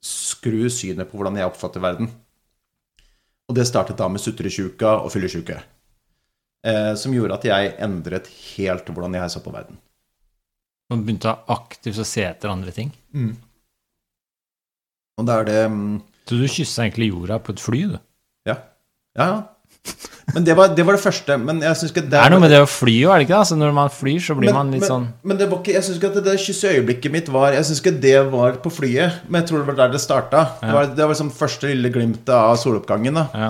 skru synet på hvordan jeg oppfatter verden. Og det startet da med sutresjuka og fyllesjuke. Eh, som gjorde at jeg endret helt hvordan jeg så på verden. Man begynte aktivt å se etter andre ting. Og da er det mm, Så du kyssa egentlig jorda på et fly, du? Ja. Ja, ja. Men det var det, var det første. Men jeg synes ikke Det er noe med det å fly òg, er det ikke? Altså, når man flyr, så blir men, man litt men, sånn Men det var ikke, jeg syns ikke at det, det kysseøyeblikket mitt var Jeg synes ikke det var på flyet, men jeg tror det var der det starta. Det var, det var liksom første lille glimtet av soloppgangen. da ja.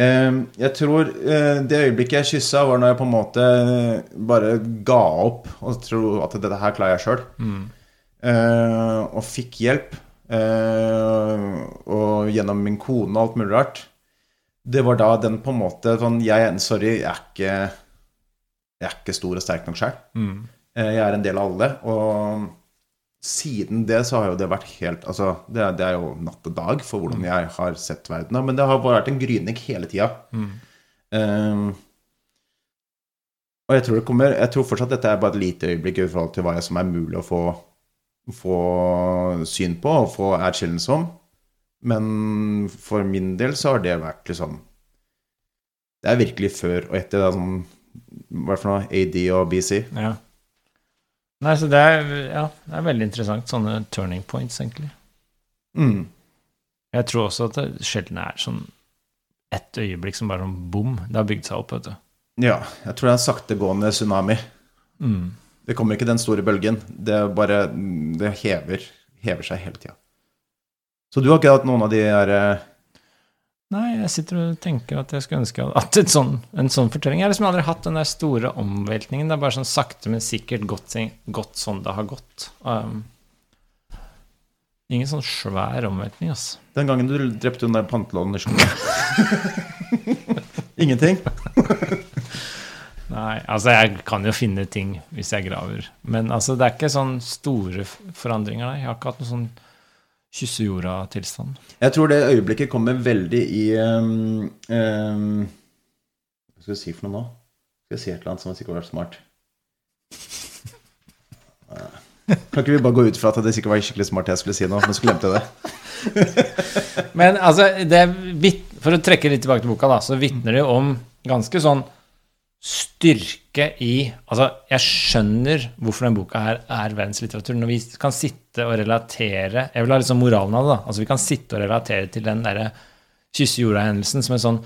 Eh, Jeg tror eh, det øyeblikket jeg kyssa, var når jeg på en måte bare ga opp og tro at dette her klarer jeg sjøl. Og fikk hjelp. eh, Og gjennom min kone og alt mulig rart. Det var da den på en måte sånn jeg, Sorry, jeg er ikke Jeg er ikke stor og sterk nok sjøl. Jeg er en del av alle. Og siden det så har jo det vært helt Altså, det er, det er jo natt og dag for hvordan jeg har sett verden. Men det har bare vært en gryning hele tida. Um, og jeg tror det kommer Jeg tror fortsatt dette er bare et lite øyeblikk i forhold til hva som er mulig å få, få syn på og få erkjennelse om. Men for min del så har det vært liksom Det er virkelig før og etter. Det er sånn, Hva er det for noe? AD og BC. ja. Nei, så det er, ja, det er veldig interessant. Sånne turning points, egentlig. Mm. Jeg tror også at det sjelden er sånn ett øyeblikk som bare sånn bom. Det har bygd seg opp, vet du. Ja, jeg tror det er en saktegående tsunami. Mm. Det kommer ikke den store bølgen. Det bare Det hever, hever seg hele tida. Så du har ikke hatt noen av de der eh, Nei, jeg sitter og tenker at jeg skulle ønske at sånn, en sånn fortelling. Jeg har liksom aldri hatt den der store omveltningen. Det er bare sånn sakte, men sikkert gått, gått sånn det har gått. Um, ingen sånn svær omveltning, altså. Den gangen du drepte hun der pantelånen i skolen. Ingenting? Nei, altså jeg kan jo finne ting hvis jeg graver. Men altså, det er ikke sånn store forandringer, nei. Jeg har ikke hatt noen sånn kysse jorda-tilstand. Jeg tror det øyeblikket kommer veldig i um, um, Hva skal jeg si for noe nå? Skal jeg si et eller annet som sikkert vært smart? Kan ikke vi bare gå ut fra at det sikkert var skikkelig smart jeg skulle si nå, men så glemte jeg det? Men altså, det for å trekke litt tilbake til boka, da, så vitner det om ganske sånn styrke i Altså, jeg skjønner hvorfor den boka her er verdenslitteratur. Når vi kan sitte og relatere Jeg vil ha litt sånn moralen av det, da. Altså, vi kan sitte og relatere til den derre kysse jorda-hendelsen som en sånn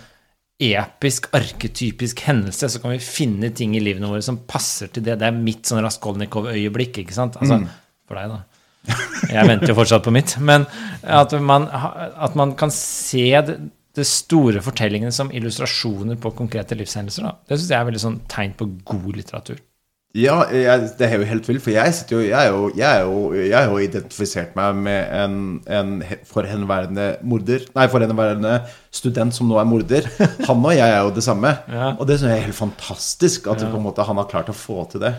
episk, arketypisk hendelse, så kan vi finne ting i livene våre som passer til det. Det er mitt sånn Raskolnikov-øyeblikk, ikke sant? Altså, For deg, da. Jeg venter jo fortsatt på mitt. Men at man, at man kan se det, det store fortellingene som illustrasjoner på konkrete livshendelser, da. det syns jeg er veldig sånn tegn på god litteratur. Ja, jeg, det er jo helt vilt, for jeg, jo, jeg, er jo, jeg, er jo, jeg har jo identifisert meg med en, en forhenværende morder Nei, forhenværende student som nå er morder. Han og jeg er jo det samme. Ja. Og det synes jeg er helt fantastisk at på en måte, han har klart å få til det.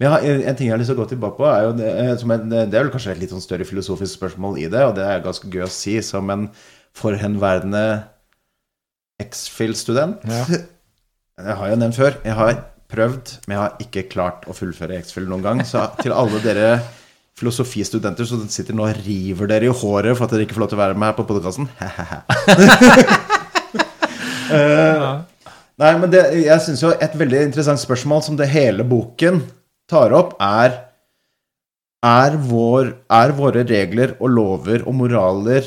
Men har, en ting jeg har lyst til å gå tilbake på, er jo det, eh, som en, det er vel kanskje et litt sånn større filosofisk spørsmål i det, og det er ganske gøy å si som en forhenværende X-Fill-student. Ja. Jeg har jo nevnt før, jeg har prøvd, men jeg har ikke klart å fullføre X-Fill noen gang. Så til alle dere filosofistudenter som sitter nå og river dere i håret for at dere ikke får lov til å være med her på podkasten Nei, men det, jeg syns jo et veldig interessant spørsmål som det hele boken tar opp, er er, vår, er våre regler og lover og moraler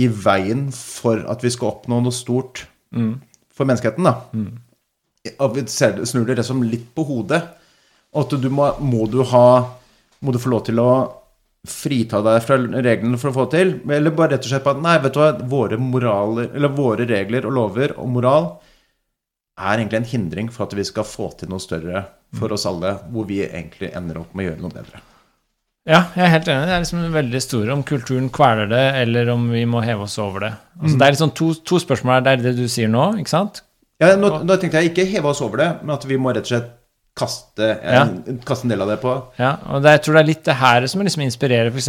i veien for at vi skal oppnå noe stort for menneskeheten, da? og vi snur det liksom litt på hodet. Og at du må, må du ha Må du få lov til å frita deg fra reglene for å få til, eller bare rett og slett på at nei, vet du hva, våre moraler, eller våre regler og lover og moral er egentlig en hindring for at vi skal få til noe større for oss alle, hvor vi egentlig ender opp med å gjøre noe bedre. Ja, jeg er helt enig. Det er liksom veldig store om kulturen kveler det, eller om vi må heve oss over det. Altså, Det er liksom to, to spørsmål her. Det er det du sier nå, ikke sant? Ja, nå, nå tenkte jeg ikke heve oss over det, men at vi må rett og slett kaste en, kaste en del av det på Ja, og det, jeg tror det er litt det her som liksom inspirerer f.eks.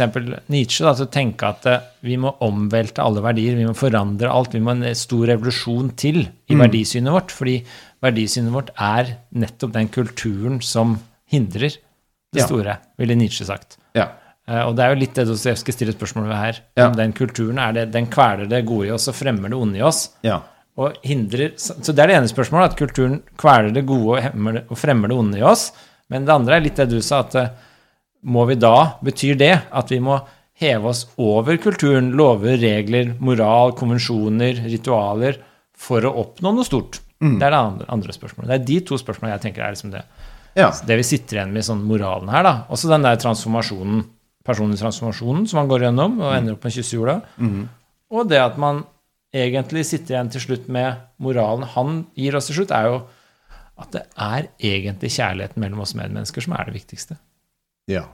Nietzsche da, til å tenke at eh, vi må omvelte alle verdier, vi må forandre alt. Vi må en stor revolusjon til i verdisynet vårt. Fordi verdisynet vårt er nettopp den kulturen som hindrer det Ja. store, ville Nietzsche sagt. Ja. Eh, Og det er jo litt det Dostojevskij stiller spørsmål ved her. Ja. Om den kulturen er det, den kveler det gode i oss og fremmer det onde i oss. ja. Og hindrer, så det er det ene spørsmålet, at kulturen kveler det gode og, det, og fremmer det onde i oss. Men det andre er litt det du sa, at eh, må vi da, betyr det at vi må heve oss over kulturen, lover, regler, moral, konvensjoner, ritualer, for å oppnå noe stort? Det er det andre, andre spørsmålet. Det er de to spørsmålene jeg tenker er liksom det, ja. det vi sitter igjen med i sånn moralen her. da. Også den der transformasjonen, personlig transformasjonen som man går gjennom og ender opp med kyssejorda. Og det at man egentlig sitter igjen til slutt med moralen han gir oss til slutt, er jo at det er egentlig kjærligheten mellom oss medmennesker som er det viktigste. ja.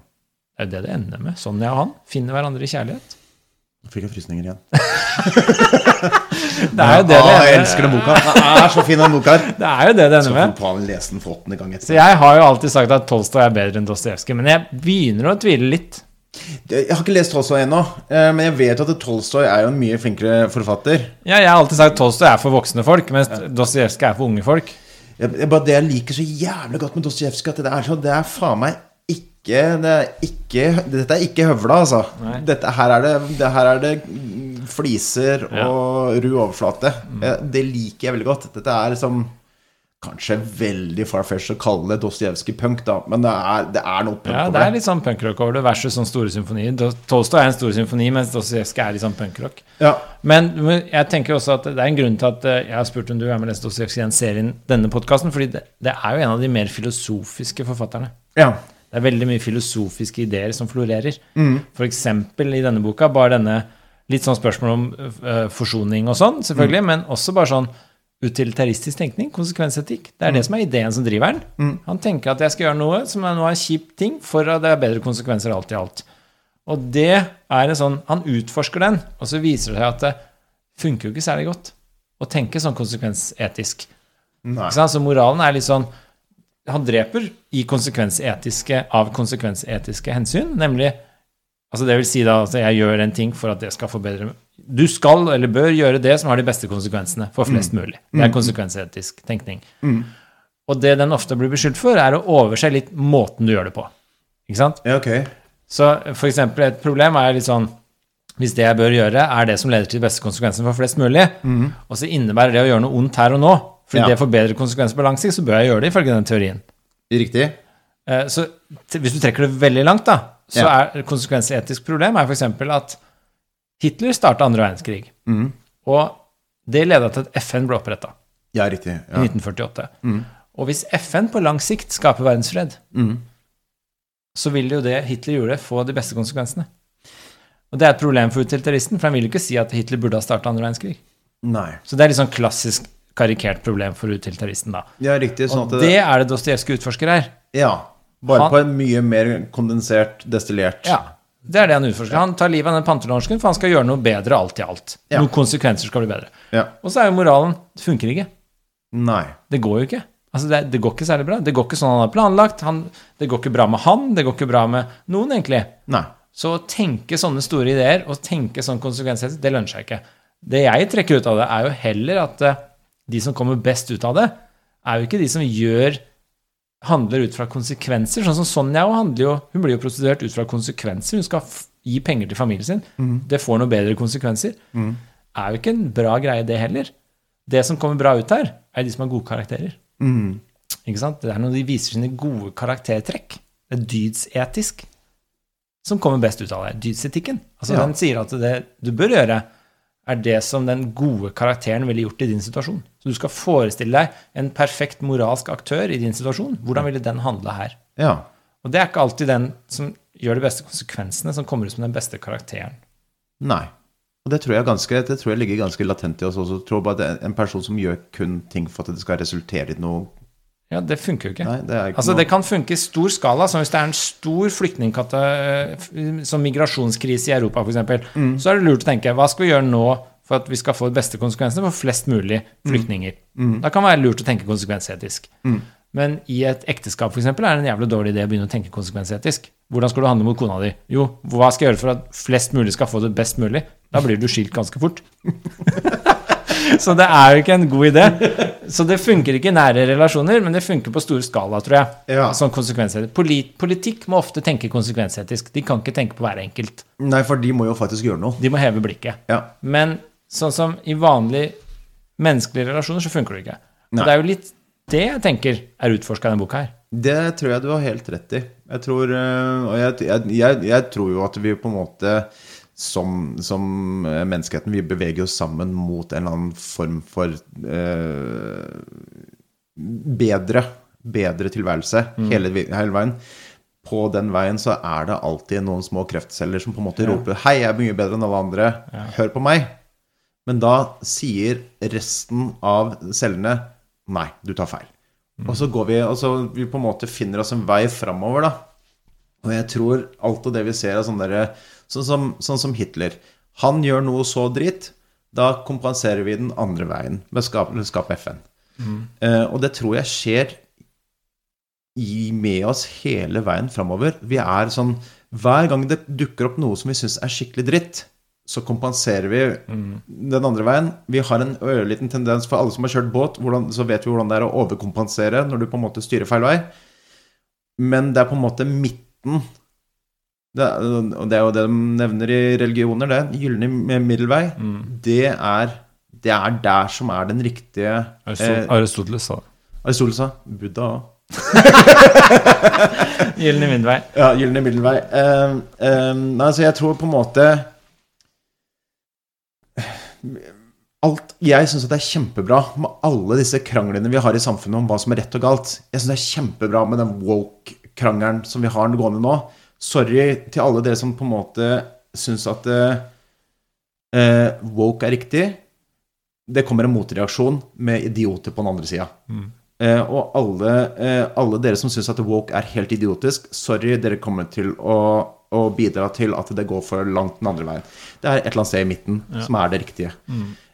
Det er jo det det ender med. Sonja og han finner hverandre i kjærlighet. Nå fikk jeg frysninger igjen. Det er jo det ah, jeg elsker den boka. Det er så fin, den boka her. det er jo det det ender Så med. Så jeg har jo alltid sagt at Tolstoy er bedre enn Dostojevskij, men jeg begynner å tvile litt. Jeg har ikke lest Tolstoy ennå, eh, men jeg vet at Tolstoy er jo en mye flinkere forfatter. Ja, jeg har alltid sagt at Tolstoy er for voksne folk, mens Dostojevskij er for unge folk. Jeg, jeg, bare det jeg liker så jævlig godt med Dostojevskij, at det er, så, det er faen meg ikke, det er ikke Dette er ikke høvla, altså. Dette, her, er det, det, her er det fliser Ja. og ru overflate. Eh, Det liker jeg veldig godt. Dette er som Kanskje veldig farfetch å kalle det Dostojevskij punk, da, men det er, det er noe punk Ja, over det er litt sånn punkrock over det versus sånn store symfonier. Tolstoy er en stor symfoni, mens Dostojevskij er litt sånn punkrock. Ja. Men men jeg tenker også at det er en grunn til at eh, jeg har spurt om du er med lest Dostojevskij i den serien, denne podkasten, fordi det, det er jo en av de mer filosofiske forfatterne. ja. Det er veldig mye filosofiske ideer som florerer. For eksempel i denne boka bare denne litt sånn spørsmål om uh, forsoning og sånn, selvfølgelig, men også bare sånn utilitaristisk tenkning, konsekvensetikk. Det er det som er ideen som driver den. Han tenker at jeg skal gjøre noe som er noe av en kjip ting, for at det er bedre konsekvenser alt i alt. Og det er en sånn Han utforsker den, og så viser det seg at det funker jo ikke særlig godt å tenke sånn konsekvensetisk. Så moralen er litt sånn Han dreper i konsekvensetiske av konsekvensetiske hensyn, nemlig Altså det vil si da at jeg gjør en ting for at det skal forbedre Du skal eller bør gjøre det som har de beste konsekvensene for flest mulig. Det er konsekvensetisk tenkning. Og det den ofte blir beskyldt for, er å overse litt måten du gjør det på. Ikke sant? Ja, okay. Så for eksempel et problem er litt sånn Hvis det jeg bør gjøre, er det som leder til de beste konsekvensene for flest mulig, og så innebærer det å gjøre noe ondt her og nå, fordi Ja. det forbedrer sikt, så bør jeg gjøre det ifølge den teorien. Riktig. Eh, Så hvis du trekker det veldig langt, da, så Ja. er konsekvensetisk problem er f.eks. at Hitler starta andre verdenskrig. Og det leda til at FN ble oppretta Ja, riktig. i Ja. 1948. Og hvis FN på lang sikt skaper verdensfred, så vil jo det Hitler gjorde, få de beste konsekvensene. Og det er et problem for utilitaristen, for han vil jo ikke si at Hitler burde ha starta andre verdenskrig. Nei. Så det er litt sånn klassisk karikert problem for utilitaristen, da. Ja, riktig. Sånn Og at det er det Dostojevskij utforsker her. Ja. Bare Han- på en mye mer kondensert, destillert Ja, det er det han utforsker. Han tar livet av den pantelånsken, for han skal gjøre noe bedre alt i alt. Ja. Noen konsekvenser skal bli bedre. Ja. Og så er jo moralen det funker ikke. Nei. Det går jo ikke. Altså det, det går ikke særlig bra. Det går ikke sånn han har planlagt. Han, det går ikke bra med han, det går ikke bra med noen, egentlig. Nei. Så å tenke sånne store ideer og tenke sånn konsekvenser, det lønner seg ikke. Det jeg trekker ut av det, er jo heller at eh, de som kommer best ut av det, er jo ikke de som gjør handler ut fra konsekvenser. Sånn som Sonja handler jo Hun blir jo prostituert ut fra konsekvenser. Hun skal gi penger til familien sin. Det får noen bedre konsekvenser. Er jo ikke en bra greie, det heller. Det som kommer bra ut her, er de som har gode karakterer. Ikke sant? Det er når de viser sine gode karaktertrekk. Det er dydsetisk som kommer best ut av det. Dydsetikken. Altså, Ja. Den sier at det du bør gjøre, er det som den gode karakteren ville gjort i din situasjon. Så du skal forestille deg en perfekt moralsk aktør i din situasjon. Hvordan ville den handle her? Ja. Og det er ikke alltid den som gjør de beste konsekvensene, som kommer ut som den beste karakteren. Nei. Og det tror jeg, ganske, det tror jeg ligger ganske latent i oss også. Jeg tror bare er en person som gjør kun ting for at det skal resultere i noe Ja, det funker jo ikke. Nei, det ikke Altså, det kan funke i stor skala. Som hvis det er en stor flyktningkate... Som migrasjonskrise i Europa, f.eks. Mm. Så er det lurt å tenke hva skal vi gjøre nå for at vi skal få de beste konsekvensene for flest mulig flyktninger? Mm. Da kan det være lurt å tenke konsekvensetisk. Men i et ekteskap for eksempel, er det en jævlig dårlig idé å begynne å tenke konsekvensetisk. Hvordan skal du handle mot kona di? Jo, hva skal jeg gjøre for at flest mulig skal få det best mulig? Da blir du skilt ganske fort. Så det er jo ikke en god idé. Så det funker ikke i nære relasjoner, men det funker på stor skala, tror jeg. Ja. Sånn konsekvensetisk. Polit politikk må ofte tenke konsekvensetisk. De kan ikke tenke på hver enkelt. Nei, for de må jo faktisk gjøre noe. De må heve blikket. Ja. Men sånn som i vanlige menneskelige relasjoner, så funker det ikke. Og det er jo litt det jeg tenker er utforska i denne boka her. Det tror jeg du har helt rett i. Jeg tror, øh, og jeg, jeg, jeg, jeg tror jo at vi på en måte som, som øh, menneskeheten Vi beveger oss sammen mot en eller annen form for eh, bedre, bedre tilværelse hele, hele veien. På den veien så er det alltid noen små kreftceller som på en måte roper 'Hei, jeg er mye bedre enn alle andre. Hør på meg.' Men da sier resten av cellene 'Nei, du tar feil'. Og så går vi, og så vi på en måte finner oss en vei framover, da. Og jeg tror alt av det vi ser, av sånne derre sånn, som- sånn som Hitler. Han gjør noe så dritt. Da kompenserer vi den andre veien med å skape, skape FN. Eh, og det tror jeg skjer i, med oss hele veien framover. Vi er sånn Hver gang det dukker opp noe som vi syns er skikkelig dritt, så kompenserer vi den andre veien. Vi har en ørliten tendens for alle som har kjørt båt, hvordan, så vet vi hvordan det er å overkompensere når du på en måte styrer feil vei. Men det er på en måte midten det og det er jo det de nevner i religioner, det. Gylne middelvei. Det, er, det er der som er den riktige eh, Aristoteles sa det. Aristoteles sa Buddha òg. Gylne middelvei. Ja, gylne middelvei. Eh, eh, nei, altså, jeg tror på en måte alt, Jeg syns det er kjempebra med alle disse kranglene vi har i samfunnet om hva som er rett og galt. Jeg syns det er kjempebra med den woke-krangelen som vi har gående nå. Sorry til alle dere som på en måte syns at eh, eh, woke er riktig. Det kommer en motreaksjon med idioter på den andre sida. Eh, og alle, eh, alle dere som syns at woke er helt idiotisk, sorry, dere kommer til å, å bidra til at det går for langt den andre veien. Det er et eller annet sted i midten som er det riktige.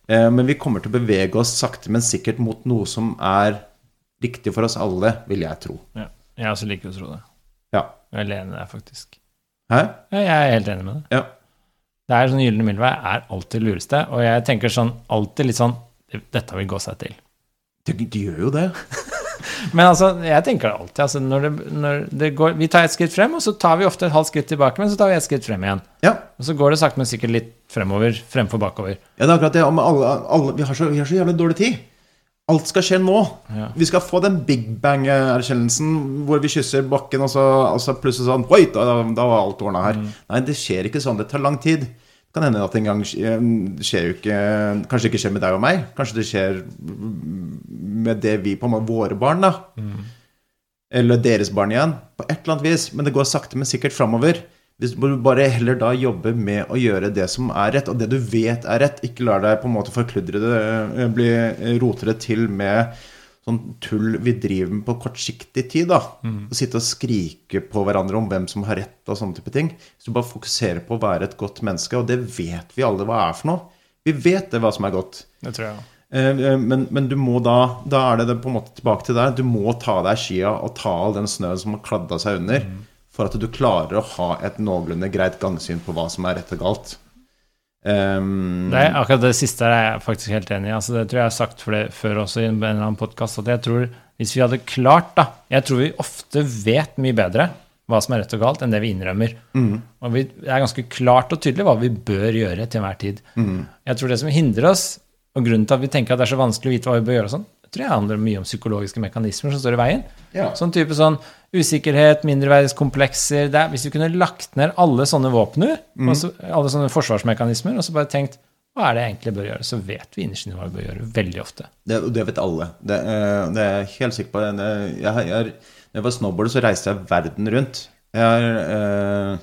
Eh, men vi kommer til å bevege oss sakte, men sikkert mot noe som er riktig for oss alle, vil jeg tro. Ja. Jeg også liker å tro det. Jeg er enig med deg, faktisk. Hæ? Ja, jeg er helt enig med deg. Ja. Det er sånn Gylne middelvei er alltid lureste, og jeg tenker sånn alltid litt sånn Dette vil gå seg til. De, de gjør jo det. Men altså, jeg tenker det alltid. Altså, når det, når det går, vi tar et skritt frem, og så tar vi ofte et halvt skritt tilbake, men så tar vi et skritt frem igjen. Ja. Og så går det sakte, men sikkert litt fremover fremfor bakover. Ja, det er akkurat det. Alle, alle, vi, har så, vi har så jævlig dårlig tid. Alt skal skje nå. Ja. Vi skal få den big bang-erkjennelsen hvor vi kysser bakken, og så, og så plutselig sånn Oi, da, da var alt ordna her. Nei, det skjer ikke sånn. Det tar lang tid. Det kan hende at en gang skjer jo ikke Kanskje det ikke skjer med deg og meg. Kanskje det skjer med det vi på med Våre barn, da. Eller deres barn igjen. På et eller annet vis. Men det går sakte, men sikkert framover. Hvis du bare heller da jobber med å gjøre det som er rett, og det du vet er rett. Ikke lar deg på en måte forkludre det, eh, bli rotere til med sånn tull vi driver med på kortsiktig tid. da Å Sitte og skrike på hverandre om hvem som har rett og sånne type ting. Hvis du bare fokuserer på å være et godt menneske, og det vet vi alle hva er for noe. Vi vet det hva som er godt. Det tror jeg òg. Eh, eh, Men, men du må da Da er det det på en måte tilbake til deg. Du må ta av deg skia og ta all den snøen som har kladda seg under, for at du klarer å ha et noenlunde greit gangsyn på hva som er rett og galt. Um, Det akkurat det siste er jeg faktisk helt enig i. Altså, det tror jeg jeg har sagt for det før også i en eller annen podkast. At jeg tror hvis vi hadde klart da Jeg tror vi ofte vet mye bedre hva som er rett og galt, enn det vi innrømmer. Og vi, det er ganske klart og tydelig hva vi bør gjøre til enhver tid. Jeg tror det som hindrer oss, og grunnen til at vi tenker at det er så vanskelig å vite hva vi bør gjøre, sånn, tror jeg handler mye om psykologiske mekanismer som står i veien. Ja. Sånn type sånn usikkerhet, mindreverdighetskomplekser det Hvis vi kunne lagt ned alle sånne våpner, og så- alle sånne forsvarsmekanismer, og så bare tenkt hva er det jeg egentlig bør gjøre, så vet vi innerst inne hva vi bør gjøre. Veldig ofte. Det, det vet alle. Det, eh, det er jeg helt sikker på. Det- Jeg, jeg, når jeg var snowboarder, så reiste jeg verden rundt. Jeg har... eh,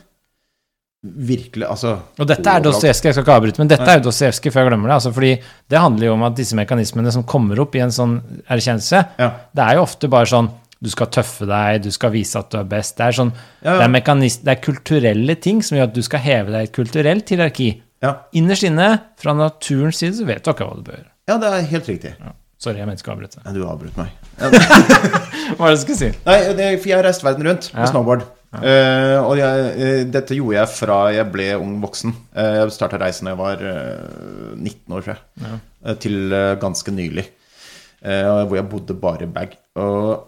virkelig Altså Og dette er. Dostojevskij, jeg skal ikke avbryte, men dette er jo Dostojevskij før jeg glemmer det. Altså fordi det handler jo om at disse mekanismene som kommer opp i en sånn erkjennelse, Ja. det er jo ofte bare sånn du skal tøffe deg, du skal vise at du er best. Det er, sånn, Ja, ja. det er, det er kulturelle ting som gjør at du skal heve deg i et kulturelt hierarki. Ja. Innerst inne, fra naturens side, så vet du ikke hva du bør gjøre. ja, det er helt riktig. Ja. Sorry, jeg mente ikke å avbryte. Nei, du avbrøt meg. Hva var det du skulle si? Nei, det, for jeg har reist verden rundt med Ja. Eh, og jeg, eh, dette gjorde jeg fra jeg ble ung voksen. Eh, jeg starta reisen da jeg var eh, 19 år, tror jeg. Eh, til eh, ganske nylig. Eh, hvor jeg bodde bare i bag. Og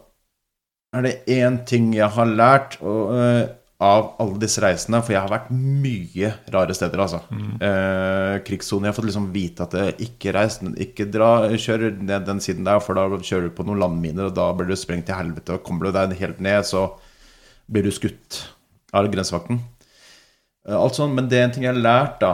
er det én ting jeg har lært og, eh, av alle disse reisene For jeg har vært mye rare steder, altså. Eh, krigssone. Jeg har fått liksom vite at jeg ikke reis, ikke dra, kjør ned den siden der, for da kjører du på noen landminer, og da blir du sprengt til helvete. Og kommer du deg helt ned, så blir du skutt av grensevakten. Eh, Alt sånn, men det er en ting jeg har lært da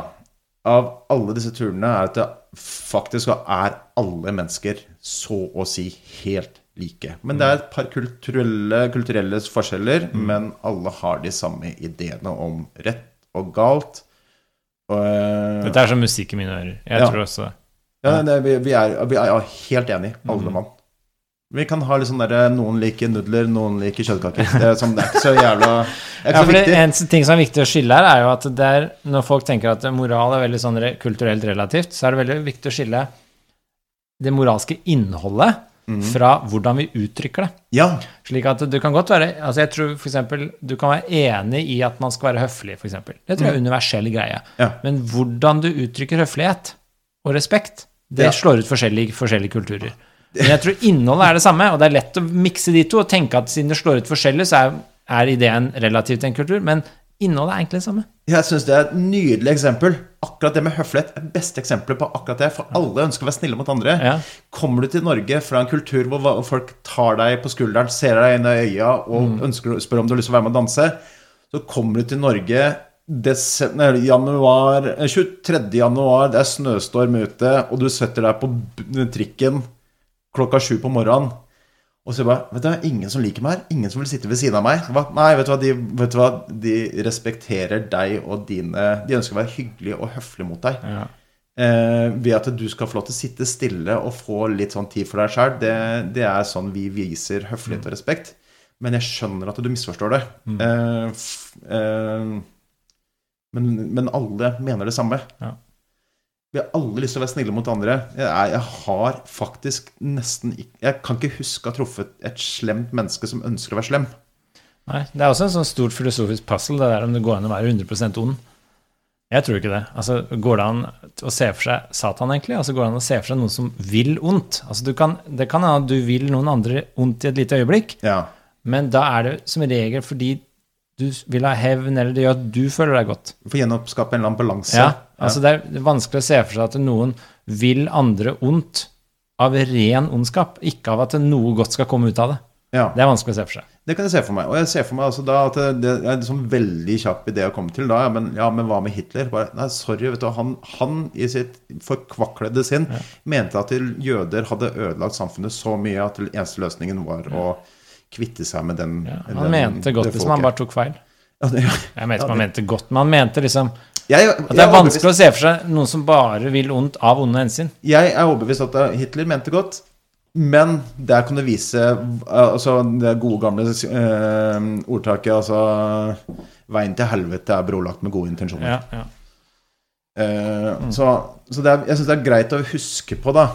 av alle disse turene, er at det faktisk er alle mennesker så å si helt like. Men det er et par kulturelle, kulturelle forskjeller, men alle har de samme ideene om rett og galt. Og, eh, Dette er som musikk i mine ører. Jeg Ja. tror også det. ja, det, vi, vi, er, vi er helt enige, alle mann. Vi kan ha litt sånn derre Noen liker nudler, noen liker kjøttkaker. Det sånn, det er ikke så jævla er Ja, for så det eneste ting som er viktig å skille her, er jo at det er, når folk tenker at moral er veldig sånn re- kulturelt relativt, så er det veldig viktig å skille det moralske innholdet mm. fra hvordan vi uttrykker det. Ja. Slik at du kan godt være altså Jeg tror for eksempel, du kan være enig i at man skal være høflig, f.eks. Det tror jeg er en universell greie. Ja. Men hvordan du uttrykker høflighet og respekt, det Ja. slår ut forskjellige, forskjellige kulturer. Men jeg tror innholdet er det samme, og det er lett å mikse de to og tenke at siden det slår ut forskjellig, så er, er ideen relativt en kultur. Men innholdet er egentlig det samme. Jeg syns det er et nydelig eksempel. Akkurat det med høflighet er beste eksempelet på akkurat det. For alle ønsker å være snille mot andre. Ja. Kommer du til Norge fra en kultur hvor folk tar deg på skulderen, ser deg inn i øya og ønsker, spør om du har lyst til å være med og danse, så kommer du til Norge Desember, januar, eh, 23. januar, det er snøstorm ute, og du setter deg på trikken klokka sju på morgenen. Og så bare Vet du, ingen som liker meg her. Ingen som vil sitte ved siden av meg. Hva? Nei, vet du hva, de, vet du hva? de respekterer deg og dine De ønsker å være hyggelige og høflige mot deg. Ja. Eh, ved at du skal få lov til å sitte stille og få litt sånn tid for deg sjøl, det, det er sånn vi viser høflighet og respekt. Men jeg skjønner at du misforstår det. Eh, f, eh, men, men alle mener det samme. Ja. Vi har alle lyst til å være snille mot andre. Jeg, er, jeg har faktisk nesten ikke Jeg kan ikke huske å ha truffet et slemt menneske som ønsker å være slem. Nei, det er også en sånn stort filosofisk puzzle, det der om det går an å være 100% ond. Jeg tror ikke det. Altså, Går det an å se for seg Satan, egentlig? Altså, Går det an å se for seg noen som vil ondt? Altså, du kan, Det kan hende at du vil noen andre ondt i et lite øyeblikk, Ja. men da er det som regel fordi du vil ha hevn, eller det gjør at du føler deg godt. For å gjenoppskape en eller annen balanse. Ja, altså Det er vanskelig å se for seg at noen vil andre ondt av ren ondskap, ikke av at noe godt skal komme ut av det. Ja. Det er vanskelig å se for seg. Det kan jeg se for meg. Og jeg ser for meg altså da at det, er en sånn veldig kjapp idé å komme til da. Ja, men, ja, men hva med Hitler? Bare, nei, sorry, vet du, han, han i sitt forkvaklede sinn mente at jøder hadde ødelagt samfunnet så mye at den eneste løsningen var å kvitte seg med den Ja, den- han mente godt liksom. man bare tok feil. ja, det, Jeg mente ikke man mente godt, men han mente liksom jeg, at det er vanskelig å se for seg noen som bare vil ondt av onde hensyn. Jeg er overbevist at Hitler mente godt, men der kan du vise uh, altså, det gode gamle eh, ordtaket altså Veien til helvete er brolagt med gode intensjoner. Ja, ja. Uh, Så, så det er, jeg syns det er greit å huske på, da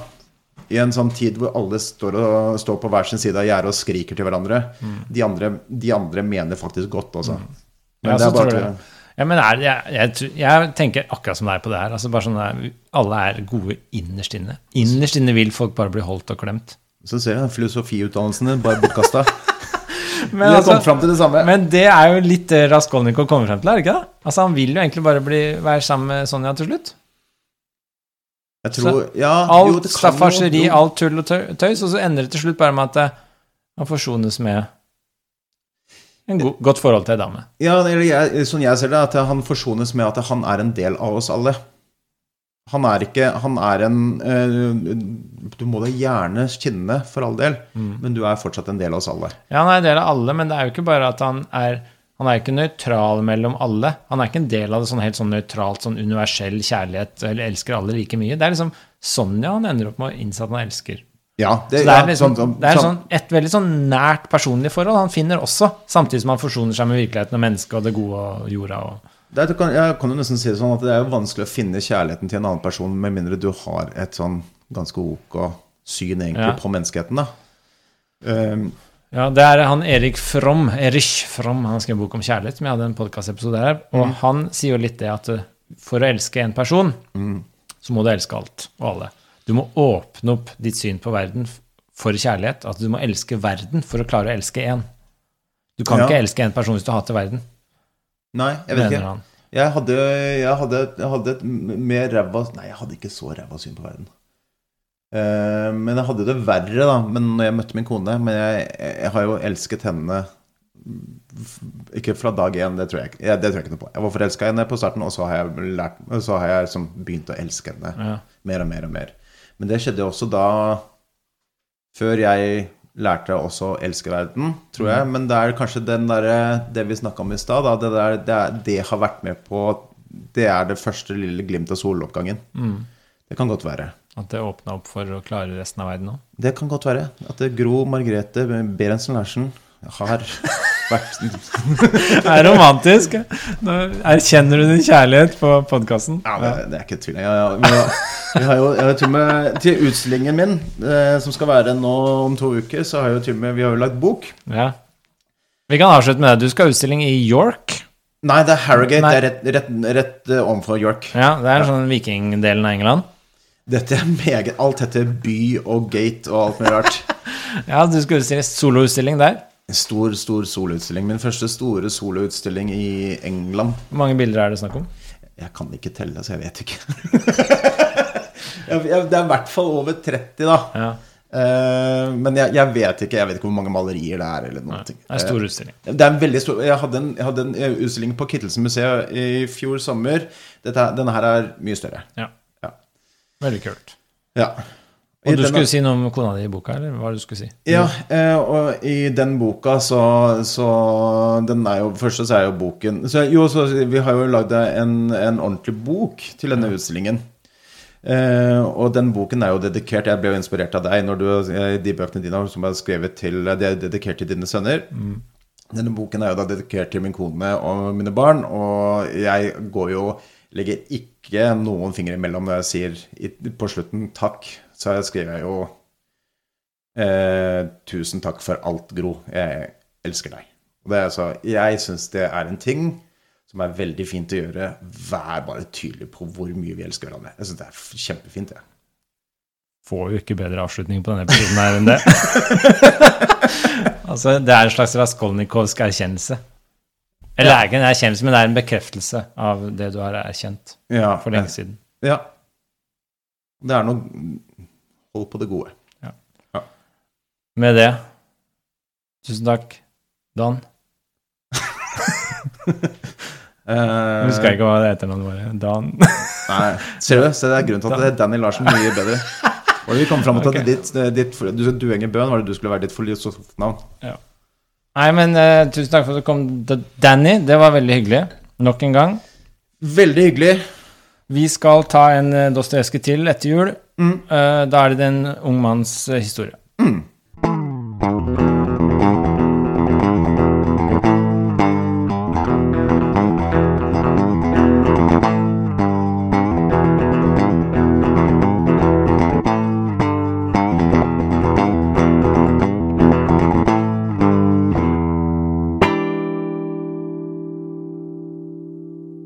i en sånn tid hvor alle står, og, står på hver sin side av gjerdet og skriker til hverandre. De, andre, de andre mener faktisk godt, altså. Men Ja, det så er bare tror jeg. Ja, men er, jeg, jeg, jeg tenker akkurat som deg på det her. Altså bare sånn der, Alle er gode innerst inne. Innerst inne vil folk bare bli holdt og klemt. Så ser jeg filosofiutdannelsen din bare bortkasta. Men, altså, det samme. men det er jo litt det Raskolnikov kommer frem til, er det ikke det? Altså Han vil jo egentlig bare bli, være sammen med Sonja til slutt. Jeg tror, ja, Alt det staffasjeri, alt tull og tøys, og så ender det til slutt bare med at eh, han forsones med en go godt forhold til ei dame. Ja, jeg, sånn jeg ser det, at han forsones med at han er en del av oss alle. Han er ikke Han er en eh, Du må da gjerne kjenne, for all del, Mm. men du er fortsatt en del av oss alle. Ja, han er en del av alle, men det er jo ikke bare at han er Han er ikke nøytral mellom alle. Han er ikke en del av det sånn helt sånn nøytralt, sånn universell kjærlighet, eller elsker alle like mye. Det er liksom Sonja han ender opp med å innse at han elsker. Ja, det, Så det er, ja, liksom, sånn- det er sånn- sånn, et veldig sånn nært personlig forhold han finner også, samtidig som han forsoner seg med virkeligheten og mennesket og det gode og jorda. og Det er, kan, jeg kan jo nesten si det sånn at det er jo vanskelig å finne kjærligheten til en annen person med mindre du har et sånn ganske ok syn egentlig Ja. på menneskeheten. da. Um, Ja, det er han Erik Fromm, Erich Fromm, han skrev en bok om kjærlighet, som jeg hadde en podkastepisode her, og han sier jo litt det at uh, for å elske en person, så må du elske alt og alle. Du må åpne opp ditt syn på verden for kjærlighet, at du må elske verden for å klare å elske en. Du kan Ja. ikke elske en person hvis du hater verden, nei, jeg vet ikke. Jeg hadde, jeg hadde, jeg hadde et mer ræva Nei, jeg hadde ikke så ræva syn på verden. Uh, men jeg hadde det verre da Men når jeg møtte min kone. Men jeg, jeg har jo elsket henne Ikke fra dag én, det tror jeg. Ja, det tror jeg ikke noe på. Jeg var forelska i henne på starten, og så har jeg, lært, så har jeg liksom begynt å elske henne Ja. mer og mer og mer. Men det skjedde også da Før jeg lærte også å elske verden, tror jeg. Men det er kanskje den der, det vi snakka om i stad, det, det, det har vært med på Det er det første lille glimt av soloppgangen. Det kan godt være. At det åpna opp for å klare resten av verden òg. Det kan godt være. At Gro Margrethe Berentsen Larsen har Det er romantisk. Nå erkjenner du din kjærlighet på podkasten. Ja, det, det er ikke tvil. Jeg, jeg, jeg, har, jo jeg har til og med Til utstillingen min, eh, som skal være nå om to uker, så har jeg jo til og med Vi har jo lagd bok. Ja. Vi kan avslutte med det. Du skal ha utstilling i York. Nei, det er Harrogate. Nei. Det er rett, rett, rett eh, overfor York. Ja, Det er sånn vikingdelen av England. Dette er meget Alt heter by og gate og alt mulig rart. Ja, du skal utstille soloutstilling der. En Stor, stor soloutstilling. Min første store soloutstilling i England. Hvor mange bilder er det snakk om? Jeg kan ikke telle, så jeg vet ikke. det er i hvert fall over 30, da. Ja, Eh, men jeg, jeg vet ikke Jeg vet ikke hvor mange malerier det er. eller noen ting Det er stor utstilling. Eh, Det er en veldig stor Jeg hadde en, jeg hadde en eh, utstilling på Kittelsen museet i fjor sommer. Dette, denne her er mye større. Ja. Ja. Veldig kult. Ja. Og du skulle si noe om kona di i boka, eller hva du skulle si? Ja, eh, og i den boka så, så Den er jo Først så er jo boken så, Jo, så vi har jo lagd en, en ordentlig bok til denne utstillingen. Eh, og den boken er jo dedikert Jeg ble jo inspirert av deg når du, eh, de bøkene dine som er skrevet til De er dedikert til dine sønner. Denne boken er jo da dedikert til min kone og mine barn, og jeg går jo Legger ikke noen fingre imellom når jeg sier på slutten takk. Så skriver jeg jo eh, Tusen takk for alt, Gro. Jeg elsker deg. Og det er altså, jeg syns det er en ting som er veldig fint å gjøre. Vær bare tydelig på hvor mye vi elsker hverandre. Jeg syns det er kjempefint, det. Får jo ikke bedre avslutning på denne episoden her enn det. altså, det er en slags raskolnikovsk erkjennelse. Eller er ikke en erkjennelse, men det er en bekreftelse av det du har erkjent Ja, for lenge siden. Ja. Det er noe Hold på det gode. Med det Tusen takk, Dan. Eh, Husker jeg ikke hva det etternavnet var. Dan. Nei, ser du? Se, det er grunnen til at det er Danny Larsen mye bedre. Og vi kom fram til Ok. at ditt, ditt, du, Duenger Bøhn var det du skulle være ditt filosofnavn. Nei, men uh, tusen takk for at du kom, Danny. Det var veldig hyggelig. Nok en gang. Veldig hyggelig. Vi skal ta en uh, Dostojevskij til etter jul. Mm. Da er det en ung manns eh, historie. Mm.